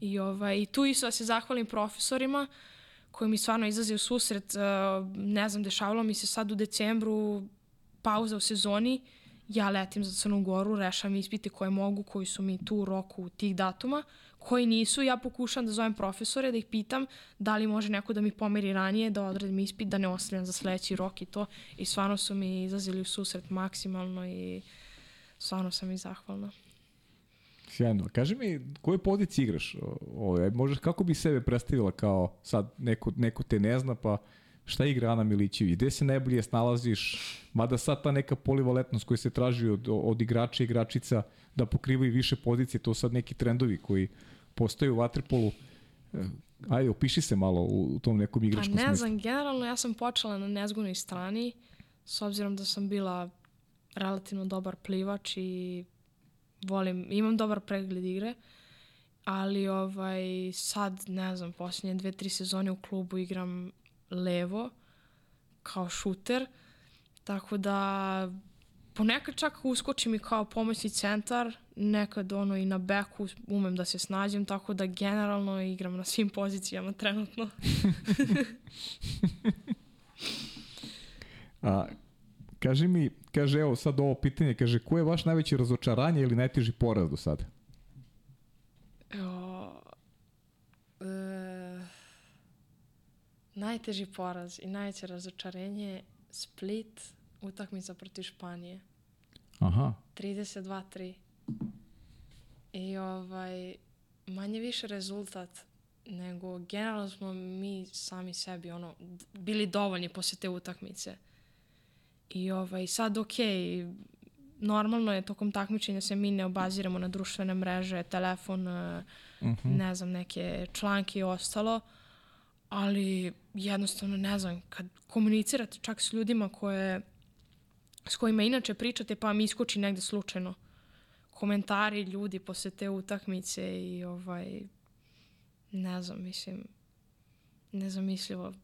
S2: I, ovaj, i tu isto da se zahvalim profesorima koji mi stvarno izlaze u susret. Uh, ne znam, dešavalo mi se sad u decembru pauza u sezoni, ja letim za Crnu Goru, rešam ispite koje mogu, koji su mi tu u roku tih datuma, koji nisu, ja pokušam da zovem profesore, da ih pitam da li može neko da mi pomeri ranije, da odredim ispit, da ne ostavljam za sledeći rok i to. I stvarno su mi izlazili u susret maksimalno i stvarno sam i zahvalna.
S1: Sjajno. Kaži mi, koje poziciji igraš? Ove, možeš, kako bi sebe predstavila kao sad neko, neko te ne zna, pa šta igra Ana Milićević? Gde se najbolje snalaziš? Mada sad ta neka polivaletnost koja se traži od, od igrača i igračica da pokrivaju više pozicije, to sad neki trendovi koji postoje u Waterpolu. E, ajde, opiši se malo u, u tom nekom igračkom
S2: smislu. Pa ne znam, generalno ja sam počela na nezgodnoj strani, s obzirom da sam bila relativno dobar plivač i volim, imam dobar pregled igre, ali ovaj, sad, ne znam, posljednje dve, tri sezone u klubu igram levo kao šuter, tako da ponekad čak uskočim i kao pomoćni centar, nekad ono i na beku umem da se snađem, tako da generalno igram na svim pozicijama trenutno.
S1: A, kaži mi, kaže evo sad ovo pitanje, kaže ko je vaš najveće razočaranje ili najteži poraz do sada?
S2: O, e, najteži poraz i najveće razočarenje Split utakmica protiv Španije.
S1: Aha.
S2: 32-3. I ovaj, manje više rezultat nego generalno smo mi sami sebi ono, bili dovoljni posle te utakmice. I ovaj, sad ok, normalno je tokom takmičenja se mi ne obaziramo na društvene mreže, telefon, uh -huh. ne znam, neke članke i ostalo, ali jednostavno ne znam, kad komunicirate čak s ljudima koje s kojima inače pričate pa mi iskoči negde slučajno komentari ljudi posle te utakmice i ovaj ne znam, mislim nezamislivo.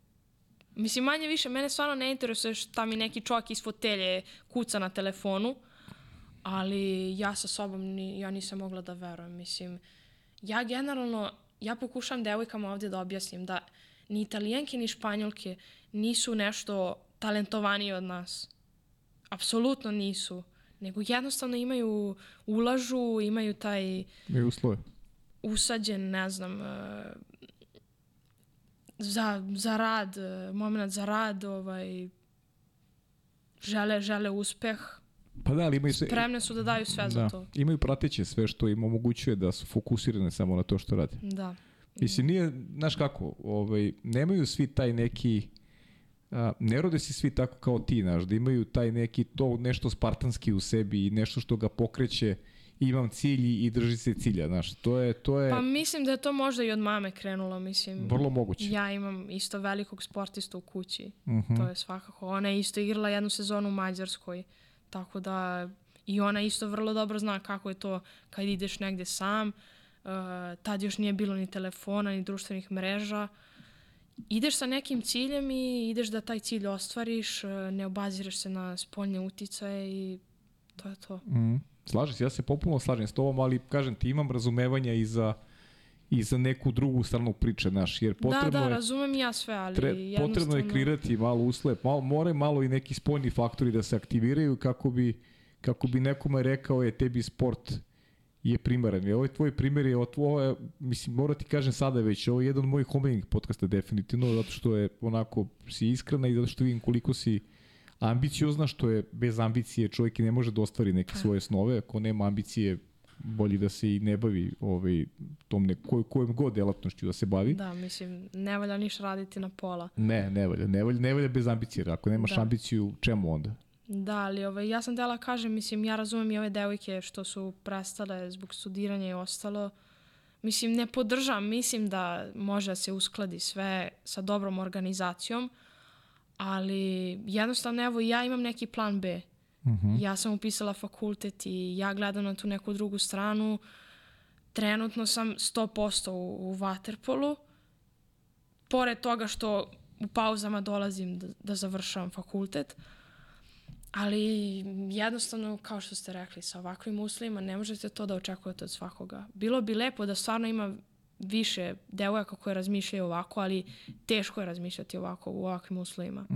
S2: Mislim, manje više, mene stvarno ne interesuje šta mi neki čovjek iz fotelje kuca na telefonu, ali ja sa sobom ni, ja nisam mogla da verujem. Mislim, ja generalno, ja pokušam devojkama ovdje da objasnim da ni italijanke ni španjolke nisu nešto talentovanije od nas apsolutno nisu, nego jednostavno imaju, ulažu, imaju taj...
S1: Imaju uslove.
S2: Usađen, ne znam, uh, za, za rad, uh, moment za rad, ovaj, žele, žele uspeh.
S1: Pa da, ali imaju
S2: se... Spremne su da daju sve da. za to.
S1: Imaju prateće sve što im omogućuje da su fokusirane samo na to što rade.
S2: Da.
S1: Mislim, nije, znaš kako, ovaj, nemaju svi taj neki a, ne rode se svi tako kao ti, znaš, da imaju taj neki to nešto spartanski u sebi i nešto što ga pokreće imam cilj i drži se cilja, znaš, to je, to je...
S2: Pa mislim da je to možda i od mame krenulo, mislim.
S1: Vrlo moguće.
S2: Ja imam isto velikog sportista u kući, uh mhm. -huh. to je svakako. Ona je isto igrala jednu sezonu u Mađarskoj, tako da i ona isto vrlo dobro zna kako je to kad ideš negde sam, uh, tad još nije bilo ni telefona, ni društvenih mreža, ideš sa nekim ciljem i ideš da taj cilj ostvariš, e, ne obaziraš se na spoljne uticaje i to je to.
S1: Mm. Slažem se, ja se popuno slažem s tobom, ali kažem ti imam razumevanja i za i za neku drugu stranu priče, znaš, jer potrebno
S2: da, da,
S1: je...
S2: razumem ja sve, ali tre,
S1: jednostavno... Potrebno je kreirati malo uslep, malo, more malo i neki spoljni faktori da se aktiviraju kako bi, kako bi nekome rekao je tebi sport je primaran. I ovaj tvoj primjer je, ovo je, mislim, moram ti kažem sada već, ovo je jedan od mojih omiljenih podcasta definitivno, zato što je onako, si iskrena i zato što vidim koliko si ambiciozna, što je bez ambicije čovjek i ne može da ostvari neke
S2: Pa.
S1: svoje snove. Ako nema ambicije, bolje da se i ne bavi ovaj, tom ne, koj, kojom god delatnošću da se bavi.
S2: Da, mislim, ne valja ništa raditi na pola.
S1: Ne, ne valja, ne valja, ne valja bez ambicije. Ako nemaš
S2: Da.
S1: ambiciju, čemu onda?
S2: Da, ali ovaj, ja sam tela kažem, mislim, ja razumem i ove devojke što su prestale zbog studiranja i ostalo. Mislim, ne podržam, mislim da može da se uskladi sve sa dobrom organizacijom, ali jednostavno, evo, ja imam neki plan B. Ja sam upisala fakultet i ja gledam na tu neku drugu stranu. Trenutno sam 100% u, u Waterpolu. Pored toga što u pauzama dolazim da, da završavam fakultet. Ali jednostavno, kao što ste rekli, sa ovakvim uslovima ne možete to da očekujete od svakoga. Bilo bi lepo da stvarno ima više devojaka koje razmišljaju ovako, ali teško je razmišljati ovako u ovakvim uslovima.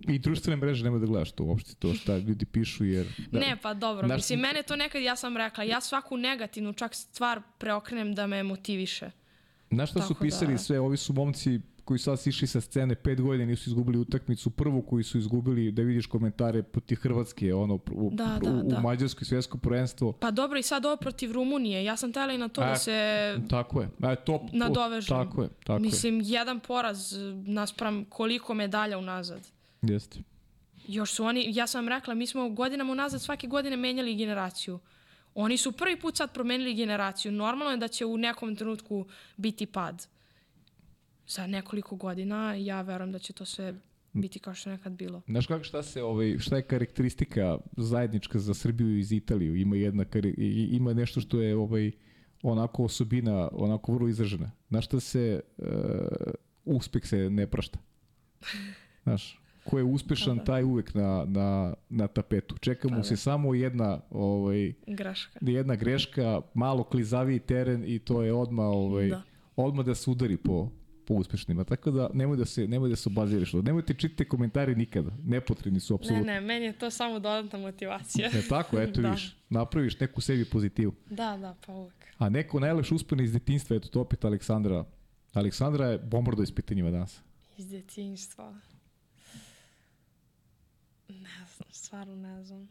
S1: I društvene mreže nemoj da gledaš to uopšte, to šta ljudi pišu, jer... Da,
S2: Ne, pa dobro.
S1: Znaš-
S2: Mislim, mene to nekad, ja sam rekla, ja svaku negativnu čak stvar preokrenem da me motiviše.
S1: Znaš šta su
S2: Tako
S1: pisali
S2: da-
S1: sve? Ovi su momci koji sad sišli sa scene, pet godina nisu izgubili utakmicu, prvu koju su izgubili, da vidiš komentare protiv Hrvatske, ono, u,
S2: Da,
S1: u,
S2: da,
S1: u
S2: da.
S1: Mađarskoj svjetsko prvenstvo.
S2: Pa dobro, i sad ovo protiv Rumunije. Ja sam tela i na to
S1: A,
S2: da se
S1: Tako je. A, to,
S2: nadovežem.
S1: Tako je, tako
S2: Mislim, jedan poraz naspram koliko medalja unazad.
S1: je. Jeste.
S2: Još su oni, ja sam rekla, mi smo godinama unazad svake godine menjali generaciju. Oni su prvi put sad promenili generaciju. Normalno je da će u nekom trenutku biti pad. Za nekoliko godina ja verujem da će to sve biti kao što nekad bilo.
S1: Znaš kako šta se ovaj šta je karakteristika zajednička za Srbiju i Italiju? Ima jedna ima nešto što je ovaj onako osobina, onako vrlo izražena. Znaš šta se uh, uspeh se ne prašta. Znaš, ko je uspešan,
S2: da.
S1: taj uvek na, na, na tapetu. Čeka mu
S2: Pa
S1: se
S2: da.
S1: samo jedna, ovaj,
S2: Graška.
S1: jedna greška, malo klizaviji teren i to je odma ovaj,
S2: Da.
S1: odmah da se udari po, po uspešnima. Tako da nemoj da se, nemoj da se obaziraš. Nemojte čitati komentari nikada. Nepotrebni su
S2: Ne,
S1: apsolutno.
S2: ne, meni je to samo dodatna motivacija.
S1: Ne, tako, eto
S2: Da.
S1: viš. Napraviš neku sebi pozitivu.
S2: Da, da, pa uvek.
S1: A neko najlepše uspone iz detinjstva, eto to opet Aleksandra. Aleksandra je bombardo ispitanjima danas.
S2: Iz djetinjstva. Ne znam, stvarno ne znam.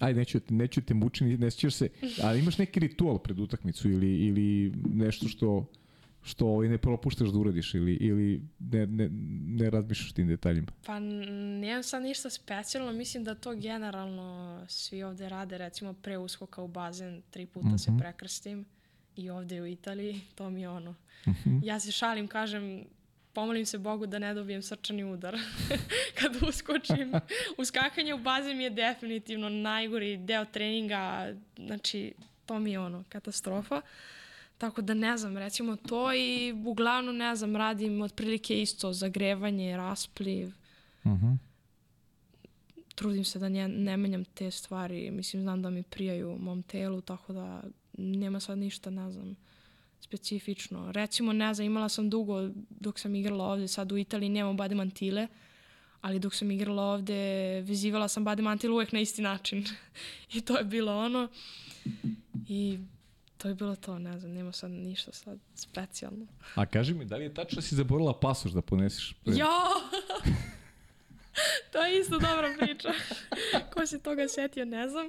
S1: Ajde, neću, neću te mučiti, ne sjećaš se, ali imaš neki ritual pred utakmicu ili, ili nešto što što ovaj ne propuštaš da uradiš ili, ili ne, ne, ne razmišljaš tim detaljima.
S2: Pa nemam sad ništa specijalno, mislim da to generalno svi ovde rade, recimo pre uskoka u bazen, tri puta se prekrstim i ovde u Italiji, to mi je ono. Ja se šalim, kažem, pomolim se Bogu da ne dobijem srčani udar kad uskočim. Uskakanje u bazen mi je definitivno najgori deo treninga, znači to mi je ono, katastrofa. Tako da ne znam, recimo to i uglavnom ne znam, radim otprilike isto, zagrevanje, raspliv. Trudim se da ne, ne menjam te stvari, mislim znam da mi prijaju mom telu, tako da nema sad ništa, ne znam, specifično. Recimo, ne znam, imala sam dugo dok sam igrala ovde, sad u Italiji nemam bade mantile, ali dok sam igrala ovde, vezivala sam bade mantil uvek na isti način. I to je bilo ono. I to je bilo to, ne znam, nema sad ništa sad specijalno.
S1: A kaži mi, da li je tačno da si zaboravila pasoš da poneseš? Pred...
S2: Jo! to je isto dobra priča. Ko se toga setio, ne znam.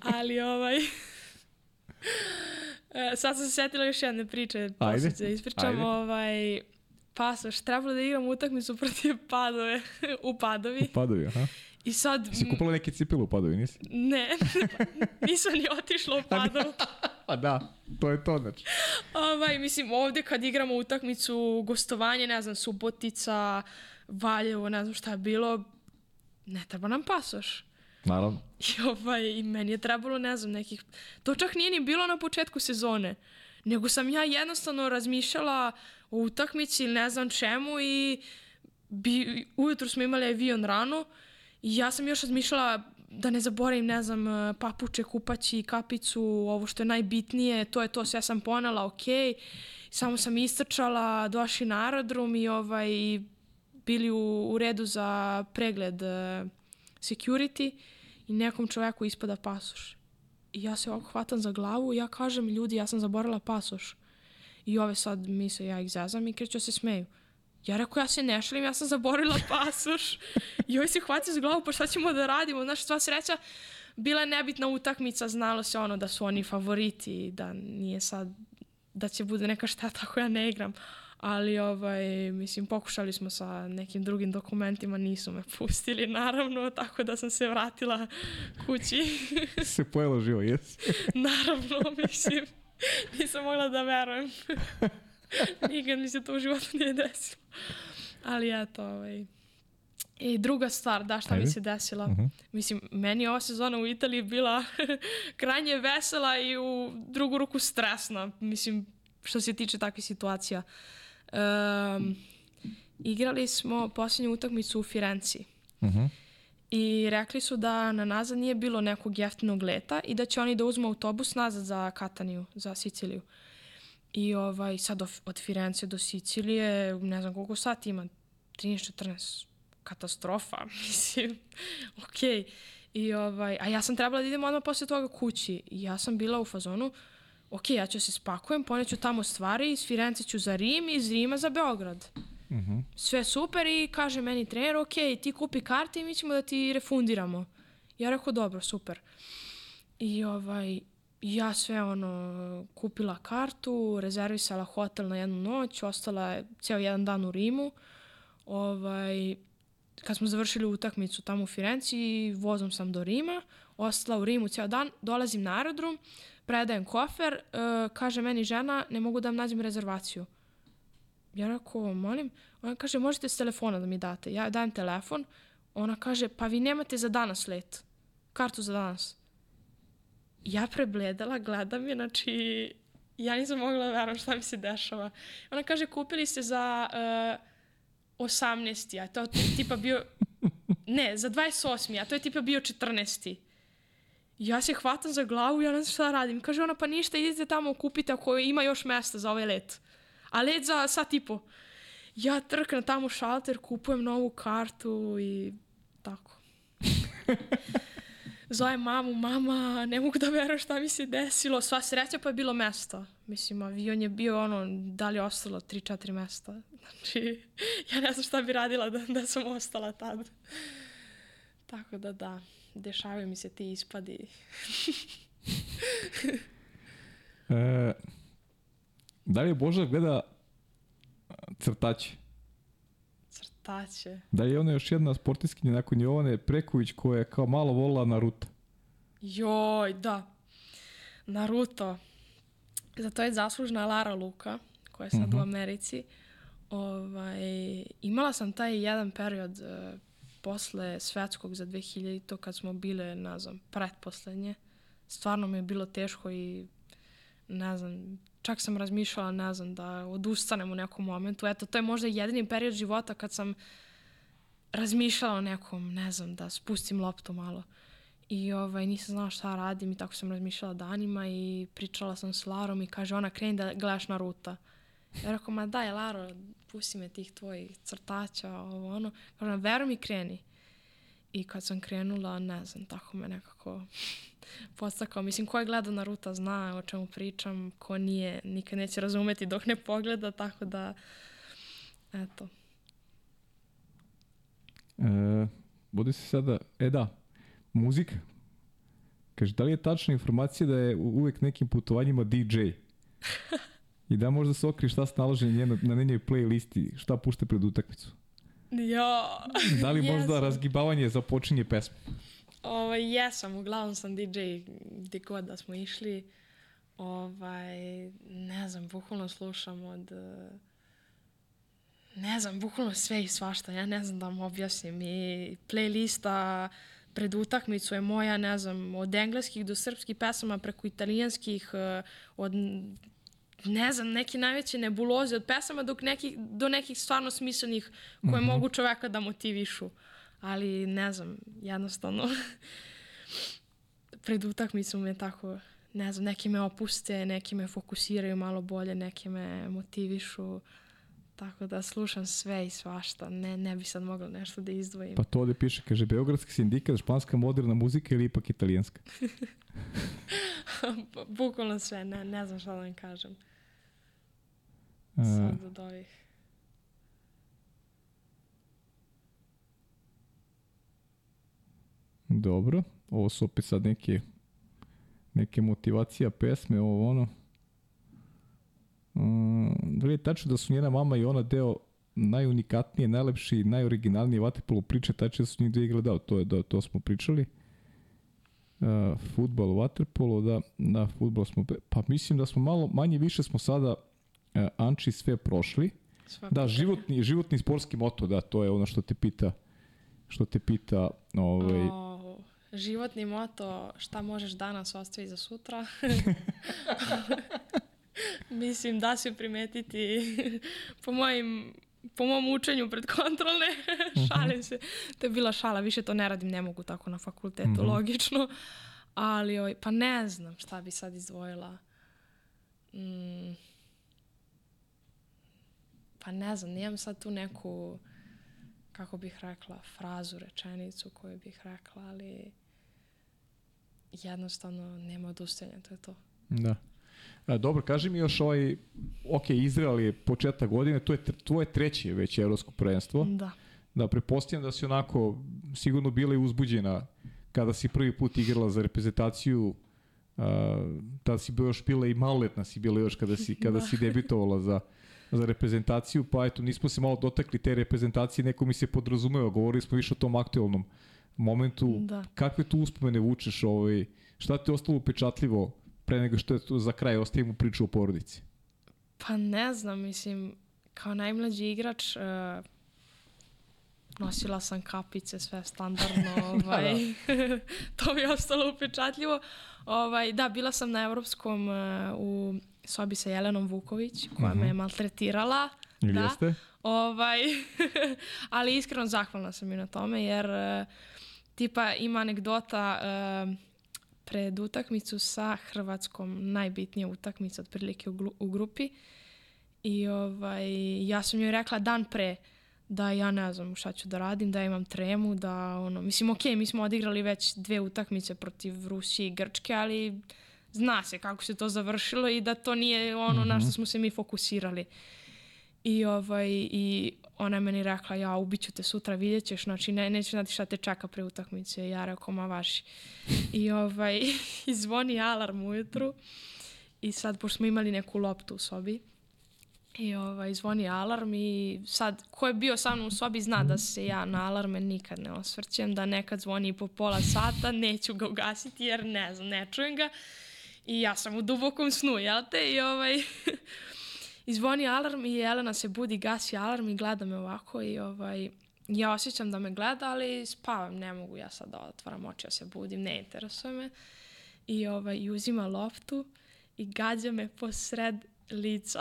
S2: Ali ovaj... E, Sad sam se setila još jedne priče.
S1: Ajde,
S2: Ajde. Da ispričam.
S1: ajde.
S2: Ovaj, pasoš, trebalo da igram utakmicu protiv Padove u Padovi.
S1: Padovi, aha.
S2: I sad...
S1: Si kupila neke cipele u Padovi, nisi?
S2: Ne, nisam ni otišla u Padovu.
S1: Pa da, to je to, znači.
S2: Ovaj, mislim, ovde kad igramo utakmicu, gostovanje, ne znam, Subotica, Valjevo, ne znam šta je bilo, ne treba nam pasoš.
S1: Naravno.
S2: I, ovaj, I meni je trebalo, ne znam, nekih... To čak nije ni bilo na početku sezone. Nego sam ja jednostavno razmišljala o utakmici ili ne znam čemu i bi, ujutru smo imali avion rano i ja sam još razmišljala da ne zaboravim, ne znam, papuče, kupaći, kapicu, ovo što je najbitnije, to je to, sve sam ponela, ok. Samo sam istrčala, došli na aerodrom i ovaj, bili u, u redu za pregled eh, security i nekom čoveku ispada pasoš. I ja se ovako hvatam za glavu i ja kažem, ljudi, ja sam zaboravila pasoš. I ove sad misle, ja ih zazam i kreću se smeju. Ja rekao, ja se ne šalim, ja sam zaborila pasoš. I ovaj se hvati za glavu, pa šta ćemo da radimo? Znaš, sva sreća, bila je nebitna utakmica, znalo se ono da su oni favoriti, da nije sad, da će bude neka šteta ako ja ne igram. Ali, ovaj, mislim, pokušali smo sa nekim drugim dokumentima, nisu me pustili, naravno, tako da sam se vratila kući.
S1: se pojela živo, jesi?
S2: naravno, mislim, nisam mogla da verujem. Nikad mi se to u životu nije desilo. Ali eto, ovaj... I druga stvar, da, šta Ajde. mi se desila. Uh mhm. -huh. Mislim, meni je ova sezona u Italiji bila krajnje vesela i u drugu ruku stresna. Mislim, što se tiče takvih situacija. Um, igrali smo posljednju utakmicu u Firenci. Uh mhm. -huh. I rekli su da na nazad nije bilo nekog jeftinog leta i da će oni da uzmu autobus nazad za Kataniju, za Siciliju. I ovaj, sad od Firence do Sicilije, ne znam koliko sati ima, 13-14, katastrofa, mislim, okej. Okay. I ovaj, a ja sam trebala da idem odmah posle toga kući. I ja sam bila u fazonu, ok, ja ću se spakujem, poneću tamo stvari, iz Firence ću za Rim i iz Rima za Beograd. Mhm. -huh. Sve super i kaže meni trener, ok, ti kupi karte i mi ćemo da ti refundiramo. Ja rekao, dobro, super. I ovaj, ja sve ono, kupila kartu, rezervisala hotel na jednu noć, ostala je ceo jedan dan u Rimu. Ovaj, kad smo završili utakmicu tamo u Firenci, vozom sam do Rima, ostala u Rimu ceo dan, dolazim na aerodrom, predajem kofer, uh, kaže meni žena, ne mogu da vam nađem rezervaciju. Ja rekao, molim, ona kaže, možete s telefona da mi date. Ja dajem telefon, ona kaže, pa vi nemate za danas let, kartu za danas ja prebledala, gledam je, znači, ja nisam mogla da verujem šta mi se dešava. Ona kaže, kupili ste za uh, 18. a to tipa bio, ne, za 28. a to je tipa bio 14. Ja se hvatam za glavu ja ne znam šta radim. Kaže ona, pa ništa, idite tamo, kupite ako ima još mesta za ovaj let. A let za sat i po. Ja trknem tamo šalter, kupujem novu kartu i tako. zove mamu, mama, ne mogu da verujem šta mi se desilo. Sva sreća pa je bilo mesta. Mislim, avion je bio ono, da li je ostalo 3-4 mesta. Znači, ja ne znam šta bi radila da, da sam ostala tad. Tako da da, dešavaju mi se ti ispadi.
S1: e, da li je Boža gleda crtače?
S2: Crtaće.
S1: Da je ona još jedna sportiskinja nakon Jovane Preković koja je kao malo volila Naruto.
S2: Joj, da. Naruto. Zato je zaslužna Lara Luka, koja je sad uh -huh. u mhm. Americi. Ovaj, imala sam taj jedan period uh, posle svetskog za 2000, to kad smo bile, ne znam, pretposlednje. Stvarno mi je bilo teško i ne znam, čak sam razmišljala, ne znam, da odustanem u nekom momentu. Eto, to je možda jedini period života kad sam razmišljala o nekom, ne znam, da spustim loptu malo. I ovaj, nisam znala šta radim i tako sam razmišljala danima i pričala sam s Larom i kaže ona kreni da gledaš Naruta. Ja rekao, ma daj Laro, pusti me tih tvojih crtača, ovo ono. Kaže, veruj mi kreni. I kad sam krenula, ne znam, tako me nekako podstakao. Mislim, ko je gleda Naruto zna o čemu pričam, ko nije, nikad neće razumeti dok ne pogleda, tako da, eto.
S1: E, bude se sada, e da, muzika. Kaže, da li je tačna informacija da je uvek nekim putovanjima DJ? I da možda se okri šta se naloži na, njeno, na njenoj playlisti, šta pušte pred utakmicu?
S2: Ja.
S1: Da li možda razgibavanje započinje pesmu?
S2: Ovaj, jesam, uglavnom sam DJ gdje god da smo išli. Ovaj, ne znam, bukvalno slušam od... Ne znam, bukvalno sve i svašta. Ja ne znam da vam objasnim. I playlista pred utakmicu je moja, ne znam, od engleskih do srpskih pesama preko italijanskih, eh, od ne znam, neke najveće nebuloze od pesama dok nekih, do nekih stvarno smislenih koje mm -hmm. mogu čoveka da motivišu. Ali ne znam, jednostavno pred utakmicom je tako, ne znam, neki me opuste, neki me fokusiraju malo bolje, neki me motivišu. Tako da slušam sve i svašta. Ne, ne bi sad mogla nešto da izdvojim.
S1: Pa to ovde piše, kaže, Beogradski sindikat, španska moderna muzika ili ipak italijanska?
S2: Bukvalno sve, ne, ne znam šta da vam kažem. Sad mm. od ovih.
S1: Dobro, ovo su opet sad neke, neke motivacija pesme, ovo ono. Um, da je tačno da su njena mama i ona deo najunikatnije, najlepši, najoriginalnije vatepolo priče, tačno da su njih dve igrali, da, to, je, da, to smo pričali. E, uh, futbol, vaterpolo, da, na da, smo, pa mislim da smo malo, manje više smo sada Anči sve prošli. Sva da, životni, životni sportski moto, da, to je ono što te pita, što te pita, ovaj,
S2: O, životni moto, šta možeš danas ostavi za sutra. Mislim da se primetiti po mojim po mom učenju pred kontrolne, šalim se. To je bila šala, više to ne radim, ne mogu tako na fakultetu, mm -hmm. logično. Ali, oj, pa ne znam šta bi sad izdvojila. Mm, pa ne znam, nijem sad tu neku, kako bih rekla, frazu, rečenicu koju bih rekla, ali jednostavno nema odustajanja, to je to.
S1: Da. A, dobro, kaži mi još ovaj, ok, Izrael je početak godine, to je tvoje treće već evropsko prvenstvo.
S2: Da.
S1: Da, prepostavljam da si onako sigurno bila i uzbuđena kada si prvi put igrala za reprezentaciju, uh, tada si još bila i maloletna si bila još kada si, kada da. si debitovala za, za reprezentaciju, pa eto, nismo se malo dotakli te reprezentacije, neko mi se podrazumeva, govorili smo više o tom aktualnom momentu.
S2: Da.
S1: Kakve tu uspomene vučeš, ovaj, šta ti je ostalo upečatljivo pre nego što je to za kraj ostavimo priču o porodici?
S2: Pa ne znam, mislim, kao najmlađi igrač uh, nosila sam kapice, sve standardno, ovaj, da, da. to mi je ostalo upečatljivo. Ovaj, da, bila sam na evropskom uh, u sobi sa Jelenom Vuković, koja uh -huh. me je mhm. maltretirala.
S1: Ili
S2: da.
S1: jeste?
S2: Ovaj, ali iskreno zahvalna sam i na tome, jer uh, tipa ima anegdota uh, pred utakmicu sa Hrvatskom, najbitnija utakmica otprilike u, u grupi. I ovaj, ja sam joj rekla dan pre da ja ne znam šta ću da radim, da imam tremu, da ono, mislim ok, mi smo odigrali već dve utakmice protiv Rusije i Grčke, ali zna se kako se to završilo i da to nije ono mm -hmm. na što mhm. smo se mi fokusirali. I, ovaj, i ona je meni rekla, ja ubiću te sutra, vidjet ćeš, znači ne, nećeš znati šta te čeka pre utakmice. Ja rekao, ma vaši. I ovaj, zvoni alarm ujutru i sad, pošto smo imali neku loptu u sobi, I ovaj, zvoni alarm i sad, ko je bio sa mnom u sobi zna da se ja na alarme nikad ne osvrćem, da nekad zvoni po pola sata, neću ga ugasiti jer ne znam, ne čujem ga. I ja sam u dubokom snu, jel te? I ovaj, I zvoni alarm i Jelena se budi, gasi alarm i gleda me ovako i ovaj, ja osjećam da me gleda, ali spavam, ne mogu ja sad da otvaram oči, ja se budim, ne interesuje me. I, ovaj, i uzima loptu i gađa me posred lica.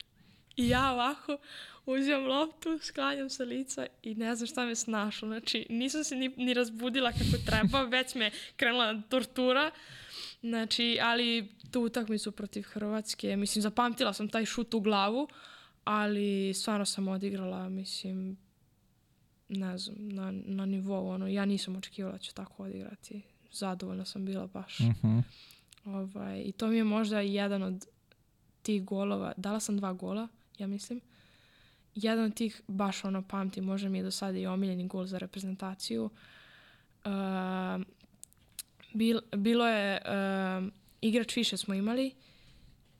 S2: I ja ovako uzimam loptu, sklanjam sa lica i ne znam šta me snašlo. Znači, nisam se ni, ni razbudila kako treba, već me krenula tortura. Znači, ali tu utakmicu protiv Hrvatske, mislim, zapamtila sam taj šut u glavu, ali stvarno sam odigrala, mislim, ne znam, na, na nivou, ono, ja nisam očekivala da ću tako odigrati. Zadovoljna sam bila baš.
S1: Uh mhm. -huh.
S2: ovaj, I to mi je možda jedan od tih golova, dala sam dva gola, ja mislim. Jedan od tih baš ono pamti, možda mi je do sada i omiljeni gol za reprezentaciju. Uh, bil, bilo je uh, igrač više smo imali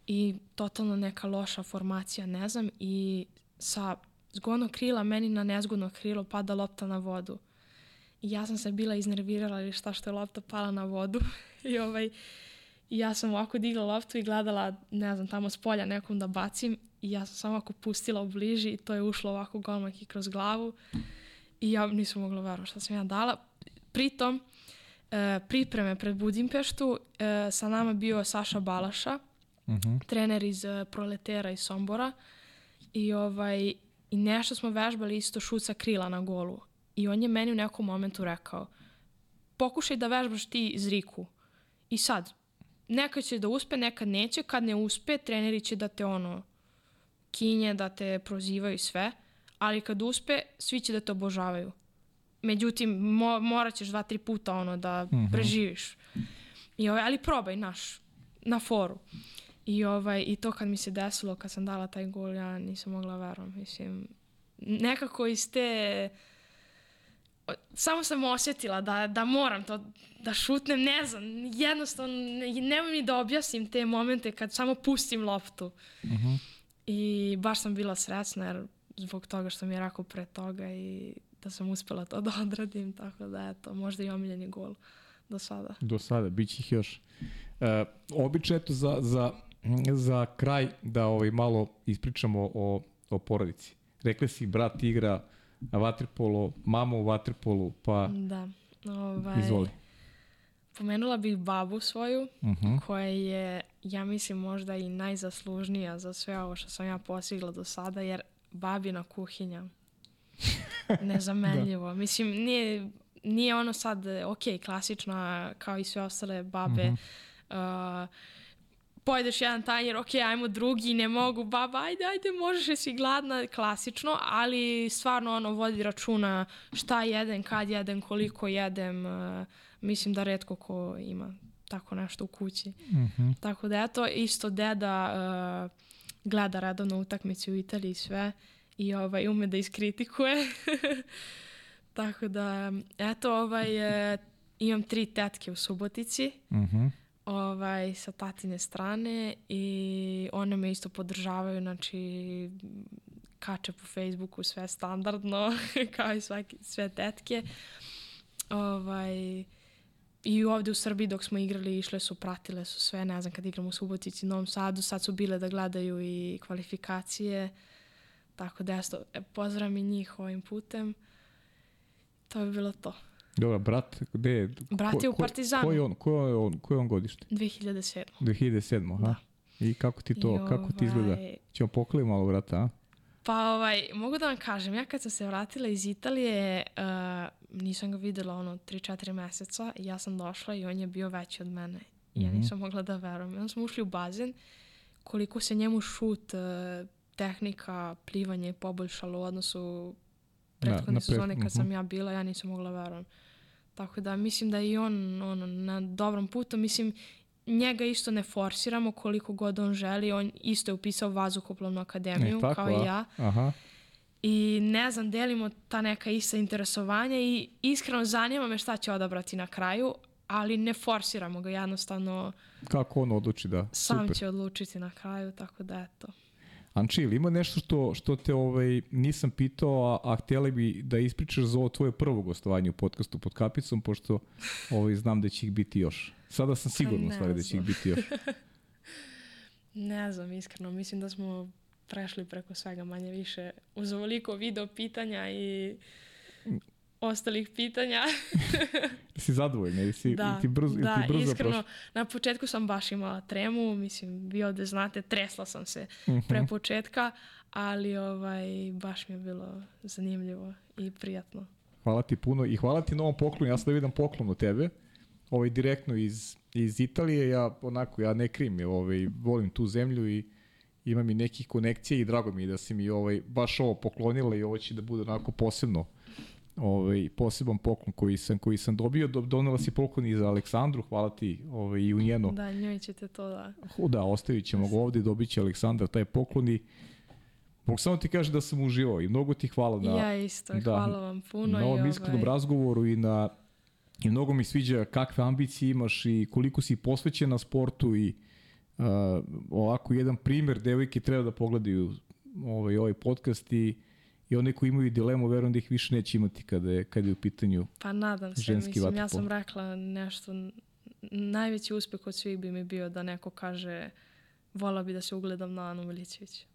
S2: i totalno neka loša formacija, ne znam, i sa zgodnog krila meni na nezgodno krilo pada lopta na vodu. I ja sam se bila iznervirala ili šta što je lopta pala na vodu. I ovaj, ja sam ovako digla loptu i gledala, ne znam, tamo s polja nekom da bacim i ja sam samo ovako pustila u bliži i to je ušlo ovako golmak i kroz glavu i ja nisam mogla verovati šta sam ja dala. Pritom, pripreme pred Budimpeštu e, sa nama bio Saša Balaša, uh mhm. -huh. trener iz e, Proletera iz Sombora i ovaj i nešto smo vežbali isto šut sa krila na golu. I on je meni u nekom momentu rekao pokušaj da vežbaš ti zriku. I sad, nekad će da uspe, nekad neće. Kad ne uspe, treneri će da te ono kinje, da te prozivaju sve. Ali kad uspe, svi će da te obožavaju. Međutim, mo, morat ćeš dva, tri puta ono da mm -hmm. preživiš. I ovaj, ali probaj, naš, na foru. I, ovaj, I to kad mi se desilo, kad sam dala taj gol, ja nisam mogla verovati. Mislim, nekako iz te samo sam osjetila da, da moram to da šutnem, ne znam, jednostavno ne, nemoj mi da objasnim te momente kad samo pustim loptu. Uh -huh. I baš sam bila srećna jer zbog toga što mi je rekao pre toga i da sam uspela to da odradim, tako da eto, možda i omiljeni gol do sada.
S1: Do sada, bit će ih još. E, obično eto za, za, za kraj da ovaj malo ispričamo o, o porodici. Rekli si, brat igra vaterpolo, mama u vaterpolu, pa
S2: Da. Ovaj,
S1: izvoli.
S2: Pomenula bih babu svoju,
S1: Uh -huh.
S2: koja je, ja mislim, možda i najzaslužnija za sve ovo što sam ja postigla do sada, jer babina kuhinja, nezamenljivo. Mislim, nije, nije ono sad, ok, klasična kao i sve ostale babe, uh, pojedeš jedan tanjer, ok, ajmo drugi, ne mogu, baba, ajde, ajde, možeš, jesi gladna, klasično, ali stvarno ono vodi računa šta jedem, kad jedem, koliko jedem, uh, mislim da redko ko ima tako nešto u kući.
S1: Mhm.
S2: Tako da eto, isto deda uh, gleda redovno utakmice u Italiji i sve i ovaj, ume da iskritikuje. Tako da, eto, ovaj, e, imam tri tetke u Subotici
S1: Mhm.
S2: ovaj, sa tatine strane i one me isto podržavaju, znači kače po Facebooku sve standardno, kao i svaki, sve tetke. Ovaj, I ovde u Srbiji dok smo igrali išle su, pratile su sve, ne znam, kad igram u Subotici, Novom Sadu, sad su bile da gledaju i kvalifikacije. Tako da, eto, e, pozdravim i njih ovim putem. To bi bilo to.
S1: Dobro, brat, gde je?
S2: Brat je u Partizanu.
S1: Ko je on, ko je on, ko je on godište?
S2: 2007.
S1: 2007. Aha. I kako ti to,
S2: I
S1: kako ti izgleda?
S2: ovaj-
S1: Ćemo pokliti malo brata, a?
S2: Pa ovaj, mogu da vam kažem, ja kad sam se vratila iz Italije, uh, nisam ga videla ono 3-4 meseca ja sam došla i on je bio veći od mene. Ja
S1: Mhm.
S2: nisam mogla da verujem. Onda smo ušli u bazen, koliko se njemu šut, uh, tehnika, plivanje poboljšalo u odnosu prethodne sezone kad sam
S1: mhm.
S2: ja bila, ja nisam mogla verujem. Tako da mislim da je i on ono, na dobrom putu. Mislim, njega isto ne forsiramo koliko god on želi. On isto je upisao vazduhoplovnu akademiju,
S1: E, tako,
S2: kao i ja.
S1: Aha.
S2: I ne znam, delimo ta neka ista interesovanja i iskreno zanima me šta će odabrati na kraju, ali ne forsiramo ga, jednostavno
S1: Kako on odluči da?
S2: sam
S1: Super.
S2: će odlučiti na kraju, tako da eto.
S1: Anči, ili ima nešto što, što te ovaj, nisam pitao, a, a htjeli bi da ispričaš za ovo tvoje prvo gostovanje u podcastu pod kapicom, pošto ovaj, znam da će ih biti još. Sada sam
S2: ne
S1: stvari da će ih biti još.
S2: Ne znam, iskreno, mislim da smo prešli preko svega manje više uz ovoliko video pitanja i ostalih pitanja.
S1: Si zadovoljna ili si,
S2: da,
S1: ti brzo,
S2: da,
S1: ti brzo
S2: iskreno,
S1: prošla?
S2: na početku sam baš imala tremu, mislim, vi ovde znate, tresla sam se
S1: Mhm.
S2: pre početka, ali ovaj, baš mi je bilo zanimljivo i prijatno.
S1: Hvala ti puno i hvala ti na ovom poklonu. Ja sam da vidim poklon od tebe. Ovaj direktno iz, iz Italije. Ja onako, ja ne krim, ovaj, volim tu zemlju i imam i nekih konekcija i drago mi je da si mi ovaj, baš ovo poklonila i ovo će da bude onako posebno ovaj, poseban poklon koji sam, koji sam dobio. Do, donela si poklon i za Aleksandru, hvala ti ovaj, i u njeno.
S2: Da, njoj ćete to da...
S1: O, Da, ostavit ćemo ga ovde, dobit će Aleksandar taj poklon i Mogu samo ti kažem da sam uživao i mnogo ti hvala na,
S2: ja isto,
S1: da,
S2: hvala vam puno.
S1: na ovom
S2: i,
S1: iskrenom
S2: ovaj,
S1: razgovoru i na i mnogo mi sviđa kakve ambicije imaš i koliko si posvećena sportu i uh, ovako jedan primer devojke treba da pogledaju ovaj, ovaj podcast i, i one koji imaju dilemu, verujem da ih više neće imati kada je, kada je u pitanju
S2: Pa nadam se,
S1: ženski
S2: mislim, ja
S1: vaterpolo.
S2: sam rekla nešto, najveći uspeh od svih bi mi bio da neko kaže vola bi da se ugledam na Anu Milićević.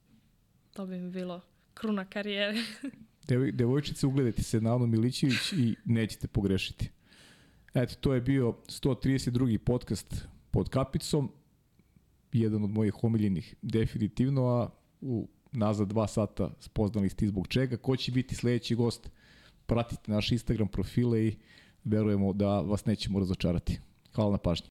S2: To bi mi bilo kruna karijere.
S1: Devoj, devojčice, ugledajte se na Anu Milićević i nećete pogrešiti. Eto, to je bio 132. podcast pod kapicom. Jedan od mojih omiljenih definitivno, a u nazad dva sata spoznali ste zbog čega. Ko će biti sledeći gost? Pratite naše Instagram profile i verujemo da vas nećemo razočarati. Hvala na pažnji.